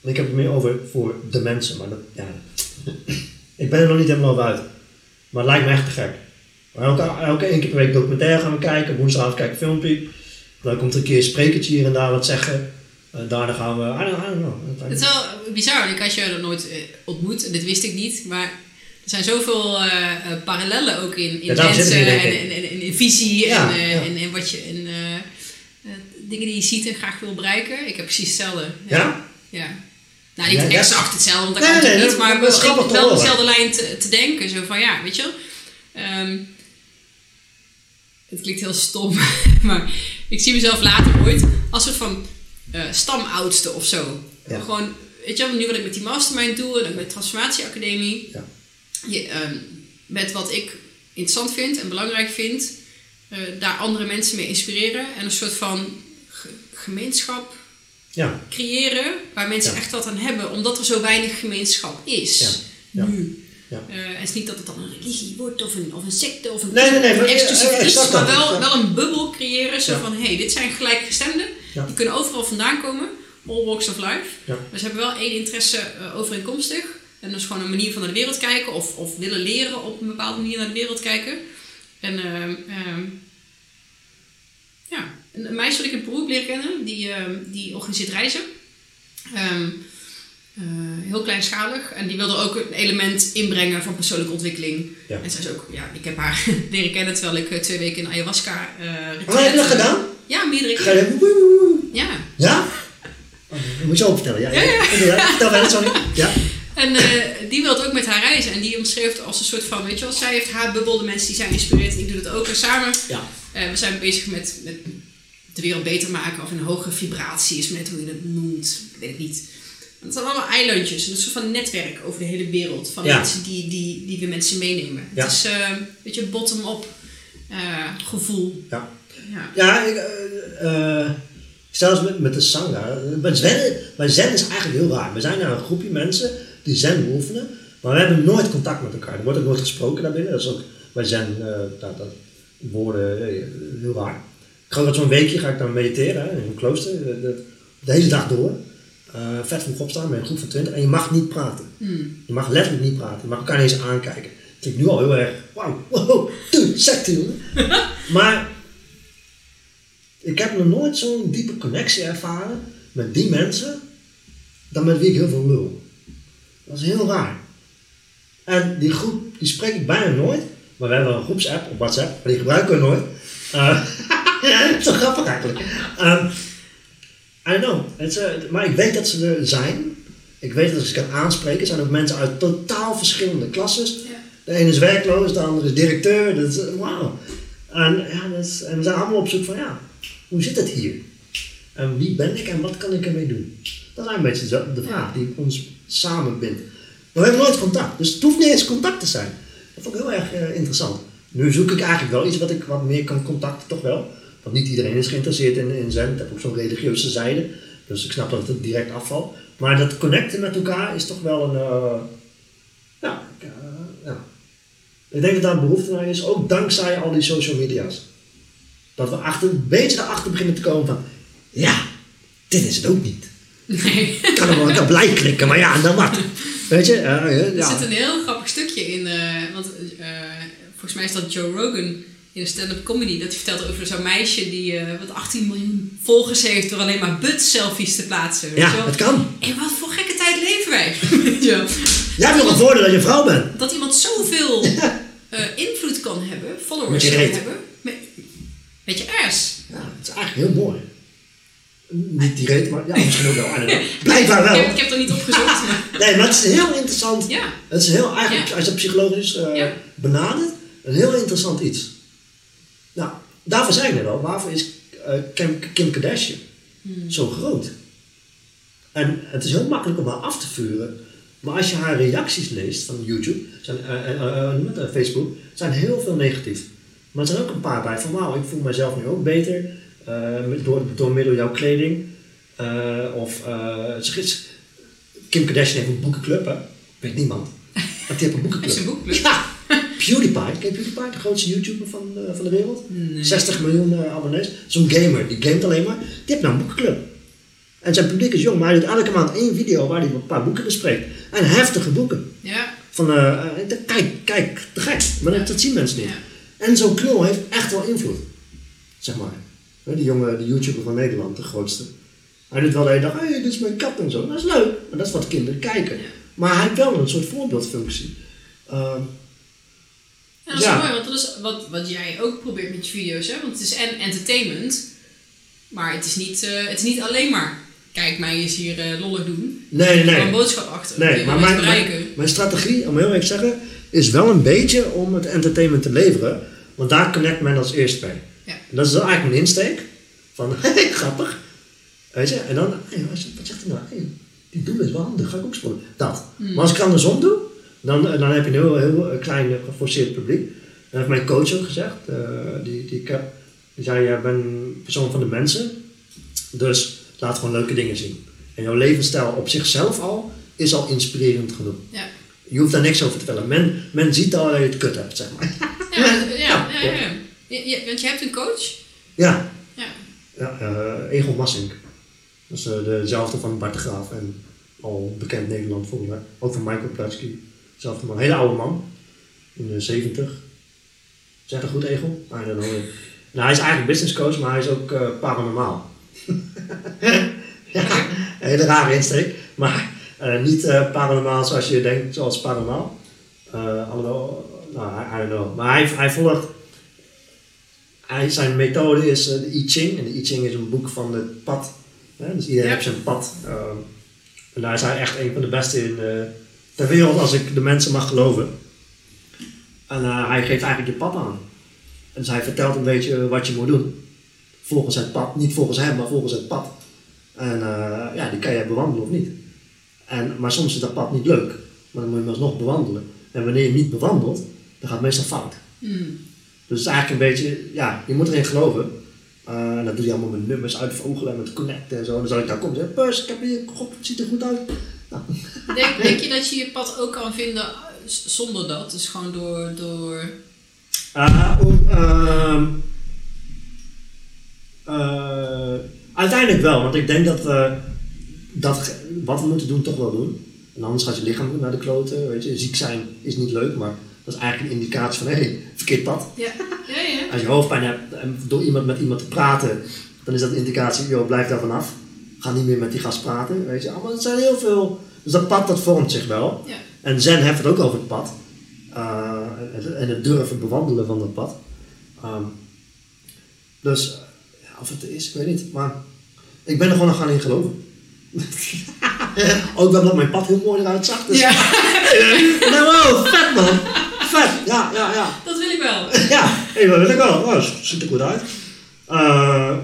[SPEAKER 2] En ik heb het meer over voor de mensen, maar dat, ja, ik ben er nog niet helemaal uit. Maar het lijkt me echt te gek. Maar elke, elke één keer per week documentaire gaan we kijken, woensdagavond kijken een filmpje. Dan komt er een keer een sprekertje hier en daar wat zeggen. En daarna gaan we, I don't, I don't know.
[SPEAKER 1] Het is wel bizar, ik had je dat nooit eh, ontmoet en dit wist ik niet, maar er zijn zoveel eh, eh, parallellen ook in, in
[SPEAKER 2] Ja,
[SPEAKER 1] mensen en, en, in visie
[SPEAKER 2] Ja,
[SPEAKER 1] en, eh,
[SPEAKER 2] ja.
[SPEAKER 1] en, en wat je en, eh, eh, dingen die je ziet en graag wil bereiken. Ik heb precies hetzelfde.
[SPEAKER 2] Ja?
[SPEAKER 1] Ja. Nou, niet
[SPEAKER 2] Ja, ja.
[SPEAKER 1] exact hetzelfde, want dat
[SPEAKER 2] Nee,
[SPEAKER 1] kan
[SPEAKER 2] nee,
[SPEAKER 1] natuurlijk
[SPEAKER 2] nee,
[SPEAKER 1] niet, maar
[SPEAKER 2] is
[SPEAKER 1] wel, dezelfde lijn te, te denken. Zo van, ja, weet je wel. Ehm, het klinkt heel stom, maar ik zie mezelf later ooit als soort van eh, stamoudste of zo.
[SPEAKER 2] Ja.
[SPEAKER 1] Gewoon, weet je nu wat ik met die mastermind doe en ook met de Transformatieacademie.
[SPEAKER 2] Ja.
[SPEAKER 1] Je, ehm, met wat ik interessant vind en belangrijk vind, eh, daar andere mensen mee inspireren en een soort van ge- gemeenschap
[SPEAKER 2] Ja,
[SPEAKER 1] creëren waar mensen
[SPEAKER 2] Ja.
[SPEAKER 1] echt wat aan hebben, omdat er zo weinig gemeenschap is.
[SPEAKER 2] Ja. Ja.
[SPEAKER 1] Nu.
[SPEAKER 2] Ja.
[SPEAKER 1] Eh, het is niet dat het dan een religie wordt of een, of een secte of een,
[SPEAKER 2] Nee, nee, nee,
[SPEAKER 1] een exclusief iets, maar wel, wel een bubbel creëren. Zo
[SPEAKER 2] Ja.
[SPEAKER 1] van, hé, hey, dit zijn gelijkgestemden.
[SPEAKER 2] Ja.
[SPEAKER 1] Die kunnen overal vandaan komen. All walks of life.
[SPEAKER 2] Ja.
[SPEAKER 1] Maar ze hebben wel één interesse eh, overeenkomstig. En dat is gewoon een manier van naar de wereld kijken. Of, of willen leren op een bepaalde manier naar de wereld kijken. En ehm, ehm, ja, een, meisje dat ik in Peru heb leren kennen, die, ehm, die organiseert reizen. Ehm, eh, heel kleinschalig. En die wilde ook een element inbrengen van persoonlijke ontwikkeling.
[SPEAKER 2] Ja.
[SPEAKER 1] En zij is ook, ja, ik heb haar leren kennen terwijl ik eh, twee weken in ayahuasca eh
[SPEAKER 2] Oh, heb je dat gedaan?
[SPEAKER 1] Ja, meerdere
[SPEAKER 2] Ga je
[SPEAKER 1] keer.
[SPEAKER 2] woe.
[SPEAKER 1] Ja.
[SPEAKER 2] Ja? Oh, dat moet je ook vertellen. Ja, ja. ja. Vertel verder, sorry. Ja.
[SPEAKER 1] En die wilde ook met haar reizen. En die omschreef als een soort van, weet je wel, zij heeft haar bubbel, de mensen die zij inspireert. En ik doe dat ook. En samen,
[SPEAKER 2] Ja.
[SPEAKER 1] we zijn bezig met, met de wereld beter maken. Of in een hogere vibratie is met hoe je het noemt. Ik weet het niet. Het zijn allemaal eilandjes. Een soort van netwerk over de hele wereld. Van
[SPEAKER 2] Ja.
[SPEAKER 1] mensen die, die, die we mensen meenemen.
[SPEAKER 2] Ja.
[SPEAKER 1] Het is eh, een beetje een bottom-up eh, gevoel.
[SPEAKER 2] Ja.
[SPEAKER 1] Ja.
[SPEAKER 2] Ja, ik, eh, zelfs met, met de Sangha. Bij Zen, bij Zen is eigenlijk heel raar. We zijn een groepje mensen die Zen beoefenen, maar we hebben nooit contact met elkaar. Er wordt ook nooit gesproken daarbinnen. Dat is ook bij Zen, dat, dat woorden heel raar. Ik ga dat zo'n weekje ga ik dan mediteren hè, in een klooster, de, de hele dag door. Eh, vet vroeg opstaan met een groep van 20 en je mag niet praten.
[SPEAKER 1] Hmm.
[SPEAKER 2] Je mag letterlijk niet praten. Je mag elkaar niet eens aankijken. Het klinkt nu al heel erg, wauw, wow, dude, secte jongen. maar ik heb nog nooit zo'n diepe connectie ervaren met die mensen dan met wie ik heel veel lul. Dat is heel raar. En die groep, die spreek ik bijna nooit. Maar we hebben een groepsapp op WhatsApp, maar die gebruiken we nooit. Dat is toch grappig eigenlijk. Ehm, I know. Eh, maar ik weet dat ze er zijn. Ik weet dat ik kan aanspreken, er zijn ook mensen uit totaal verschillende klasses.
[SPEAKER 1] Ja.
[SPEAKER 2] De ene is werkloos, de andere is directeur. Dat is, eh, wauw. En, ja, dat is, en we zijn allemaal op zoek van, ja, hoe zit het hier? En wie ben ik en wat kan ik ermee doen? Dat is een beetje de vraag die ons samenbindt. Maar we hebben nooit contact, dus het hoeft niet eens contact te zijn. Dat vond ik heel erg eh, interessant. Nu zoek ik eigenlijk wel iets wat ik wat meer kan contacten, toch wel. Want niet iedereen is geïnteresseerd in, in zen. Ik heb ook zo'n religieuze zijde. Dus ik snap dat het direct afvalt. Maar dat connecten met elkaar is toch wel een... eh, ja, ik, eh, ja. Ik denk dat daar behoefte naar is, ook dankzij al die social media's. Dat we achter, een beetje erachter beginnen te komen van, ja, dit is het ook niet.
[SPEAKER 1] Nee.
[SPEAKER 2] Ik kan er wel op like klikken, maar ja, dan wat? Weet je? eh, eh,
[SPEAKER 1] Er
[SPEAKER 2] ja.
[SPEAKER 1] zit een heel grappig stukje in, want volgens mij is dat Joe Rogan in een stand-up comedy. Dat hij vertelt over zo'n meisje die eh, wat 18 miljoen volgers heeft door alleen maar butt-selfies te plaatsen.
[SPEAKER 2] Ja, het kan.
[SPEAKER 1] En wat voor gekke tijd leven wij? Wel?
[SPEAKER 2] Jij nog een voordeel dat je vrouw bent.
[SPEAKER 1] Dat iemand zoveel eh, invloed kan hebben, followers
[SPEAKER 2] je
[SPEAKER 1] kan hebben. Met, met je ass.
[SPEAKER 2] Ja, het is eigenlijk heel mooi. Niet direct, maar ja, misschien ook wel. Blijkbaar
[SPEAKER 1] Ik heb,
[SPEAKER 2] wel.
[SPEAKER 1] ik heb er niet opgezocht, maar
[SPEAKER 2] Nee, maar het is heel interessant.
[SPEAKER 1] ja.
[SPEAKER 2] Het is heel, eigenlijk,
[SPEAKER 1] Ja.
[SPEAKER 2] als je het psychologisch eh,
[SPEAKER 1] Ja.
[SPEAKER 2] benadert, een heel interessant iets. Daarvoor zijn we wel. Waarvoor is eh, Kim, Kim Kardashian
[SPEAKER 1] Hmm.
[SPEAKER 2] zo groot? En het is heel makkelijk om haar af te vuren. Maar als je haar reacties leest van YouTube, zijn, eh, eh, Facebook, zijn heel veel negatief. Maar er zijn ook een paar bij van wauw, ik voel mezelf nu ook beter door, door middel jouw kleding. Of Kim Kardashian heeft een boekenclub, hè? Weet niemand. Maar die heeft een boekenclub.
[SPEAKER 1] Is een boekenclub?
[SPEAKER 2] Ja! PewDiePie, ken je PewDiePie, de grootste YouTuber van, eh, van de wereld?
[SPEAKER 1] Nee.
[SPEAKER 2] 60 miljoen eh, abonnees. Zo'n gamer, die gamet alleen maar. Die heeft nou een boekenclub. En zijn publiek is jong, maar hij doet elke maand één video waar hij een paar boeken bespreekt. En heftige boeken.
[SPEAKER 1] Ja.
[SPEAKER 2] Van, eh, de- kijk, kijk, te gek. Maar dat, dat zien mensen niet.
[SPEAKER 1] Ja.
[SPEAKER 2] En zo'n knul heeft echt wel invloed. Zeg maar. Die jonge, die YouTuber van Nederland, de grootste. Hij doet wel de hele dag, hey, dit is mijn kat en zo. Dat is leuk. Maar dat is wat kinderen kijken.
[SPEAKER 1] Ja.
[SPEAKER 2] Maar hij heeft wel een soort voorbeeldfunctie. Ehm,
[SPEAKER 1] Ja, dat is
[SPEAKER 2] Ja.
[SPEAKER 1] mooi, want dat is wat, wat jij ook probeert met je video's. Hè? Want het is en entertainment, maar het is niet, eh, het is niet alleen maar kijk mij eens hier eh, lollig doen.
[SPEAKER 2] nee,
[SPEAKER 1] Er
[SPEAKER 2] nee, nee.
[SPEAKER 1] een boodschap achter.
[SPEAKER 2] Nee, maar mijn, mijn, mijn strategie, om heel eerlijk te zeggen, is wel een beetje om het entertainment te leveren. Want daar connect men als eerst bij.
[SPEAKER 1] Ja.
[SPEAKER 2] En dat is eigenlijk mijn insteek. Van, hey, grappig. Weet je, en dan, hey, wat zegt hij nou? Hey, die doel is wel handig, ga ik ook spelen. Dat.
[SPEAKER 1] Hmm.
[SPEAKER 2] Maar als ik andersom doe, dan, dan heb je een heel, heel eh, klein eh, geforceerd publiek. Dat heeft mijn coach ook gezegd. eh, die, die, die zei, jij bent een persoon van de mensen. Dus laat gewoon leuke dingen zien. En jouw levensstijl op zichzelf al is al inspirerend genoeg.
[SPEAKER 1] Ja.
[SPEAKER 2] Je hoeft daar niks over te vertellen. Men, men ziet al dat je het kut hebt, zeg maar.
[SPEAKER 1] Ja, ja, ja,
[SPEAKER 2] ja,
[SPEAKER 1] Want je hebt een coach.
[SPEAKER 2] Ja,
[SPEAKER 1] Ja.
[SPEAKER 2] ja eh, Egon Massink. Dat is eh, dezelfde van Bart de Graaf en al bekend Nederland volgens mij. Ook van Michael Platsky. Dezelfde man. Hele oude man. In de 70. Zeg dat goed? Ah, I don't know. Nou, hij is eigenlijk business coach, maar hij is ook eh, paranormaal. ja, een hele rare insteek. Maar eh, niet eh, paranormaal zoals je denkt, zoals paranormaal. Alhoewel, nou, I, I don't know. Maar hij, hij volgt hij, zijn methode is de I Ching. En de I Ching is een boek van het pad. Hè? Dus iedereen
[SPEAKER 1] Ja.
[SPEAKER 2] heeft zijn pad. Ehm, en daar is hij echt een van de beste in eh, ter wereld, als ik de mensen mag geloven. En eh, hij geeft eigenlijk je pad aan. En dus hij vertelt een beetje wat je moet doen. Volgens het pad. Niet volgens hem, maar volgens het pad. En eh, ja, die kan je bewandelen of niet. En, maar soms is dat pad niet leuk. Maar dan moet je hem alsnog bewandelen. En wanneer je hem niet bewandelt, dan gaat het meestal fout.
[SPEAKER 1] Hmm.
[SPEAKER 2] Dus het is eigenlijk een beetje, ja, je moet erin geloven. Eh, en dat doe je allemaal met nummers uitvogelen en met connecten en zo. Dan zal ik daar komen en zeggen, ik heb hier, god, het ziet er goed uit.
[SPEAKER 1] Denk, denk je dat je je pad ook kan vinden eh, zonder dat? Dus gewoon door... door...
[SPEAKER 2] eh, om, ehm, eh, uiteindelijk wel, want ik denk dat we dat wat we moeten doen toch wel doen. En anders gaat je lichaam naar de kloten, weet je. Ziek zijn is niet leuk, maar dat is eigenlijk een indicatie van, hé, hey, verkeerd pad.
[SPEAKER 1] Ja, ja, ja.
[SPEAKER 2] Als je hoofdpijn hebt en door iemand met iemand te praten, dan is dat een indicatie, joh, blijf daar vanaf. Ga niet meer met die gast praten, weet je. Maar het zijn heel veel, dus dat pad dat vormt zich wel.
[SPEAKER 1] Ja.
[SPEAKER 2] En Zen heeft het ook over het pad. Uh, en- het durven bewandelen van dat pad. Ehm, dus, eh, ja, of het is, ik weet niet. Maar ik ben er gewoon nog gaan in geloven. ook dat mijn pad heel mooi eruit zag. Dus
[SPEAKER 1] Ja,
[SPEAKER 2] nou, wow, vet man. Vet, ja, ja, ja.
[SPEAKER 1] dat wil ik wel.
[SPEAKER 2] Ja, hey, dat wil ik wel. Oh, ziet er goed uit. Eh,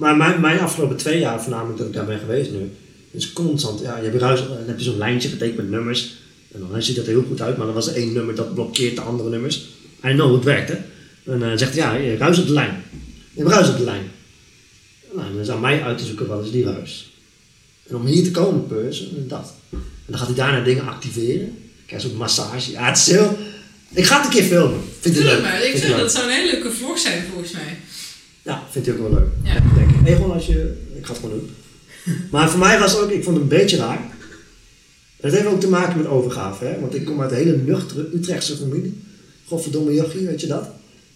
[SPEAKER 2] maar mijn, mijn afgelopen twee jaar, voornamelijk dat ik daar ben geweest nu, is constant. Ja, je hebt ruis, dan heb je zo'n lijntje getekend met nummers. En dan ziet dat er heel goed uit, maar dan was er één nummer dat blokkeert de andere nummers. I know het werkt, hè. En dan zegt hij, ja, je ruis op de lijn. Je hebt ruis op de lijn. Nou, dan is aan mij uit te zoeken wat is die ruis. En om hier te komen, pers, en dat. En dan gaat hij daarna dingen activeren. krijg zo'n massage. Ja, het is heel... Ik ga het een keer filmen. Vind je het leuk?
[SPEAKER 1] maar. Ik
[SPEAKER 2] Vind je
[SPEAKER 1] dat zou een hele leuke vlog zijn volgens mij.
[SPEAKER 2] Ja, vindt hij ook wel leuk.
[SPEAKER 1] Ja.
[SPEAKER 2] Denk ik. Gewoon als je... Ik ga het gewoon doen. Maar voor mij was het ook... Ik vond het een beetje raar. Dat heeft ook te maken met overgave, hè. Want ik kom uit een hele nuchtere Utrechtse familie. Godverdomme jochie, weet je dat?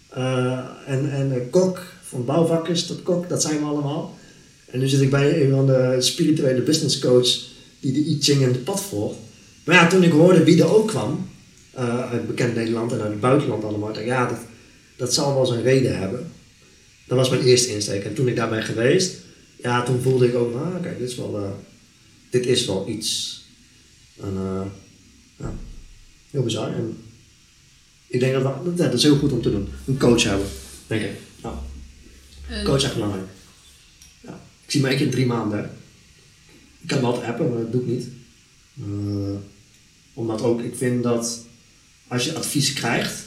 [SPEAKER 2] Eh, en en eh, kok, van bouwvakkers tot kok, dat zijn we allemaal. En nu zit ik bij een van de spirituele business coach die de I Ching en de pad volgt. Maar ja, toen ik hoorde wie er ook kwam, eh, uit bekend Nederland en uit het buitenland allemaal, dacht ik, ja, dat, dat zal wel zijn reden hebben. Dat was mijn eerste insteek. En toen ik daar ben geweest, ja, toen voelde ik ook, ah, kijk, dit is wel, eh, dit is wel iets. En, eh, ja, heel bizar. En ik denk dat dat, dat is heel goed om te doen. Een coach hebben, denk ik. Ja,
[SPEAKER 1] En-
[SPEAKER 2] coach is echt belangrijk. Ja. Ik zie me één keer in drie maanden. Ik kan wel appen, maar dat doe ik niet. Eh, omdat ook, ik vind dat als je advies krijgt,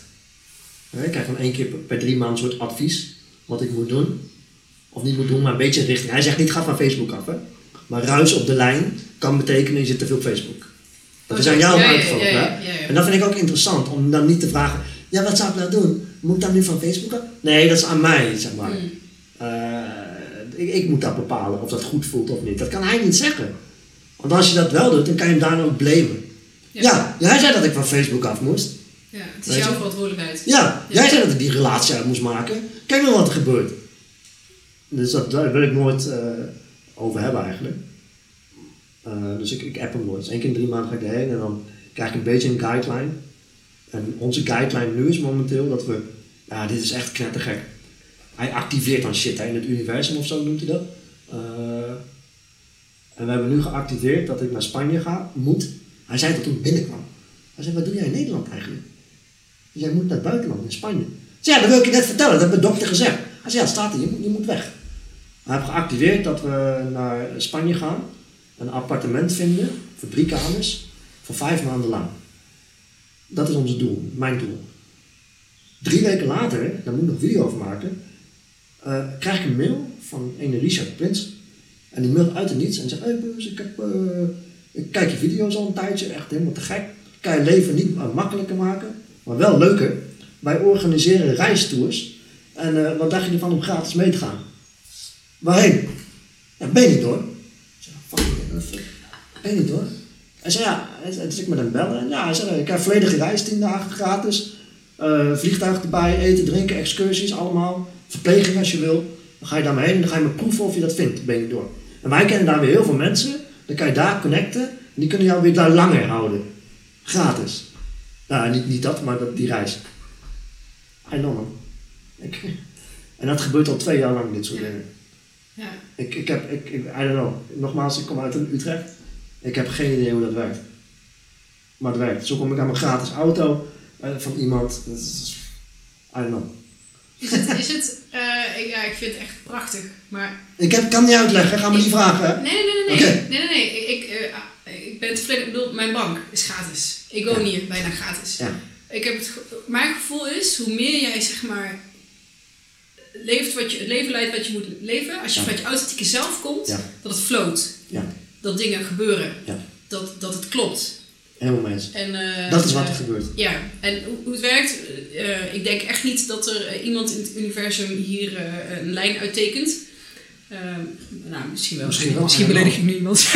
[SPEAKER 2] hè, ik krijg dan één keer per, per drie maanden een soort advies wat ik moet doen. Of niet moet doen, maar een beetje richting. Hij zegt niet ga van Facebook af, hè. Maar ruis op de lijn kan betekenen je zit te veel op Facebook. Dat is aan jou
[SPEAKER 1] Oh, Ja.
[SPEAKER 2] En dat vind ik ook interessant, om dan niet te vragen, ja wat zou ik nou doen? Moet ik dan nu van Facebook af? Nee, dat is aan mij, zeg maar.
[SPEAKER 1] Mm.
[SPEAKER 2] Eh, ik, ik moet dat bepalen of dat goed voelt of niet. Dat kan hij niet zeggen. Want als je dat wel doet, dan kan je hem daarna ook blamen.
[SPEAKER 1] Ja.
[SPEAKER 2] Ja, jij zei dat ik van Facebook af moest.
[SPEAKER 1] Ja, het is jouw verantwoordelijkheid.
[SPEAKER 2] Ja,
[SPEAKER 1] Ja.
[SPEAKER 2] jij zei dat ik die relatie uit moest maken. Kijk nou wat er gebeurt. Dus dat, daar wil ik nooit eh, over hebben eigenlijk. Eh, dus ik, ik app hem nooit. Dus één keer in drie maanden ga ik erheen en dan krijg ik een beetje een guideline. En onze guideline nu is momenteel dat we... Ja, dit is echt knettergek. Hij activeert dan shit hè, in het universum of zo noemt hij dat. Eh, en we hebben nu geactiveerd dat ik naar Spanje ga, moet. Hij zei dat toen ik binnenkwam. Hij zei, wat doe jij in Nederland eigenlijk? Jij moet naar het buitenland, in Spanje. Zei, ja, dat wil ik je net vertellen, dat heeft mijn dokter gezegd. Hij zei, ja, staat er, je moet, weg. Hij heeft geactiveerd dat we naar Spanje gaan, een appartement vinden voor drie kamers, voor vijf maanden lang. Dat is ons doel, mijn doel. Drie weken later, daar moet ik nog een video over maken, eh, krijg ik een mail van een Richard Prins. En die mailt uit het niets en zegt, ik, heb, eh, ik kijk je video's al een tijdje, echt helemaal te gek. Kan je leven niet eh, makkelijker maken, maar wel leuker. Wij organiseren reistours. En eh, wat dacht je ervan om gratis mee te gaan? Waarheen? Ja, ben je niet hoor. Ik fuck. ben je niet hoor. Hij zei, ja, dus ik met hem bellen. En ja, hij ik heb volledige reis, 10 dagen gratis. Eh, vliegtuig erbij, eten, drinken, excursies, allemaal. Verpleging als je wil. Dan ga je daar maar heen en dan ga je maar proeven of je dat vindt. Ben je door. En wij kennen daar weer heel veel mensen. Dan kan je daar connecten. En die kunnen jou weer daar langer houden. Gratis. Nou, niet, niet dat, maar dat, die reis. I know man. Ik, en dat gebeurt al twee jaar lang, dit soort
[SPEAKER 1] Ja.
[SPEAKER 2] dingen.
[SPEAKER 1] Ja.
[SPEAKER 2] Ik, ik heb, ik, ik, I don't know. Nogmaals, ik kom uit Utrecht. Ik heb geen idee hoe dat werkt. Maar het werkt. Zo kom ik aan mijn gratis auto eh, van iemand. Dat is, I don't know.
[SPEAKER 1] Is het, is het eh, ik, ja, ik vind het echt prachtig. Maar
[SPEAKER 2] Ik heb, kan niet uitleggen, ga me niet vragen. Hè?
[SPEAKER 1] nee, nee, nee, nee. nee. Nee, nee, nee. Ik, ik, ah, ik ben tevreden. Ik bedoel, mijn bank is gratis. Ik woon hier bijna gratis.
[SPEAKER 2] Ja.
[SPEAKER 1] Ik heb het, mijn gevoel is, hoe meer jij zeg maar leeft wat je, het leven leidt wat je moet leven, als je vanuit je authentieke zelf komt, dat het float.
[SPEAKER 2] Ja,
[SPEAKER 1] Dat dingen gebeuren.
[SPEAKER 2] ja.
[SPEAKER 1] Dat, dat het klopt.
[SPEAKER 2] Helemaal eens.
[SPEAKER 1] En, eh,
[SPEAKER 2] Dat is wat er
[SPEAKER 1] eh,
[SPEAKER 2] gebeurt.
[SPEAKER 1] Ja, en hoe, hoe het werkt, eh, ik denk echt niet dat er iemand in het universum hier een lijn uittekent. Eh, nou, misschien wel.
[SPEAKER 2] Misschien wel,
[SPEAKER 1] Misschien beledig ik nu iemand.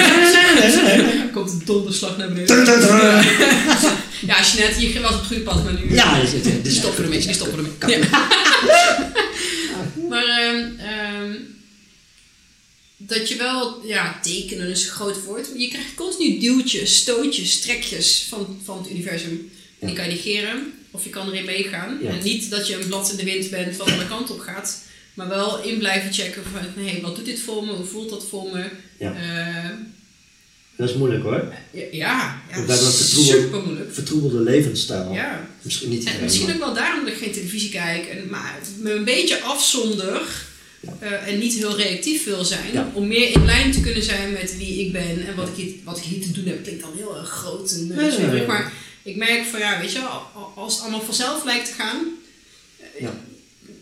[SPEAKER 1] Komt een donderslag naar beneden. Ja, als je net hier was op het goede pad, maar nu...
[SPEAKER 2] Ja, is-
[SPEAKER 1] die stoppen ermee. Die stoppen ermee. Maar ehm, ehm, dat je wel, ja, tekenen is een groot woord. maar Je krijgt continu duwtjes, stootjes, trekjes van, van het universum. En die kan je negeren of je kan erin meegaan. En niet dat je een blad in de wind bent wat alle kant op gaat. Maar wel in blijven checken van, hé, wat doet dit voor me? Hoe voelt dat voor me?
[SPEAKER 2] Ja.
[SPEAKER 1] Eh,
[SPEAKER 2] Dat is moeilijk hoor.
[SPEAKER 1] ja, ja,
[SPEAKER 2] vertroebeld-
[SPEAKER 1] super moeilijk.
[SPEAKER 2] Vertroebelde levensstijl.
[SPEAKER 1] Ja.
[SPEAKER 2] Misschien niet
[SPEAKER 1] En misschien
[SPEAKER 2] maar-
[SPEAKER 1] ook wel daarom dat ik geen televisie kijk. En, maar me een beetje afzonder
[SPEAKER 2] Ja.
[SPEAKER 1] eh, en niet heel reactief wil zijn.
[SPEAKER 2] Ja.
[SPEAKER 1] Om meer in lijn te kunnen zijn met wie ik ben en wat, ik, hier, wat ik hier te doen heb. Klinkt dan heel erg groot en uh,
[SPEAKER 2] Nee.
[SPEAKER 1] Maar ik merk van ja, weet je, als het allemaal vanzelf lijkt te gaan.
[SPEAKER 2] Ja.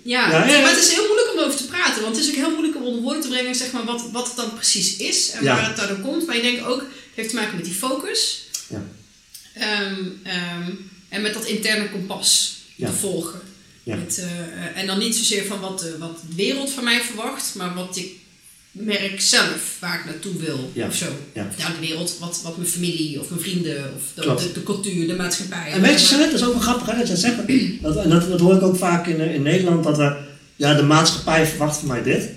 [SPEAKER 1] Ja,
[SPEAKER 2] Ja, ja, ja.
[SPEAKER 1] maar het is heel moeilijk om erover te praten. Want het is ook heel moeilijk om onder woorden te brengen zeg maar, wat, wat het dan precies is. En
[SPEAKER 2] Ja.
[SPEAKER 1] waar het daardoor komt. Maar ik denk ook, het heeft te maken met die focus.
[SPEAKER 2] Ja.
[SPEAKER 1] Ehm, ehm, en met dat interne kompas
[SPEAKER 2] Ja.
[SPEAKER 1] te volgen.
[SPEAKER 2] Ja.
[SPEAKER 1] Met, eh, eh, en dan niet zozeer van wat de, wat de wereld van mij verwacht, maar wat ik merk zelf waar ik naartoe wil
[SPEAKER 2] Ja.
[SPEAKER 1] of zo.
[SPEAKER 2] Ja.
[SPEAKER 1] Of nou, de wereld, wat, wat mijn familie of mijn vrienden of de, de, de cultuur, de maatschappij.
[SPEAKER 2] En weet je, dat is ook wel grappig hè, dat zegt. Dat, en dat, dat hoor ik ook vaak in, in Nederland, dat we, ja, de maatschappij verwacht van mij dit.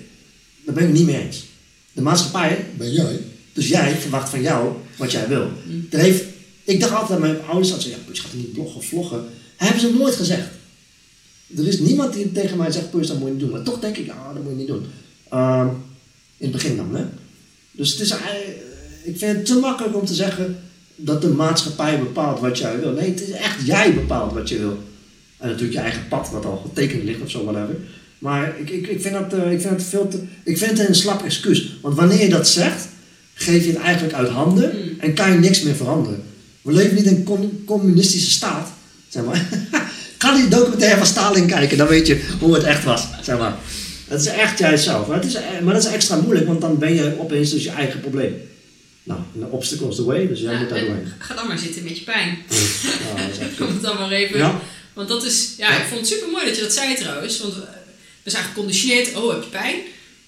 [SPEAKER 2] Daar ben ik het niet mee eens. De maatschappij ben jij, dus jij verwacht van jou wat jij wil. Er heeft, ik dacht altijd aan mijn ouders, dat ze, ja, je gaat niet bloggen of vloggen. Dat hebben ze nooit gezegd. Er is niemand die tegen mij zegt, Pus, dat moet je niet doen. Maar toch denk ik, ah, dat moet je niet doen. Ehm, in het begin dan, hè. Dus het is, ik vind het te makkelijk om te zeggen dat de maatschappij bepaalt wat jij wil. Nee, het is echt jij bepaalt wat je wil. En natuurlijk je eigen pad, wat al getekend ligt of zo, whatever. Maar ik, ik, ik, vind dat, eh, ik vind het veel te... Ik vind het een slap excuus. Want wanneer je dat zegt, geef je het eigenlijk uit handen en kan je niks meer veranderen. We leven niet in een communistische staat, zeg maar. Ga die documentaire van Stalin kijken, dan weet je hoe het echt was, zeg maar. Het is echt jijzelf. Maar, het is, eh, maar dat is extra moeilijk, want dan ben je opeens dus je eigen probleem. Nou, the obstacle is the way, dus jij
[SPEAKER 1] Ja,
[SPEAKER 2] moet daar
[SPEAKER 1] en
[SPEAKER 2] doorheen.
[SPEAKER 1] ga dan maar zitten met je pijn.
[SPEAKER 2] Ja, dat is echt
[SPEAKER 1] dan maar even.
[SPEAKER 2] Ja.
[SPEAKER 1] Want dat is, ja,
[SPEAKER 2] Ja.
[SPEAKER 1] ik vond het super mooi dat je dat zei trouwens. Want we zijn geconditioneerd. Oh, heb je pijn?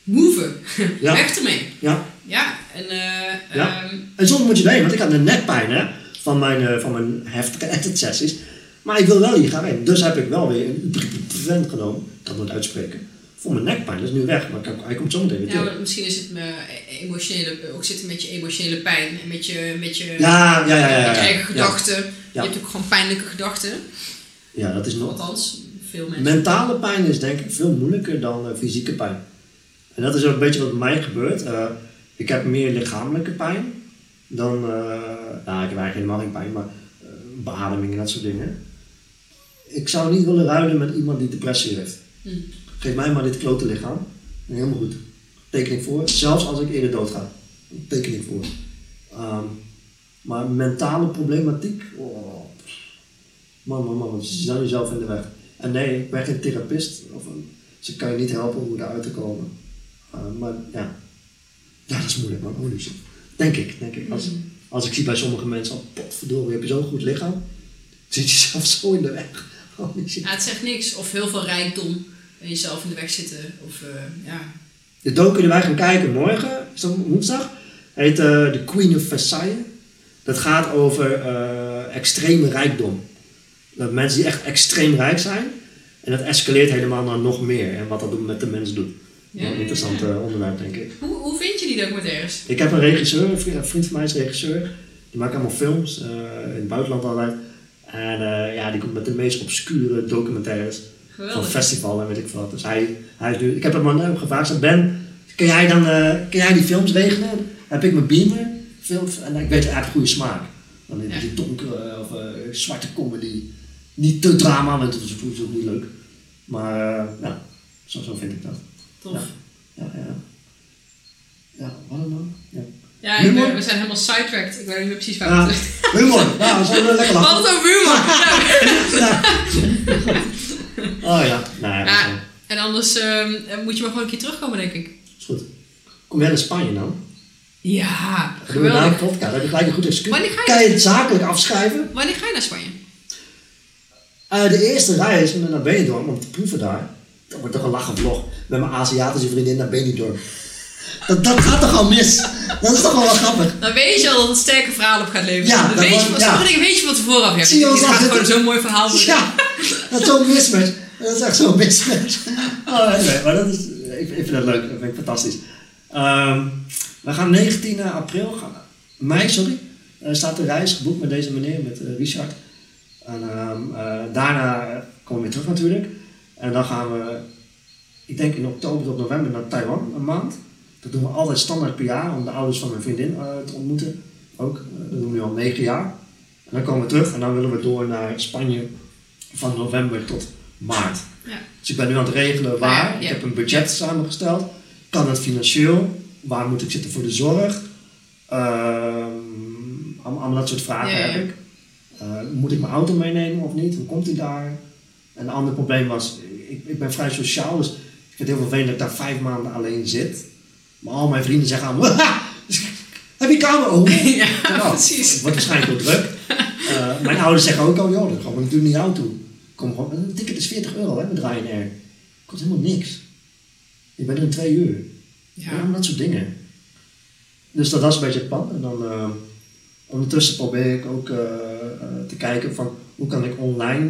[SPEAKER 1] Move.
[SPEAKER 2] Ja.
[SPEAKER 1] Weg ermee.
[SPEAKER 2] Ja,
[SPEAKER 1] Ja, en eh
[SPEAKER 2] Ja.
[SPEAKER 1] ehm,
[SPEAKER 2] en soms moet je erheen, want ik had een nekpijn hè, van, mijn, eh, van mijn heftige edit sessies. Maar ik wil wel hier gaan heen. Dus heb ik wel weer een ibuprofen genomen. Het nooit uitspreken. Voor mijn nekpijn. Dat is nu weg, maar ik- hij komt zo meteen weer
[SPEAKER 1] ja, maar misschien is het me emotionele, ook zitten met je emotionele pijn en met je, met je,
[SPEAKER 2] Ja, ja, ja, ja. ja,
[SPEAKER 1] eigen gedachten.
[SPEAKER 2] Ja.
[SPEAKER 1] Je hebt ook gewoon pijnlijke gedachten.
[SPEAKER 2] Ja, dat is nog.
[SPEAKER 1] Althans, veel mensen.
[SPEAKER 2] Mentale pijn is denk ik veel moeilijker dan eh, fysieke pijn. En dat is ook een beetje wat bij mij gebeurt. Eh, ik heb meer lichamelijke pijn dan. eh nou, ik heb eigenlijk helemaal geen pijn, maar beademing en dat soort dingen. Ik zou niet willen ruilen met iemand die depressie heeft.
[SPEAKER 1] Hm.
[SPEAKER 2] Geef mij maar dit klote lichaam. En helemaal goed. Teken ik voor. Zelfs als ik eerder doodga. Teken ik voor. Ehm, maar mentale problematiek. Oh, man, man, man. Ze zijn jezelf in de weg. En nee, ik ben geen therapist. Of een, ze kan je niet helpen om eruit te komen. Uh, maar ja. Ja, dat is moeilijk man. Holy shit. Denk ik, denk ik. Als, als ik zie bij sommige mensen, oh, potverdorie, heb je zo'n goed lichaam. Zit je zelf zo in de weg. Holy shit.
[SPEAKER 1] Ja, het zegt niks. Of heel veel rijkdom en jezelf in de weg zitten. Of eh, ja.
[SPEAKER 2] De docu die wij gaan kijken morgen, is dat woensdag, heet eh The Queen of Versailles. Dat gaat over eh, extreme rijkdom. Dat mensen die echt extreem rijk zijn. En dat escaleert helemaal naar nog meer. En wat dat met de mens doet.
[SPEAKER 1] Ja,
[SPEAKER 2] Een interessant
[SPEAKER 1] ja.
[SPEAKER 2] eh, onderwerp, denk ik.
[SPEAKER 1] Hoe, hoe vind je die documentaires?
[SPEAKER 2] Ik heb een regisseur, een vriend, van mij is regisseur. Die maakt allemaal films, eh, in het buitenland altijd. En eh, ja, die komt met de meest obscure documentaires. Van
[SPEAKER 1] Geweldig.
[SPEAKER 2] festival en weet ik veel wat. Dus hij, hij is nu, ik heb hem aan hem gevraagd, Ben, kun jij dan kun jij die films regelen? Heb ik mijn beamer, films, en ik weet, hij heeft goede smaak. Dan
[SPEAKER 1] Ja.
[SPEAKER 2] die donkere of zwarte comedy. Niet te drama, want dat is ook niet leuk. Maar eh, ja, zo, zo vind ik dat.
[SPEAKER 1] Tof.
[SPEAKER 2] Ja. Ja, ja. Wat dan nou? Ja.
[SPEAKER 1] Ja, ik ben- we zijn helemaal sidetracked. Ik weet niet meer precies waar
[SPEAKER 2] Ja,
[SPEAKER 1] we
[SPEAKER 2] humor. Ja, we zijn lekker lachen.
[SPEAKER 1] het over humor. Ja.
[SPEAKER 2] Oh ja, nou ja,
[SPEAKER 1] Ja, en anders ehm, moet je maar gewoon een keer terugkomen, denk ik.
[SPEAKER 2] is goed. Kom jij naar Spanje dan?
[SPEAKER 1] Ja,
[SPEAKER 2] we daar een
[SPEAKER 1] geweldig.
[SPEAKER 2] podcast. Dan heb je gelijk een goed excuus. Kan je het zakelijk afschrijven?
[SPEAKER 1] Wanneer ga je naar Spanje?
[SPEAKER 2] Eh, de eerste reis naar Benidorm om te proeven daar. Dat wordt toch een lachen vlog. Met mijn Aziatische vriendin naar Benidorm. Dat, dat gaat toch al mis? Dat is toch wel wat grappig?
[SPEAKER 1] Dan weet je al dat het sterke verhaal op gaat leveren.
[SPEAKER 2] Ja,
[SPEAKER 1] dan weet je, wat,
[SPEAKER 2] ja.
[SPEAKER 1] sommige dingen weet je wat vooraf hebt.
[SPEAKER 2] Zie je ons
[SPEAKER 1] gaat gewoon zo'n mooi verhaal worden.
[SPEAKER 2] Ja, dat is zo'n mismatch. Dat is echt zo'n mismatch. Oh, nee, maar dat is, ik, ik vind dat leuk. Dat vind ik fantastisch. Ehm, we gaan 19 april, gaan, mei sorry, eh, staat de reis geboekt met deze meneer, met eh, Richard. En ehm, eh, daarna komen we weer terug natuurlijk. En dan gaan we, ik denk in oktober tot november naar Taiwan, een maand. Dat doen we altijd standaard per jaar om de ouders van mijn vriendin eh, te ontmoeten. Ook, Eh, dat doen we nu al negen jaar. En dan komen we terug en dan willen we door naar Spanje van november tot maart.
[SPEAKER 1] Ja.
[SPEAKER 2] Dus ik ben nu aan het regelen waar.
[SPEAKER 1] Ja, ja.
[SPEAKER 2] Ik heb een budget samengesteld. Kan het financieel? Waar moet ik zitten voor de zorg? Ehm, allemaal, dat soort vragen heb ik. Eh, moet ik mijn auto meenemen of niet? Hoe komt hij daar? En een ander probleem was, ik, ik ben vrij sociaal, dus ik vind het heel vervelend dat ik daar vijf maanden alleen zit. Maar al mijn vrienden zeggen aan me, "Haha, heb je kamer? Oh.
[SPEAKER 1] Ja,
[SPEAKER 2] Nou,
[SPEAKER 1] precies.
[SPEAKER 2] Het wordt waarschijnlijk wel druk. Eh, mijn ouders zeggen ook al, joh, dan gaan we natuurlijk naar jou toe. Kom gewoon, een ticket is 40 euro hè, met Ryanair. Kost helemaal niks. Je bent er in twee uur. Ja,
[SPEAKER 1] Ja.
[SPEAKER 2] dat soort dingen. Dus dat, dat is een beetje het plan. En dan eh, ondertussen probeer ik ook eh, eh, te kijken van hoe kan ik online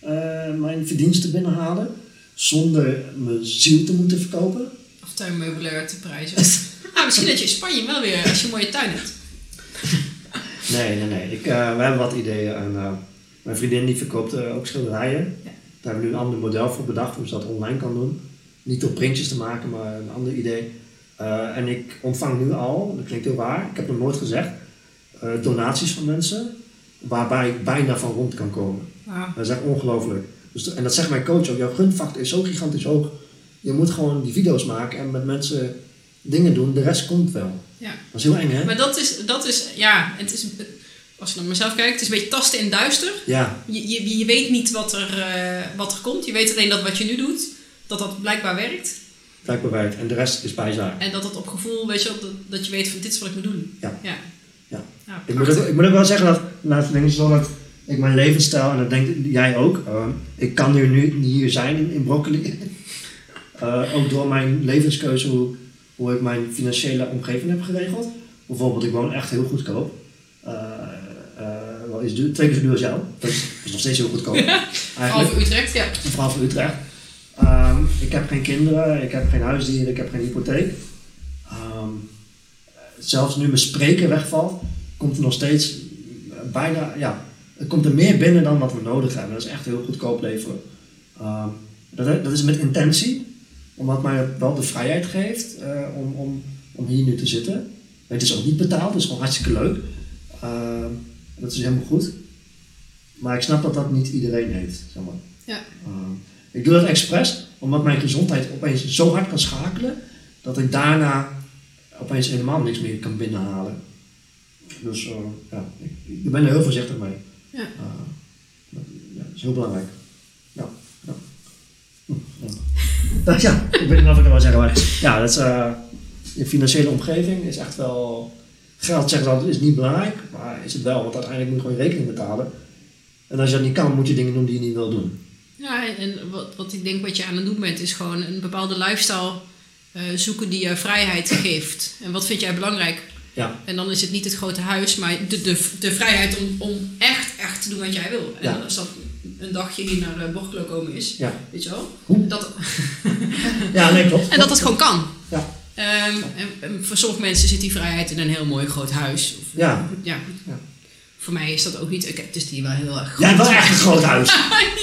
[SPEAKER 2] eh, mijn verdiensten binnenhalen zonder mijn ziel te moeten verkopen.
[SPEAKER 1] Of tuinmeubilair te prijzen. ah, misschien dat je in Spanje wel weer, als je een mooie tuin hebt.
[SPEAKER 2] Nee, nee, nee. Ik, eh, we hebben wat ideeën. En, eh, mijn vriendin die verkoopt eh, ook schilderijen.
[SPEAKER 1] Ja.
[SPEAKER 2] Daar hebben we nu een ander model voor bedacht hoe ze dat online kan doen. Niet door printjes te maken, maar een ander idee. Eh, en ik ontvang nu al, dat klinkt heel waar, ik heb nog nooit gezegd, eh, donaties van mensen waarbij ik bijna van rond kan komen.
[SPEAKER 1] Wauw.
[SPEAKER 2] Dat is echt ongelooflijk. Dus, en dat zegt mijn coach ook, jouw gunfactor is zo gigantisch hoog. Je moet gewoon die video's maken en met mensen dingen doen, de rest komt wel.
[SPEAKER 1] Ja.
[SPEAKER 2] Dat is heel eng hè?
[SPEAKER 1] Maar dat is, dat is, ja, het is, als ik naar mezelf kijk, het is een beetje tasten in duister.
[SPEAKER 2] Ja,
[SPEAKER 1] Je, je, je weet niet wat er, eh, wat er komt. Je weet alleen dat wat je nu doet, dat dat blijkbaar werkt.
[SPEAKER 2] blijkbaar werkt. En de rest is bijzaak.
[SPEAKER 1] En dat het op gevoel, weet je dat, dat je weet van dit is wat ik moet doen.
[SPEAKER 2] Ja.
[SPEAKER 1] Ja.
[SPEAKER 2] Ja.
[SPEAKER 1] Ja,
[SPEAKER 2] Ik moet, ook, ik moet ook wel zeggen dat, nou, is wel dat ik mijn levensstijl, en dat denk jij ook, eh, ik kan hier nu niet hier zijn in, in Broccoli. Eh, ook door mijn levenskeuze, hoe, hoe ik mijn financiële omgeving heb geregeld. Bijvoorbeeld, ik woon echt heel goedkoop. Eh, wel iets duur, twee keer zo duur als jou. Dat is, is nog steeds heel goedkoop. Eigenlijk.
[SPEAKER 1] Behalve Utrecht, ja.
[SPEAKER 2] Vooral voor Utrecht. Ehm, ik heb geen kinderen, ik heb geen huisdieren, ik heb geen hypotheek. Ehm, zelfs nu mijn spreken wegvalt, komt er nog steeds bijna, ja, er komt er meer binnen dan wat we nodig hebben. Dat is echt heel goedkoop leven. Ehm, dat, dat is met intentie, omdat mij wel de vrijheid geeft eh, om, om, om hier nu te zitten. Het is ook niet betaald, het is gewoon hartstikke leuk. Ehm, dat is helemaal goed. Maar ik snap dat dat niet iedereen heeft, zeg maar.
[SPEAKER 1] Ja.
[SPEAKER 2] Ehm, ik doe dat expres, omdat mijn gezondheid opeens zo hard kan schakelen, dat ik daarna opeens helemaal niks meer kan binnenhalen. Dus eh, ja, ik, ik ben er heel voorzichtig mee.
[SPEAKER 1] Ja.
[SPEAKER 2] Eh, dat, ja, dat is heel belangrijk. Ja, ja. Hm, ja. Ja, ik weet niet of ik wel zeggen, maar ja, dat is, eh, je financiële omgeving is echt wel... Geld zeggen dat is niet belangrijk, maar is het wel, want uiteindelijk moet je gewoon je rekening betalen. En als je dat niet kan, moet je dingen doen die je niet wil doen.
[SPEAKER 1] Ja, en wat, wat ik denk wat je aan het doen bent, is gewoon een bepaalde lifestyle eh, zoeken die je vrijheid geeft. En wat vind jij belangrijk?
[SPEAKER 2] Ja,
[SPEAKER 1] En dan is het niet het grote huis, maar de, de, de vrijheid om, om echt, echt te doen wat jij wil. En
[SPEAKER 2] Ja.
[SPEAKER 1] als dat een dagje hier naar uh, Borculo komen is,
[SPEAKER 2] ja.
[SPEAKER 1] weet je wel?
[SPEAKER 2] Hoe?
[SPEAKER 1] Dat,
[SPEAKER 2] Ja, nee, klopt.
[SPEAKER 1] en dat het gewoon kan.
[SPEAKER 2] Ja.
[SPEAKER 1] Ehm, en, voor sommige mensen zit die vrijheid in een heel mooi groot huis. Of,
[SPEAKER 2] Ja.
[SPEAKER 1] ja.
[SPEAKER 2] Ja.
[SPEAKER 1] Voor mij is dat ook niet. Ik heb dus die wel heel erg
[SPEAKER 2] Jij hebt wel
[SPEAKER 1] groot.
[SPEAKER 2] echt een groot huis.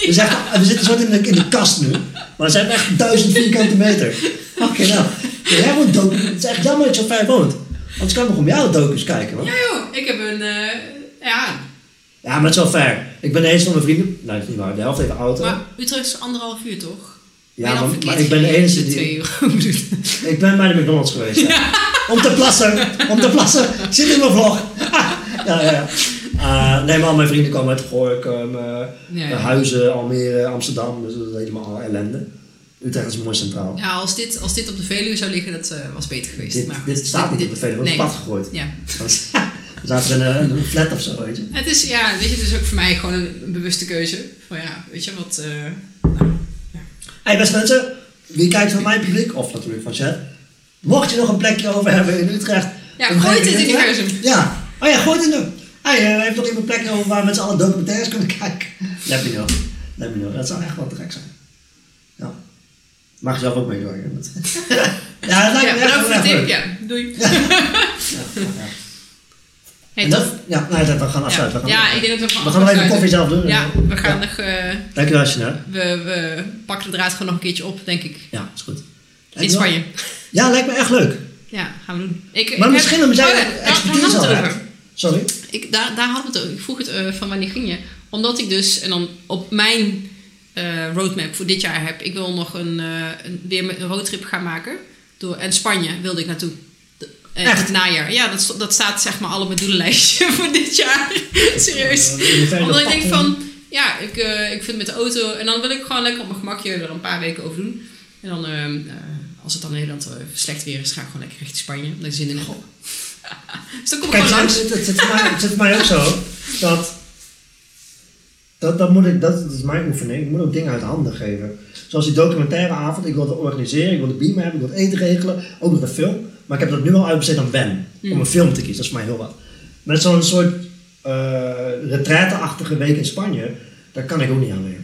[SPEAKER 2] We, we zitten zo in de, in de kast nu, maar ze hebben echt duizend vierkante meter. Oké, nou. Jij woont doku. Het is echt jammer dat je zo ver woont. Anders kan ik nog om jouw docus kijken, hoor.
[SPEAKER 1] Ja joh, ik heb een... eh, ja,
[SPEAKER 2] Ja, maar het is wel ver. Ik ben eens van mijn vrienden. Nee, dat is niet waar. De helft heeft een auto.
[SPEAKER 1] maar Utrecht is anderhalf uur toch?
[SPEAKER 2] Ja, maar, ik ben de enige die...
[SPEAKER 1] twee?
[SPEAKER 2] Ik ben bij de McDonald's geweest. Ja. Om te plassen. Om te plassen. Zit in mijn vlog. ja, ja. Eh, nee, maar al mijn vrienden komen uit Gorkum,
[SPEAKER 1] ja.
[SPEAKER 2] Huizen, Almere, Amsterdam. Dus dat is helemaal ellende. Utrecht is mooi centraal.
[SPEAKER 1] Ja, als dit, als dit op de Veluwe zou liggen, dat eh, was beter geweest.
[SPEAKER 2] Dit,
[SPEAKER 1] maar,
[SPEAKER 2] dit staat niet op de Veluwe, het is
[SPEAKER 1] nee.
[SPEAKER 2] pad gegooid.
[SPEAKER 1] Ja.
[SPEAKER 2] We zaten in een, een flat of zo, weet je.
[SPEAKER 1] Het is, ja, weet je, het is ook voor mij gewoon een, een bewuste keuze. Van ja, weet je wat... eh, nou,
[SPEAKER 2] Hey beste mensen, wie kijkt van mijn publiek, of natuurlijk van chat. Mocht je nog een plekje over hebben in Utrecht.
[SPEAKER 1] Ja, gooi het in het universum.
[SPEAKER 2] Ja, oh ja, gooi het in de... Hey, uh, heeft nog iemand een plekje over waar we met z'n allen documentaires kunnen kijken? Let me know. Let me know. Dat zou echt wel te gek zijn. Ja. Mag je zelf ook meedoen. ja, dat lijkt
[SPEAKER 1] ja,
[SPEAKER 2] me echt
[SPEAKER 1] bedankt voor de
[SPEAKER 2] erg
[SPEAKER 1] tip.
[SPEAKER 2] leuk.
[SPEAKER 1] Ja, doei.
[SPEAKER 2] Ja, ja.
[SPEAKER 1] Hey,
[SPEAKER 2] En dat-. Ja, nee, dat- we gaan
[SPEAKER 1] Ja,
[SPEAKER 2] afsluiten. We gaan,
[SPEAKER 1] ja, ik denk dat we gaan
[SPEAKER 2] we gaan nog even koffie zelf doen.
[SPEAKER 1] Ja, we gaan
[SPEAKER 2] Ja.
[SPEAKER 1] nog... eh,
[SPEAKER 2] Dankjewel, Jeanette.
[SPEAKER 1] we, we pakken de draad gewoon nog een keertje op, denk ik.
[SPEAKER 2] Ja, is goed.
[SPEAKER 1] In
[SPEAKER 2] Dankjewel.
[SPEAKER 1] Spanje.
[SPEAKER 2] Ja, lijkt me echt leuk.
[SPEAKER 1] Ja, gaan we doen. Ik, ik
[SPEAKER 2] Maar
[SPEAKER 1] heb-
[SPEAKER 2] misschien omdat jij
[SPEAKER 1] Oh ja, daar
[SPEAKER 2] expertise
[SPEAKER 1] we
[SPEAKER 2] al
[SPEAKER 1] over.
[SPEAKER 2] Sorry?
[SPEAKER 1] Ik, daar, daar hadden we het over. Ik vroeg het eh, van wanneer ging je? Omdat ik dus, en dan op mijn eh, roadmap voor dit jaar heb, ik wil nog een, eh, een, weer een roadtrip gaan maken. Door, en Spanje wilde ik naartoe. Eh,
[SPEAKER 2] Echt?
[SPEAKER 1] het najaar. Ja, dat, dat staat zeg maar al op mijn doelenlijstje voor dit jaar. Serieus. Omdat ik denk van, ja, ik, eh, ik vind met de auto... En dan wil ik gewoon lekker op mijn gemakje er een paar weken over doen. En dan, ehm, eh, als het dan in Nederland slecht weer is, ga ik gewoon lekker richting Spanje. Omdat ik zin in heb. dus dan kom ik
[SPEAKER 2] Kijk,
[SPEAKER 1] gewoon langs.
[SPEAKER 2] het, zit mij ook zo dat dat, dat, moet ik, dat, is mijn oefening. Ik moet ook dingen uit handen geven. Zoals die documentaire avond. Ik wilde organiseren, ik wilde beamer hebben, ik wilde eten regelen. Ook nog een film. Maar ik heb dat nu al uitbesteed aan Ben. Om een film te kiezen. Dat is voor mij heel wat. Met zo'n soort uh, retraite-achtige week in Spanje. Daar kan ik ook niet aan weer.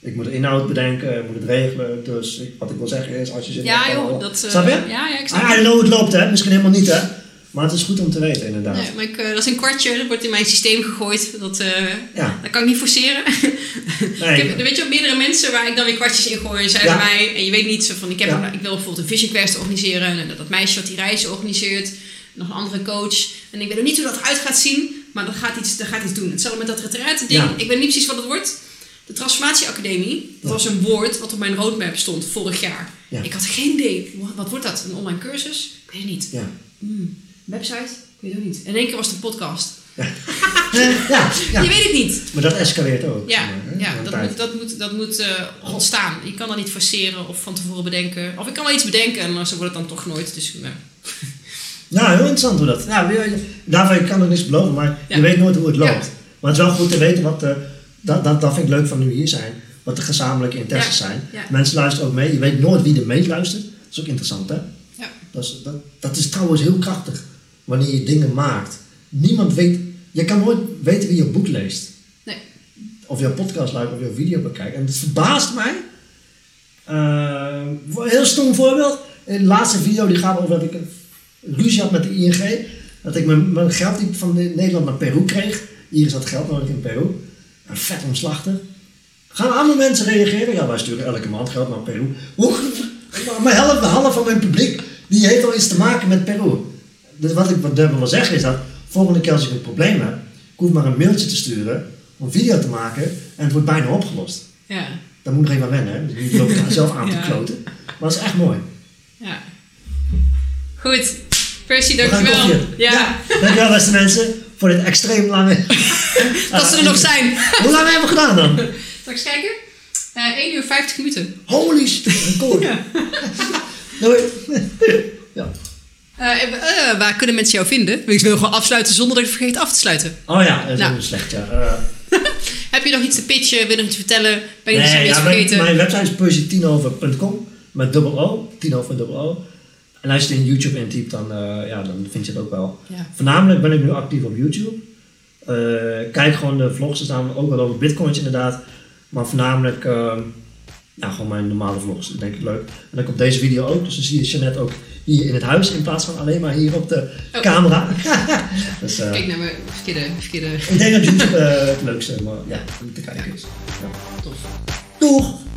[SPEAKER 2] Ik moet de inhoud bedenken, ik moet het regelen. Dus ik, wat ik wil zeggen is, als je zit...
[SPEAKER 1] Ja joh, dat...
[SPEAKER 2] Uh, snap je?
[SPEAKER 1] Ja, ja, ik snap
[SPEAKER 2] I know hoe het loopt hè. Misschien helemaal niet hè. Maar het is goed om te weten, inderdaad.
[SPEAKER 1] Nee, maar ik, uh, dat is een kwartje, dat wordt in mijn systeem gegooid. Dat, uh,
[SPEAKER 2] ja.
[SPEAKER 1] dat kan ik niet forceren.
[SPEAKER 2] Nee.
[SPEAKER 1] ik heb, weet je wel, meerdere mensen waar ik dan weer kwartjes in gooi. En zeiden
[SPEAKER 2] Ja.
[SPEAKER 1] mij, en je weet niet, zo van, ik, heb,
[SPEAKER 2] Ja.
[SPEAKER 1] ik wil bijvoorbeeld een vision quest organiseren. En dat, meisje wat die reizen organiseert. Nog een andere coach. En ik weet nog niet hoe dat eruit gaat zien. Maar dat gaat iets, dat gaat iets doen. Hetzelfde met dat retraite ding. Ik weet niet precies wat het wordt. De Transformatieacademie, dat was een woord wat op mijn roadmap stond vorig jaar.
[SPEAKER 2] Ja.
[SPEAKER 1] Ik had geen idee. Wat, wat wordt dat? Een online cursus? Ik weet het niet.
[SPEAKER 2] Ja.
[SPEAKER 1] Hmm, website? Ik weet het ook niet. In één keer was het een podcast.
[SPEAKER 2] Eh, ja, ja.
[SPEAKER 1] Je weet het niet.
[SPEAKER 2] Maar dat escaleert ook.
[SPEAKER 1] Ja,
[SPEAKER 2] maar,
[SPEAKER 1] ja dat, moet, dat moet, dat moet eh, ontstaan. Je kan dat niet forceren of van tevoren bedenken. Of ik kan wel iets bedenken en zo wordt het dan toch nooit. Dus, nou,
[SPEAKER 2] Ja, heel interessant hoe dat. Je, daarvan kan ik niks beloven, maar je weet nooit hoe het loopt. Maar het is wel goed te weten wat de, dat, dat, dat vind ik leuk van nu hier zijn, wat de gezamenlijke interesses zijn. Mensen luisteren ook mee, je weet nooit wie er meeluistert. Dat is ook interessant, hè?
[SPEAKER 1] ja.
[SPEAKER 2] Dat is, dat, dat is trouwens heel krachtig, wanneer je dingen maakt. Niemand weet, je kan nooit weten wie je boek leest.
[SPEAKER 1] Nee.
[SPEAKER 2] Of jouw podcast luistert of jouw video bekijkt. En het verbaast mij. Een heel stom voorbeeld. In de laatste video die gaat over dat ik een ruzie had met de ING. Dat ik mijn, mijn geld die van Nederland naar Peru kreeg. Iris had geld nodig in Peru. Een vet omslachtig. Gaan andere mensen reageren? Ja, wij sturen elke maand geld naar Peru. Hoe? Maar helft, de helft van mijn publiek die heeft al iets te maken met Peru. Dus wat ik wat wil zeggen is dat volgende keer als ik een probleem heb, ik hoef maar een mailtje te sturen, een video te maken en het wordt bijna opgelost.
[SPEAKER 1] Ja.
[SPEAKER 2] Daar moet ik even wennen, hè. Dus niet loop ik daar zelf aan te
[SPEAKER 1] Ja.
[SPEAKER 2] kloten. Maar dat is echt mooi.
[SPEAKER 1] ja. Goed. Percy, dankjewel. Ja.
[SPEAKER 2] Dankjewel beste mensen voor dit extreem lange...
[SPEAKER 1] Dat ze er nog zijn.
[SPEAKER 2] Hoe lang hebben we gedaan dan?
[SPEAKER 1] Zal ik eens kijken? Eh 1 uur 50 minuten.
[SPEAKER 2] Holy shit, record. Doei. ja.
[SPEAKER 1] Eh, eh, waar kunnen mensen jou vinden? Ik wil gewoon afsluiten zonder dat ik vergeet af te sluiten.
[SPEAKER 2] Oh ja, dat is
[SPEAKER 1] Nou.
[SPEAKER 2] slecht, ja. Eh,
[SPEAKER 1] Heb je nog iets te pitchen? Wil je nog iets vertellen? Ben je nog iets
[SPEAKER 2] ja, mijn,
[SPEAKER 1] vergeten?
[SPEAKER 2] mijn website is percytinover.com met dubbel O, Tinover dubbel O. En als je het in YouTube intypt, dan, ja, dan vind je het ook wel.
[SPEAKER 1] Ja.
[SPEAKER 2] Voornamelijk ben ik nu actief op YouTube. Kijk gewoon de vlogs, er staan ook wel over bitcoins inderdaad. Maar voornamelijk ja, gewoon mijn normale vlogs, dat denk ik leuk. En dan komt deze video ook, dus dan zie je Jeannette ook hier in het huis in plaats van alleen maar hier op de
[SPEAKER 1] Oh.
[SPEAKER 2] camera. dus, eh,
[SPEAKER 1] Kijk naar mijn verkeerde... verkeerde...
[SPEAKER 2] ik denk dat YouTube eh, het leukste maar, ja, om te kijken is. Ja.
[SPEAKER 1] Tof.
[SPEAKER 2] Doeg!